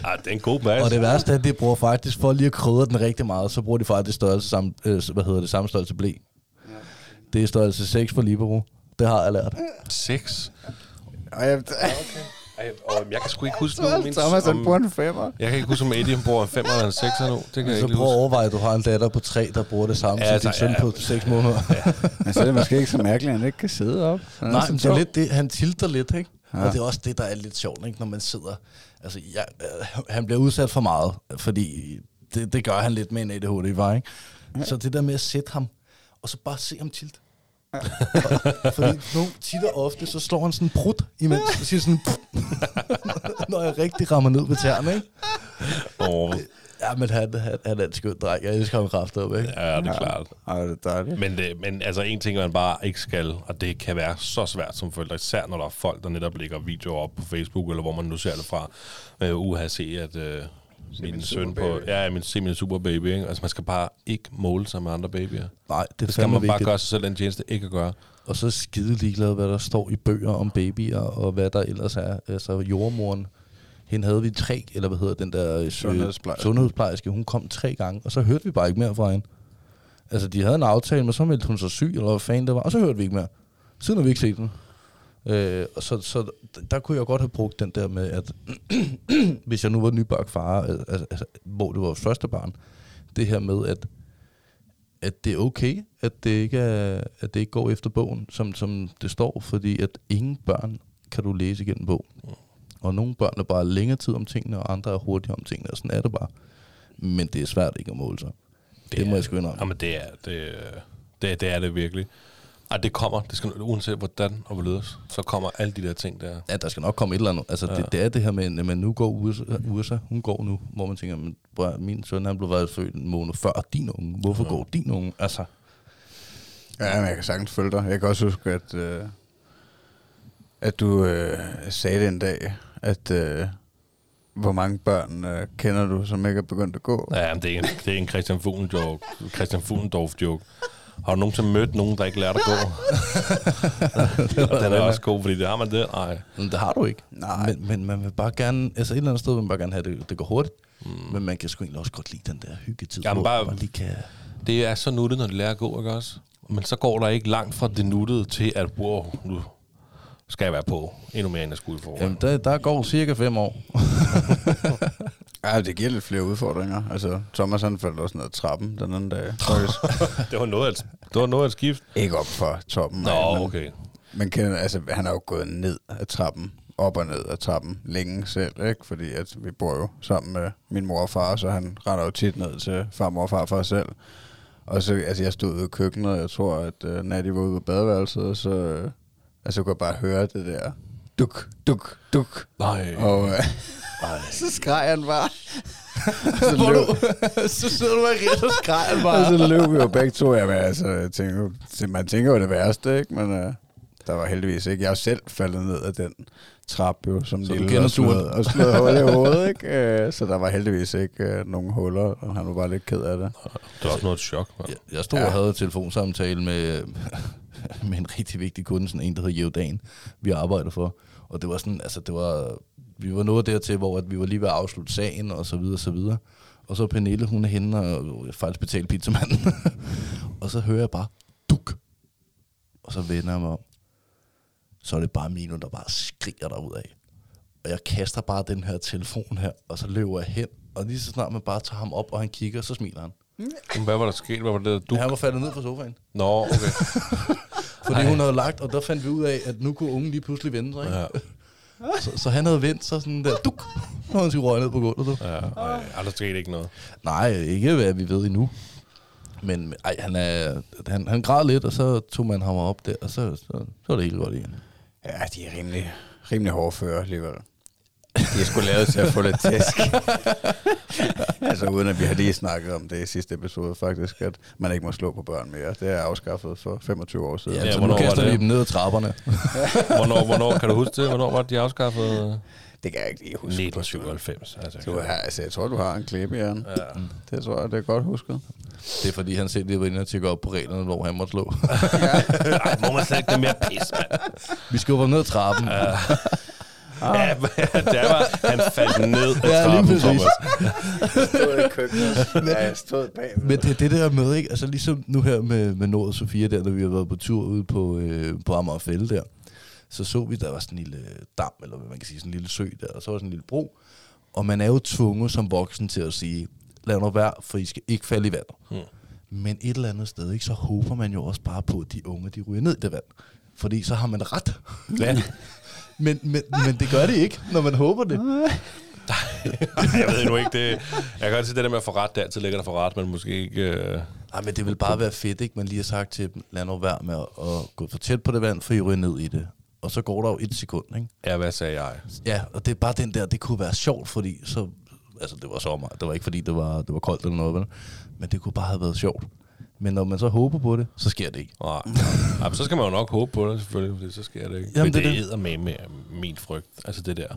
ah, det er en god bas. Og det værste er, at de bruger faktisk, for lige at krydre den rigtig meget, så bruger de faktisk størrelse samme, øh, hvad hedder det, samme størrelse blæ. Det er størrelse 6 for Libero. Det har jeg lært. Seks. Og jeg, Ej, og jeg kan sgu ikke huske nu, min, Thomas, han bruger en femmer. jeg kan ikke huske, om Eddie bruger en femmer eller en sekser nu. Det kan jeg Så ikke prøv at overveje, at du har en datter på tre, der bruger det samme Ja, ja, som din altså, søn ja. på 6 måneder. Men så er det måske ikke så mærkeligt, at han ikke kan sidde op. Han Nej, det er lidt det, han tilter lidt, ikke? Ja. Ja. Og det er også det, der er lidt sjovt, ikke? Når man sidder... Altså, jeg, han bliver udsat for meget, fordi det, det gør han lidt med en ADHD, var, ikke? Så det der med at sætte ham, og så bare se ham tilt. Fordi nu tit og ofte, så slår han sådan en prut, imens han siger sådan... <laughs> når jeg rigtig rammer ned ved tæerne, ikke? Åh, Ja, men han, han, han er en skøn dreng. Jeg elsker ham kraftigt op, ikke? ja, det er klart. Ej, det er dejligt. Men, det, men altså en ting, man bare ikke skal, og det kan være så svært som forældre, især når der er folk, der netop lægger videoer op på Facebook, eller hvor man nu ser det fra, øh, uha, se at øh, min søn på, ja, min, se min super baby, ikke? Altså man skal bare ikke måle sig med andre babyer. Nej, det Det er skal man bare vigtigt. gøre sig selv den tjeneste ikke at gøre. Og så skide ligeglad, hvad der står i bøger om babyer, og hvad der ellers er. Altså jordmoren, hende havde vi tre, eller hvad hedder den der øh, Sundhedsplejerske. sundhedsplejerske, hun kom tre gange, og så hørte vi bare ikke mere fra hende. Altså, de havde en aftale, men så meldte hun sig syg, eller hvad fanden det var, og så hørte vi ikke mere. Siden har vi ikke set hende. Øh, og så, så der kunne jeg godt have brugt den der med, at <clears throat> hvis jeg nu var nybagt far, al- altså, altså, hvor det var vores første barn, det her med, at, at det er okay, at det ikke, er, at det ikke går efter bogen, som, som det står, fordi at ingen børn kan du læse igennem bogen. Og nogle børn er bare længere tid om tingene, og andre er hurtigere om tingene, og sådan er det bare. Men det er svært ikke at måle sig. Det, det må jeg sgu indrømme. Jamen, det er det, det, det, er det virkelig. Ej, det kommer. Det skal, uanset hvordan og hvorledes, så kommer alle de der ting der. Ja, der skal nok komme et eller andet. Altså, ja. det, det, er det her med, at man nu går USA, USA, hun går nu, hvor man tænker, men, bror, min søn han blev været født en måned før din unge. Hvorfor går din unge? Altså, Ja, men jeg kan sagtens følge dig. Jeg kan også huske, at, øh, at du øh, sagde det en dag, at øh, hvor mange børn øh, kender du, som ikke er begyndt at gå? Ja, men det er en, det er en Christian Fuglendorf joke. Christian Fuglendorf joke. Har du nogensinde mødt nogen, der ikke lærte at gå? <laughs> den er også god, fordi det har man det. Nej. men det har du ikke. Nej. Men, men man vil bare gerne, altså et eller andet sted vil man bare gerne have, det, det går hurtigt. Mm. Men man kan sgu egentlig også godt lide den der hyggetid, Jamen, hvor bare- man lige kan... Det er så nuttet, når de lærer at gå, ikke også? Men så går der ikke langt fra det nuttede til, at wow, nu skal jeg være på endnu mere, end jeg skulle i forvejen. Jamen, der, der går cirka fem år. <laughs> Ja, det giver lidt flere udfordringer. Altså, Thomas han faldt også ned ad trappen den anden dag. <laughs> det var noget at, det var noget at skifte. ikke op fra toppen. Nå, nej, men, okay. Men altså, han er jo gået ned ad trappen, op og ned ad trappen, længe selv, ikke? Fordi at vi bor jo sammen med min mor og far, så han render jo tit ned til farmor og farfar selv. Og så, altså, jeg stod ude i køkkenet, og jeg tror, at uh, Natty var ude på badeværelset, og så, uh, altså, jeg kunne bare høre det der, duk, duk, duk. Nej. Og uh, så skreg han bare. <laughs> så, løb, <laughs> så sidder du og så skreg han og så løb vi jo begge to. Jamen, altså, jeg tænker, man tænker jo det værste, ikke? Men uh, der var heldigvis ikke. Jeg er selv faldet ned af den trap jo, som Så du lille kender og slået, og slået hul i <laughs> hovedet, ikke? Uh, så der var heldigvis ikke uh, nogen huller, og han var bare lidt ked af det. Det var også noget chok, man. Jeg, jeg stod ja. og havde en telefonsamtale med, med en rigtig vigtig kunde, sådan en, der hedder Jeodan, vi arbejder for. Og det var sådan, altså det var, vi var nået dertil, hvor at vi var lige ved at afslutte sagen, og så videre, og så videre. Og så Pernille, hun er henne, og faktisk betalt pizzamanden. <laughs> og så hører jeg bare, duk. Og så vender jeg mig om. Så er det bare Mino, der bare skriger derudad. Og jeg kaster bare den her telefon her, og så løber jeg hen. Og lige så snart man bare tager ham op, og han kigger, så smiler han. Men Hvad var der sket? Hvad var det der? Du? Ja. Han var faldet ned fra sofaen. Nå, okay. <laughs> Fordi Ej. hun havde lagt, og der fandt vi ud af, at nu kunne ungen lige pludselig vende sig. Ikke? Ja. Så, så han havde vendt sig sådan der, duk, når han skulle røge ned på gulvet. Du. Ja, ej, ej, der skete ikke noget. Nej, ikke hvad vi ved endnu. Men ej, han, er, han, han græd lidt, og så tog man ham op der, og så, så, så var det helt godt igen. Ja, de er rimelig, rimelig hårde før alligevel. De er sgu lavet til at få lidt tæsk. <laughs> altså uden at vi har lige snakket om det i sidste episode faktisk, at man ikke må slå på børn mere. Det er afskaffet for 25 år siden. Ja, Ja, så nu kaster vi det? dem ned ad trapperne. <laughs> Hvornår, hvornår, kan du huske det? Hvornår var det, de afskaffede? Det kan jeg ikke lige huske. 1997. Altså, Du har, altså, jeg tror, du har en klippe, Jan. Ja. Det tror jeg, det er godt husket. Det er fordi, han selv lige var inde og tjekke op på reglerne, hvor han måtte slå. <laughs> Ej, må man slet ikke det mere pis, mand. vi skubber ned ad trappen. Ja. Ja, <laughs> der var, han faldt ned af Ja, lige trappen, præcis. Thomas. stod i køkkenet. Ja, jeg stod bag. Men det, det der med, ikke? Altså ligesom nu her med, med Nord og Sofia der, når vi har været på tur ude på, øh, på Amagerfælde der, så så vi, der var sådan en lille dam, eller hvad man kan sige, sådan en lille sø der, og så var der sådan en lille bro. Og man er jo tvunget som voksen til at sige, lad nu være, for I skal ikke falde i vandet. Hmm. Men et eller andet sted, ikke, så håber man jo også bare på, at de unge, de ryger ned i det vand. Fordi så har man ret. Ja. <laughs> Men, men, men det gør det ikke, når man håber det. jeg ved nu ikke, det... Jeg kan godt se det der med at få ret, det altid ligger der for ret, men måske ikke... Øh, Nej, men det vil bare være fedt, ikke? Man lige har sagt til dem, lad nu være med at, at gå for tæt på det vand, for I ryger ned i det. Og så går der jo et sekund, ikke? ja, hvad sagde jeg? Ja, og det er bare den der, det kunne være sjovt, fordi så... Altså, det var sommer. Det var ikke, fordi det var, det var koldt eller noget, vel? men det kunne bare have været sjovt. Men når man så håber på det, så sker det ikke. Nej, Ej, men så skal man jo nok håbe på det, selvfølgelig, fordi så sker det ikke. Jamen, Jamen, det det, er med, med min frygt, altså det der.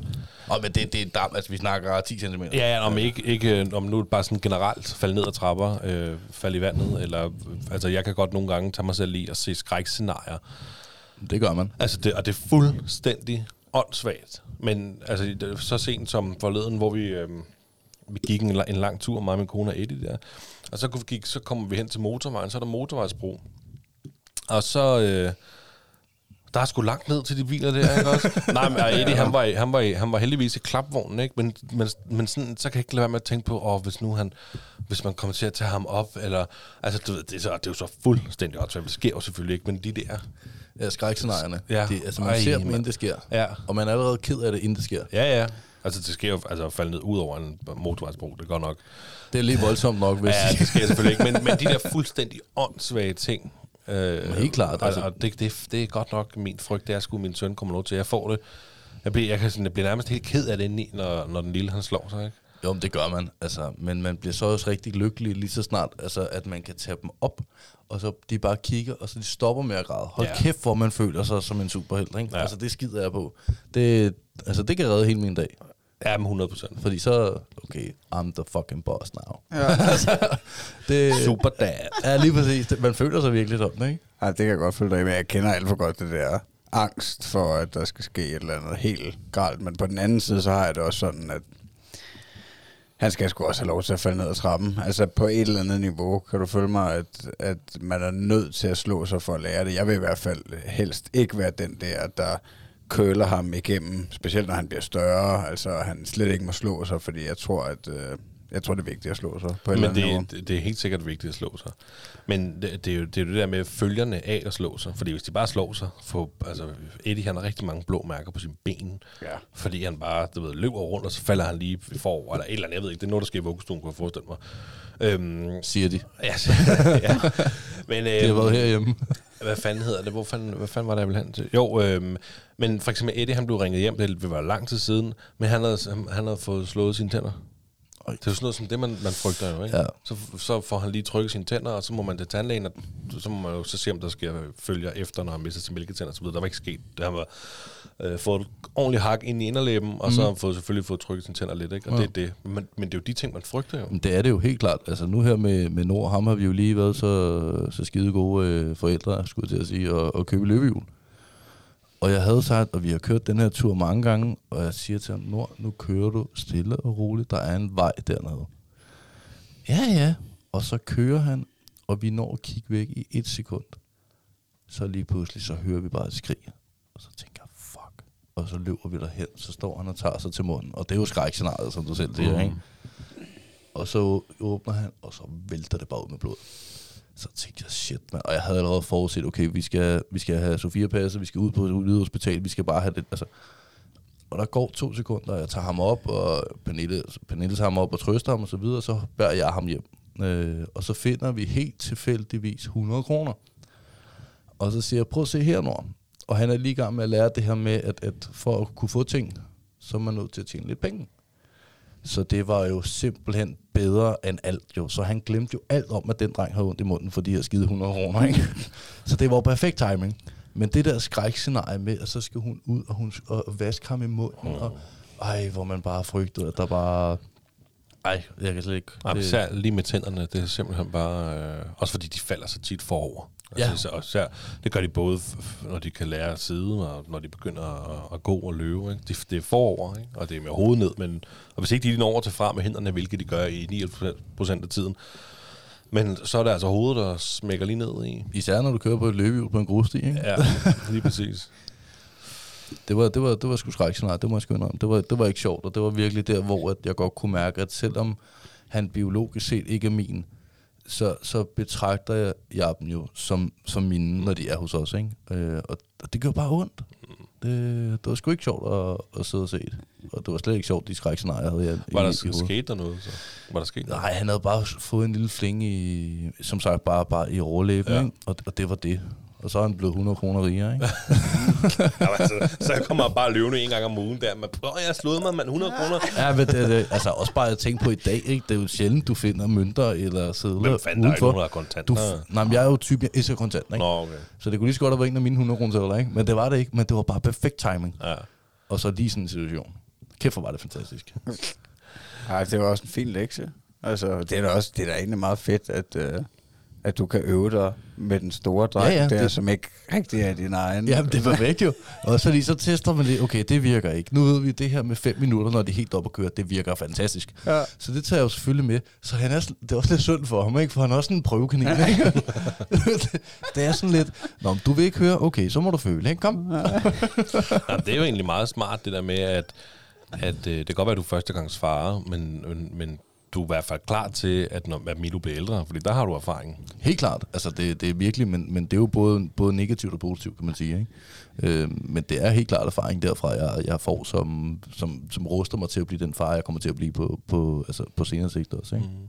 Og men det, det er dam, altså vi snakker 10 cm. Ja, ja om ikke, ikke øh, om nu bare sådan generelt falde ned ad trapper, øh, falde i vandet, eller, øh, altså jeg kan godt nogle gange tage mig selv i at se skrækscenarier. Det gør man. Altså det, og det er fuldstændig åndssvagt. Men altså, det er så sent som forleden, hvor vi, øh, vi gik en, en lang tur, mig min kone og Eddie der. Og så, gik, så kommer vi hen til motorvejen, så er der motorvejsbro. Og så... Øh, der er sgu langt ned til de biler der, ikke også? <laughs> Nej, men Eddie, han var, han, var, han var heldigvis i klapvognen, ikke? Men, men, men sådan, så kan jeg ikke lade være med at tænke på, åh, hvis nu han, hvis man kommer til at tage ham op, eller, altså, du ved, det er, så, det er jo så fuldstændig åndssvagt, det sker jo selvfølgelig ikke, men de der, Ja, skrækscenarierne. Ja. Det, altså, man Ej, ser dem, inden det sker. Ja. Og man er allerede ked af det, inden det sker. ja, ja, altså, det sker jo, altså, at falde ned ud over en motorvejsbro, det går nok. Det er lidt voldsomt nok, hvis Ja, det sker selvfølgelig ikke, men, men de der fuldstændig åndssvage ting, øh, helt klart, altså. og det, det, det er godt nok min frygt, det er sgu, min søn kommer lov til, jeg får det. Jeg bliver, jeg, kan sådan, jeg bliver nærmest helt ked af det indeni, når, når den lille han slår sig, ikke? Jo, men det gør man. Altså, men man bliver så også rigtig lykkelig lige så snart, altså, at man kan tage dem op, og så de bare kigger, og så de stopper med at græde. Hold Ja. kæft, hvor man føler sig som en superhelt. Ikke? Ja. Altså, det skider jeg på. Det, altså, det kan redde hele min dag. Ja, men 100 procent. Fordi så, okay, I'm the fucking boss now. Ja. <laughs> Det, Super dad. Ja, lige præcis. Det- Man føler sig virkelig sådan, ikke? Ej, det kan jeg godt følge dig i, men jeg kender alt for godt det der angst for, at der skal ske et eller andet helt galt. Men på den anden side, så har jeg det også sådan, at han skal sgu også have lov til at falde ned ad trappen. Altså på et eller andet niveau, kan du følge mig, at, at man er nødt til at slå sig for at lære det. Jeg vil i hvert fald helst ikke være den der, der køler ham igennem, specielt når han bliver større. Altså han slet ikke må slå sig, fordi jeg tror, at øh, jeg tror, det er vigtigt at slå sig på et Men andet niveau. det, det, det er helt sikkert vigtigt at slå sig. Men det, det, er jo, det er jo det der med følgerne af at slå sig. Fordi hvis de bare slår sig, for, altså Eddie han har rigtig mange blå mærker på sine ben. Ja. Fordi han bare du ved, løber rundt, og så falder han lige forover, eller et eller andet, jeg ved ikke, det er noget, der sker i vuggestuen, kunne jeg forestille mig. Øhm, Siger de. ja, <laughs> ja. Men, Det har øhm, været herhjemme. hvad fanden hedder det? Hvor fanden, hvad fanden var det, jeg ville hen til? Jo, øhm, men for eksempel Eddie, han blev ringet hjem, det var lang tid siden, men han havde, han havde fået slået sine tænder. Oj. Det er jo sådan noget som det, man, man frygter jo, ikke? Ja. Så, så får han lige trykket sine tænder, og så må man til tandlægen, og så må man jo så se, om der sker følger efter, når han mister sine mælketænder og så videre. Der var ikke sket. Det har var øh, fået et ordentligt hak ind i inderlæben, og så har han fået, selvfølgelig fået trykket sine tænder lidt, ikke? Og Ja. det er det. Men, men det er jo de ting, man frygter jo. Men det er det jo helt klart. Altså nu her med, med Nord, ham har vi jo lige været så, så skide gode øh, forældre, skulle jeg til at sige, og, og købe løbehjul. Og jeg havde sagt, og vi har kørt den her tur mange gange, og jeg siger til ham, Nord, nu kører du stille og roligt, der er en vej dernede. Ja, ja. Og så kører han, og vi når at kigge væk i et sekund. Så lige pludselig, så hører vi bare et skrig. Og så tænker jeg, fuck. Og så løber vi derhen, så står han og tager sig til munden. Og det er jo skrækscenariet, som du selv siger, ikke? Og så åbner han, og så vælter det bare ud med blod. Så tænkte jeg, shit, man. Og jeg havde allerede forudset, okay, vi skal, vi skal have Sofia passet, vi skal ud på et hospital, vi skal bare have det, altså. Og der går to sekunder, og jeg tager ham op, og Pernille, Pernille tager ham op og trøster ham og så videre, og så bærer jeg ham hjem. Øh, og så finder vi helt tilfældigvis 100 kroner. Og så siger jeg, prøv at se her, Nord. Og han er lige i gang med at lære det her med, at, at for at kunne få ting, så er man nødt til at tjene lidt penge. Så det var jo simpelthen bedre end alt jo. Så han glemte jo alt om, at den dreng havde ondt i munden for de her skide 100 kroner. Ikke? <laughs> så det var jo perfekt timing. Men det der skrækscenarie med, at så skal hun ud og, hun, og vaske ham i munden. Og, ej, hvor man bare frygtede, at der bare... Ej, jeg kan slet ikke... Nej, det- lige med tænderne, det er simpelthen bare... Øh, også fordi de falder så tit forover. Altså, Ja. især, og især, det gør de både, når de kan lære at sidde, og når de begynder at, at gå og løbe. Ikke? Det, det er forover, ikke? og det er med hovedet ned. Men, og hvis ikke de når over til fra med hænderne, hvilket de gør i 99 procent af tiden, men så er det altså hovedet, der smækker lige ned i. Især når du kører på et løbehjul på en grussti, ikke? Ja, lige præcis. <laughs> Det var, det var, det var sgu skrækscenarie, det må jeg sgu indrømme. Det var, det var ikke sjovt, og det var virkelig der, hvor at jeg godt kunne mærke, at selvom han biologisk set ikke er min, så, så betragter jeg, jeg dem jo som, som mine, når de er hos os. Ikke? Øh, og, og det gør bare ondt. Det, det var sgu ikke sjovt at, at sidde og se det. Og det var slet ikke sjovt, de skrækscenarier, jeg havde i, Var der i hovedet. sket der noget? Så? Var der sket? Nej, han havde bare fået en lille fling i, som sagt, bare, bare i overlæben, ja. ikke? Og, og det var det. Og så er han blevet 100 kroner rigere, ikke? <laughs> Altså, så kommer jeg bare løvende en gang om ugen der. Men prøv, jeg har slået mig, mand. 100 kroner. Ja, men det, det, altså også bare at tænke på i dag, ikke? Det er jo sjældent, du finder mønter eller sædler Hvem fanden der er ikke nogen, der har kontant? Du, f- nej, men jeg er jo typen, jeg elsker kontant, ikke? Nå, okay. Så det kunne lige så godt have været en af mine 100 kroner sædler, ikke? Men det var det ikke, men det var bare perfekt timing. Ja. Og så lige sådan en situation. Kæft, hvor var det fantastisk. <laughs> Ej, det var også en fin lektie. Altså, det er da også, det er da egentlig meget fedt, at, øh, at du kan øve dig med den store dreng, Ja, ja, ja, ja, der, det- som ikke rigtig er din egen. Jamen, det er perfekt jo. Og så, lige, så tester man lige, okay, det virker ikke. Nu ved vi, det her med fem minutter, når det er helt op at køre, det virker fantastisk. Ja. Så det tager jeg jo selvfølgelig med. Så han er, sådan- det er også lidt synd for ham, ikke? For han er også en prøvekanin, ikke? det, <laughs> det er sådan lidt, Nå, men du vil ikke høre, okay, så må du føle, ikke? Kom. <laughs> Nej, det er jo egentlig meget smart, det der med, at, at øh, det kan godt være, at du er førstegangsfarer, men, men, men du er i hvert fald klar til, at, når, at Milo bliver ældre, fordi der har du erfaring. Helt klart. Altså, det, det er virkelig, men, men det er jo både, både negativt og positivt, kan man sige. Ikke? Øh, men det er helt klart erfaring derfra, jeg, jeg får, som, som, som ruster mig til at blive den far, jeg kommer til at blive på, på, altså, på senere sigt også. Ikke? Mm.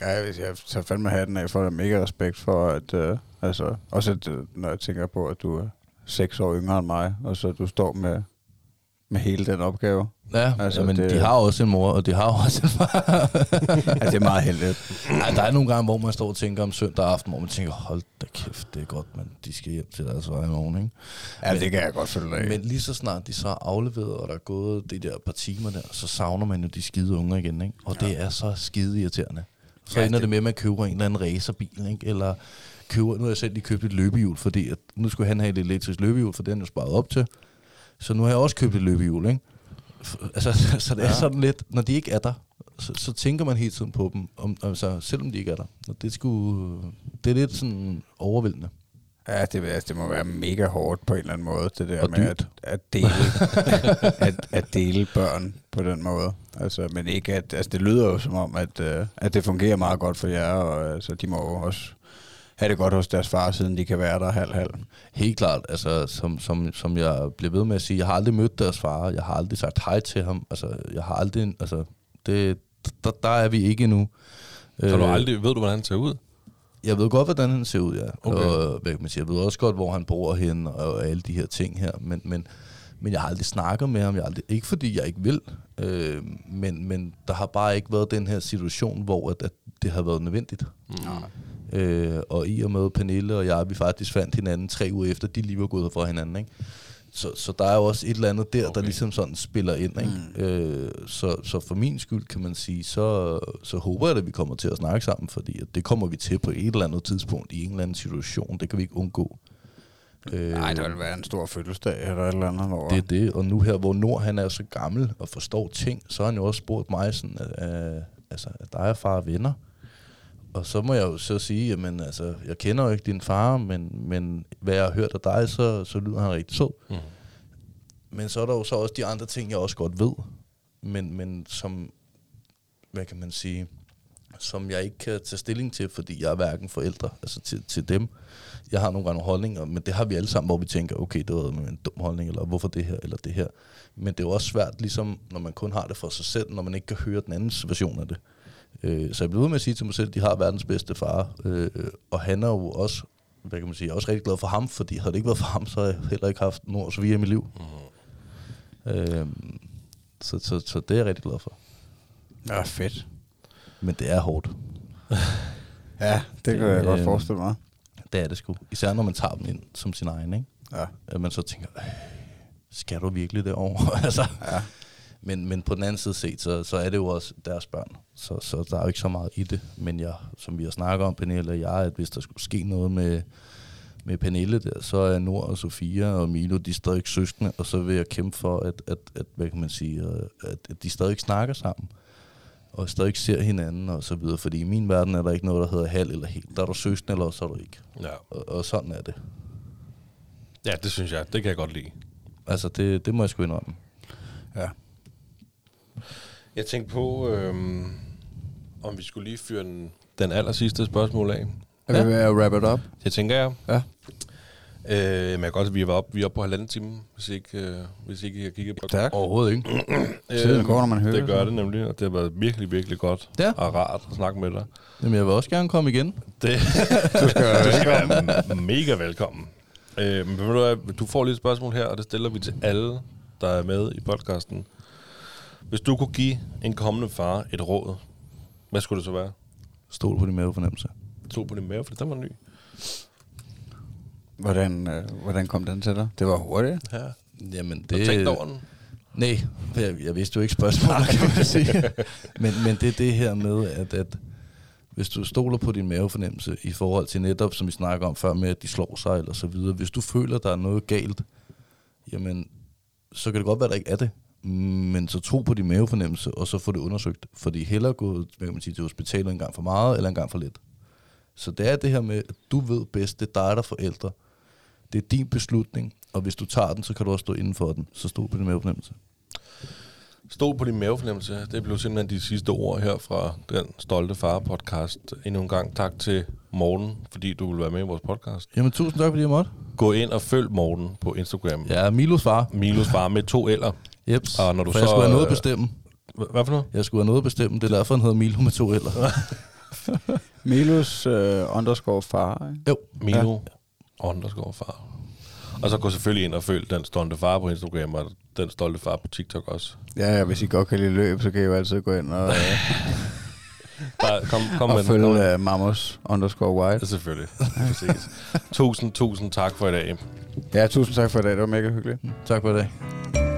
Ja, jeg jeg tager fandme hatten af for dig. Mega respekt for, at... Øh, altså, også at, øh, når jeg tænker på, at du er seks år yngre end mig, og så du står med, med hele den opgave. Ja, Altså, men det- de har også en mor, og de har også en far. <laughs> altså, det er meget heldigt. Ej, der er nogle gange, hvor man står og tænker om søndag aften, hvor man tænker, hold da kæft, det er godt, men de skal hjem til deres vej i morgen, ikke? Ja, Men- det kan jeg godt følge dig. Men lige så snart de så er afleveret, og der er gået de der par timer der, så savner man jo de skide unger igen, ikke? Og det er så skide irriterende. Så Ja, ender det- det med, at man køber en eller anden racerbil, ikke? Eller køber, nu har jeg selv lige købt et løbehjul, fordi at nu skulle han have et elektrisk løbehjul, for det er jo sparet op til. Så nu har jeg også købt et løbehjul, ikke? Altså, <laughs> så det er Ja. sådan lidt, når de ikke er der, så, så tænker man hele tiden på dem, om, altså, selvom de ikke er der. Og det, skulle, det er lidt sådan overvældende. Ja, det, altså, det må være mega hårdt på en eller anden måde, det der Og med at, at, dele, <laughs> at, at dele børn på den måde. Altså, men ikke at, altså, det lyder jo som om, at, øh, at det fungerer meget godt for jer, og altså, de må jo også have det godt hos deres far, siden de kan være der halv-halv. Helt klart, altså som, som, som jeg bliver ved med at sige, jeg har aldrig mødt deres far, jeg har aldrig sagt hej til ham, altså jeg har aldrig, altså det, der, der er vi ikke endnu. Så du aldrig, ved du, hvordan han ser ud? Jeg ved godt, hvordan han ser ud, ja. Okay. Og, hvad kan man sige, jeg ved også godt, hvor han bor hen og alle de her ting her, men, men, men jeg har aldrig snakket med ham, jeg har aldrig, ikke fordi jeg ikke vil, øh, men, men der har bare ikke været den her situation, hvor at, at det har været nødvendigt. Mm. Øh, og i og med Pernille og jeg, vi faktisk fandt hinanden tre uger efter, de lige var gået fra hinanden. Ikke? Så, så der er jo også et eller andet der, okay. der ligesom sådan spiller ind. Ikke? Mm. Øh, så, så for min skyld kan man sige, så, så håber jeg, at vi kommer til at snakke sammen, fordi at det kommer vi til på et eller andet tidspunkt i en eller anden situation. Det kan vi ikke undgå. Øh, Nej, der vil være en stor fødselsdag eller et eller andet. Hvor, det er det, og nu her, hvor Nord han er så gammel og forstår ting, så har han jo også spurgt mig sådan, at, øh, altså, at dig og far er venner. Og så må jeg jo så sige, jamen altså, jeg kender jo ikke din far, men, men hvad jeg har hørt af dig, så, så lyder han rigtig sød. Mm. Men så er der jo så også de andre ting, jeg også godt ved, men, men som, hvad kan man sige, som jeg ikke kan tage stilling til, fordi jeg er hverken forældre, altså til, til dem. Jeg har nogle gange nogle holdninger, men det har vi alle sammen, hvor vi tænker, okay, det var en dum holdning, eller hvorfor det her, eller det her. Men det er jo også svært, ligesom når man kun har det for sig selv, når man ikke kan høre den andens version af det. Øh, så jeg bliver ved med at sige til mig selv, at de har verdens bedste far, øh, og han er jo også, hvad kan man sige, jeg er også rigtig glad for ham, fordi havde det ikke været for ham, så havde jeg heller ikke haft Nord Sofia i mit liv. Mm. Øh, så, så, så det er jeg rigtig glad for. Ja, fedt. Men det er hårdt. <laughs> Ja, det kan jeg godt Øhm, forestille mig. Det er det sgu. Især når man tager dem ind som sin egen, ikke? Ja. At man så tænker, "Øh, skal du virkelig derovre? <laughs> altså, Ja. Men, men på den anden side set, så, så er det jo også deres børn. Så, så der er jo ikke så meget i det. Men jeg, som vi har snakket om, Pernille og jeg, at hvis der skulle ske noget med, med Pernille der, så er Nord og Sofia og Milo, de er stadig søskende, og så vil jeg kæmpe for, at, at, at hvad kan man sige, øh, at, at de stadig snakker sammen og stadig ser hinanden og så videre. Fordi i min verden er der ikke noget, der hedder halv eller helt. Der er du søskende, eller så er du ikke. Ja. Og, og sådan er det. ja, det synes jeg. Det kan jeg godt lide. Altså, det, det må jeg sgu indrømme. ja. Jeg tænkte på, øhm, om vi skulle lige fyre den, den aller sidste spørgsmål af. Er vi ved at wrap it up? Det tænker jeg. Ja. Øh, men jeg kan godt, at vi er oppe, vi er oppe på halvanden time, hvis ikke, øh, hvis ikke I har kigget på Tak. Overhovedet ikke. <clears throat> Tiden går, når man hører Det gør det nemlig, og det har været virkelig, virkelig godt Ja. og rart at snakke med dig. Jamen, jeg vil også gerne komme igen. Det, <laughs> Du skal, <laughs> du skal være mega velkommen. Øh, men du, du får lige et spørgsmål her, og det stiller vi til alle, der er med i podcasten. Hvis du kunne give en kommende far et råd, hvad skulle det så være? Stol på din mavefornemmelse. To på din mave, for den var ny. hvordan, øh, hvordan kom den til dig? Det var hurtigt. Ja. Jamen, Du det... tænkte over den? Nej, jeg, jeg vidste jo ikke spørgsmålet, kan man sige. <laughs> men, men det er det her med, at, at hvis du stoler på din mavefornemmelse i forhold til netop, som vi snakker om før med, at de slår sig eller så videre. Hvis du føler, der er noget galt, jamen, så kan det godt være, at der ikke er det. Men så tro på din mavefornemmelse, og så få det undersøgt. Fordi hellere gå hvad kan man sige, til hospitalet en gang for meget, eller en gang for lidt. Så det er det her med, at du ved bedst, det er dig, der er forældre. Det er din beslutning, og hvis du tager den, så kan du også stå inden for den. Så stå på din mavefornemmelse. Stol på din mavefornemmelse. Det blev simpelthen de sidste ord her fra den stolte far-podcast. Endnu en gang tak til Morten, fordi du vil være med i vores podcast. Jamen, tusind tak, fordi jeg måtte. Gå ind og følg Morten på Instagram. Ja, Milos far. Milos far med to L'er. Jeps. Og når du for jeg så, skulle have noget at øh, bestemme. H- Hvad for noget? Jeg skulle have noget at bestemme. Det er derfor, han hedder Milo med to eller. <laughs> Milus uh, underscore far, ikke? Jo. Milo ja. underscore far. Og så gå selvfølgelig ind og følg den stolte far på Instagram, og den stolte far på TikTok også. Ja, ja, hvis I godt kan lide løb, så kan I jo altid gå ind og, <laughs> Bare kom, kom og følge uh, Mamos underscore white. Ja, selvfølgelig. Præcis. tusind, tusind tak for i dag. Ja, tusind tak for i dag. Det var mega hyggeligt. Tak for i dag.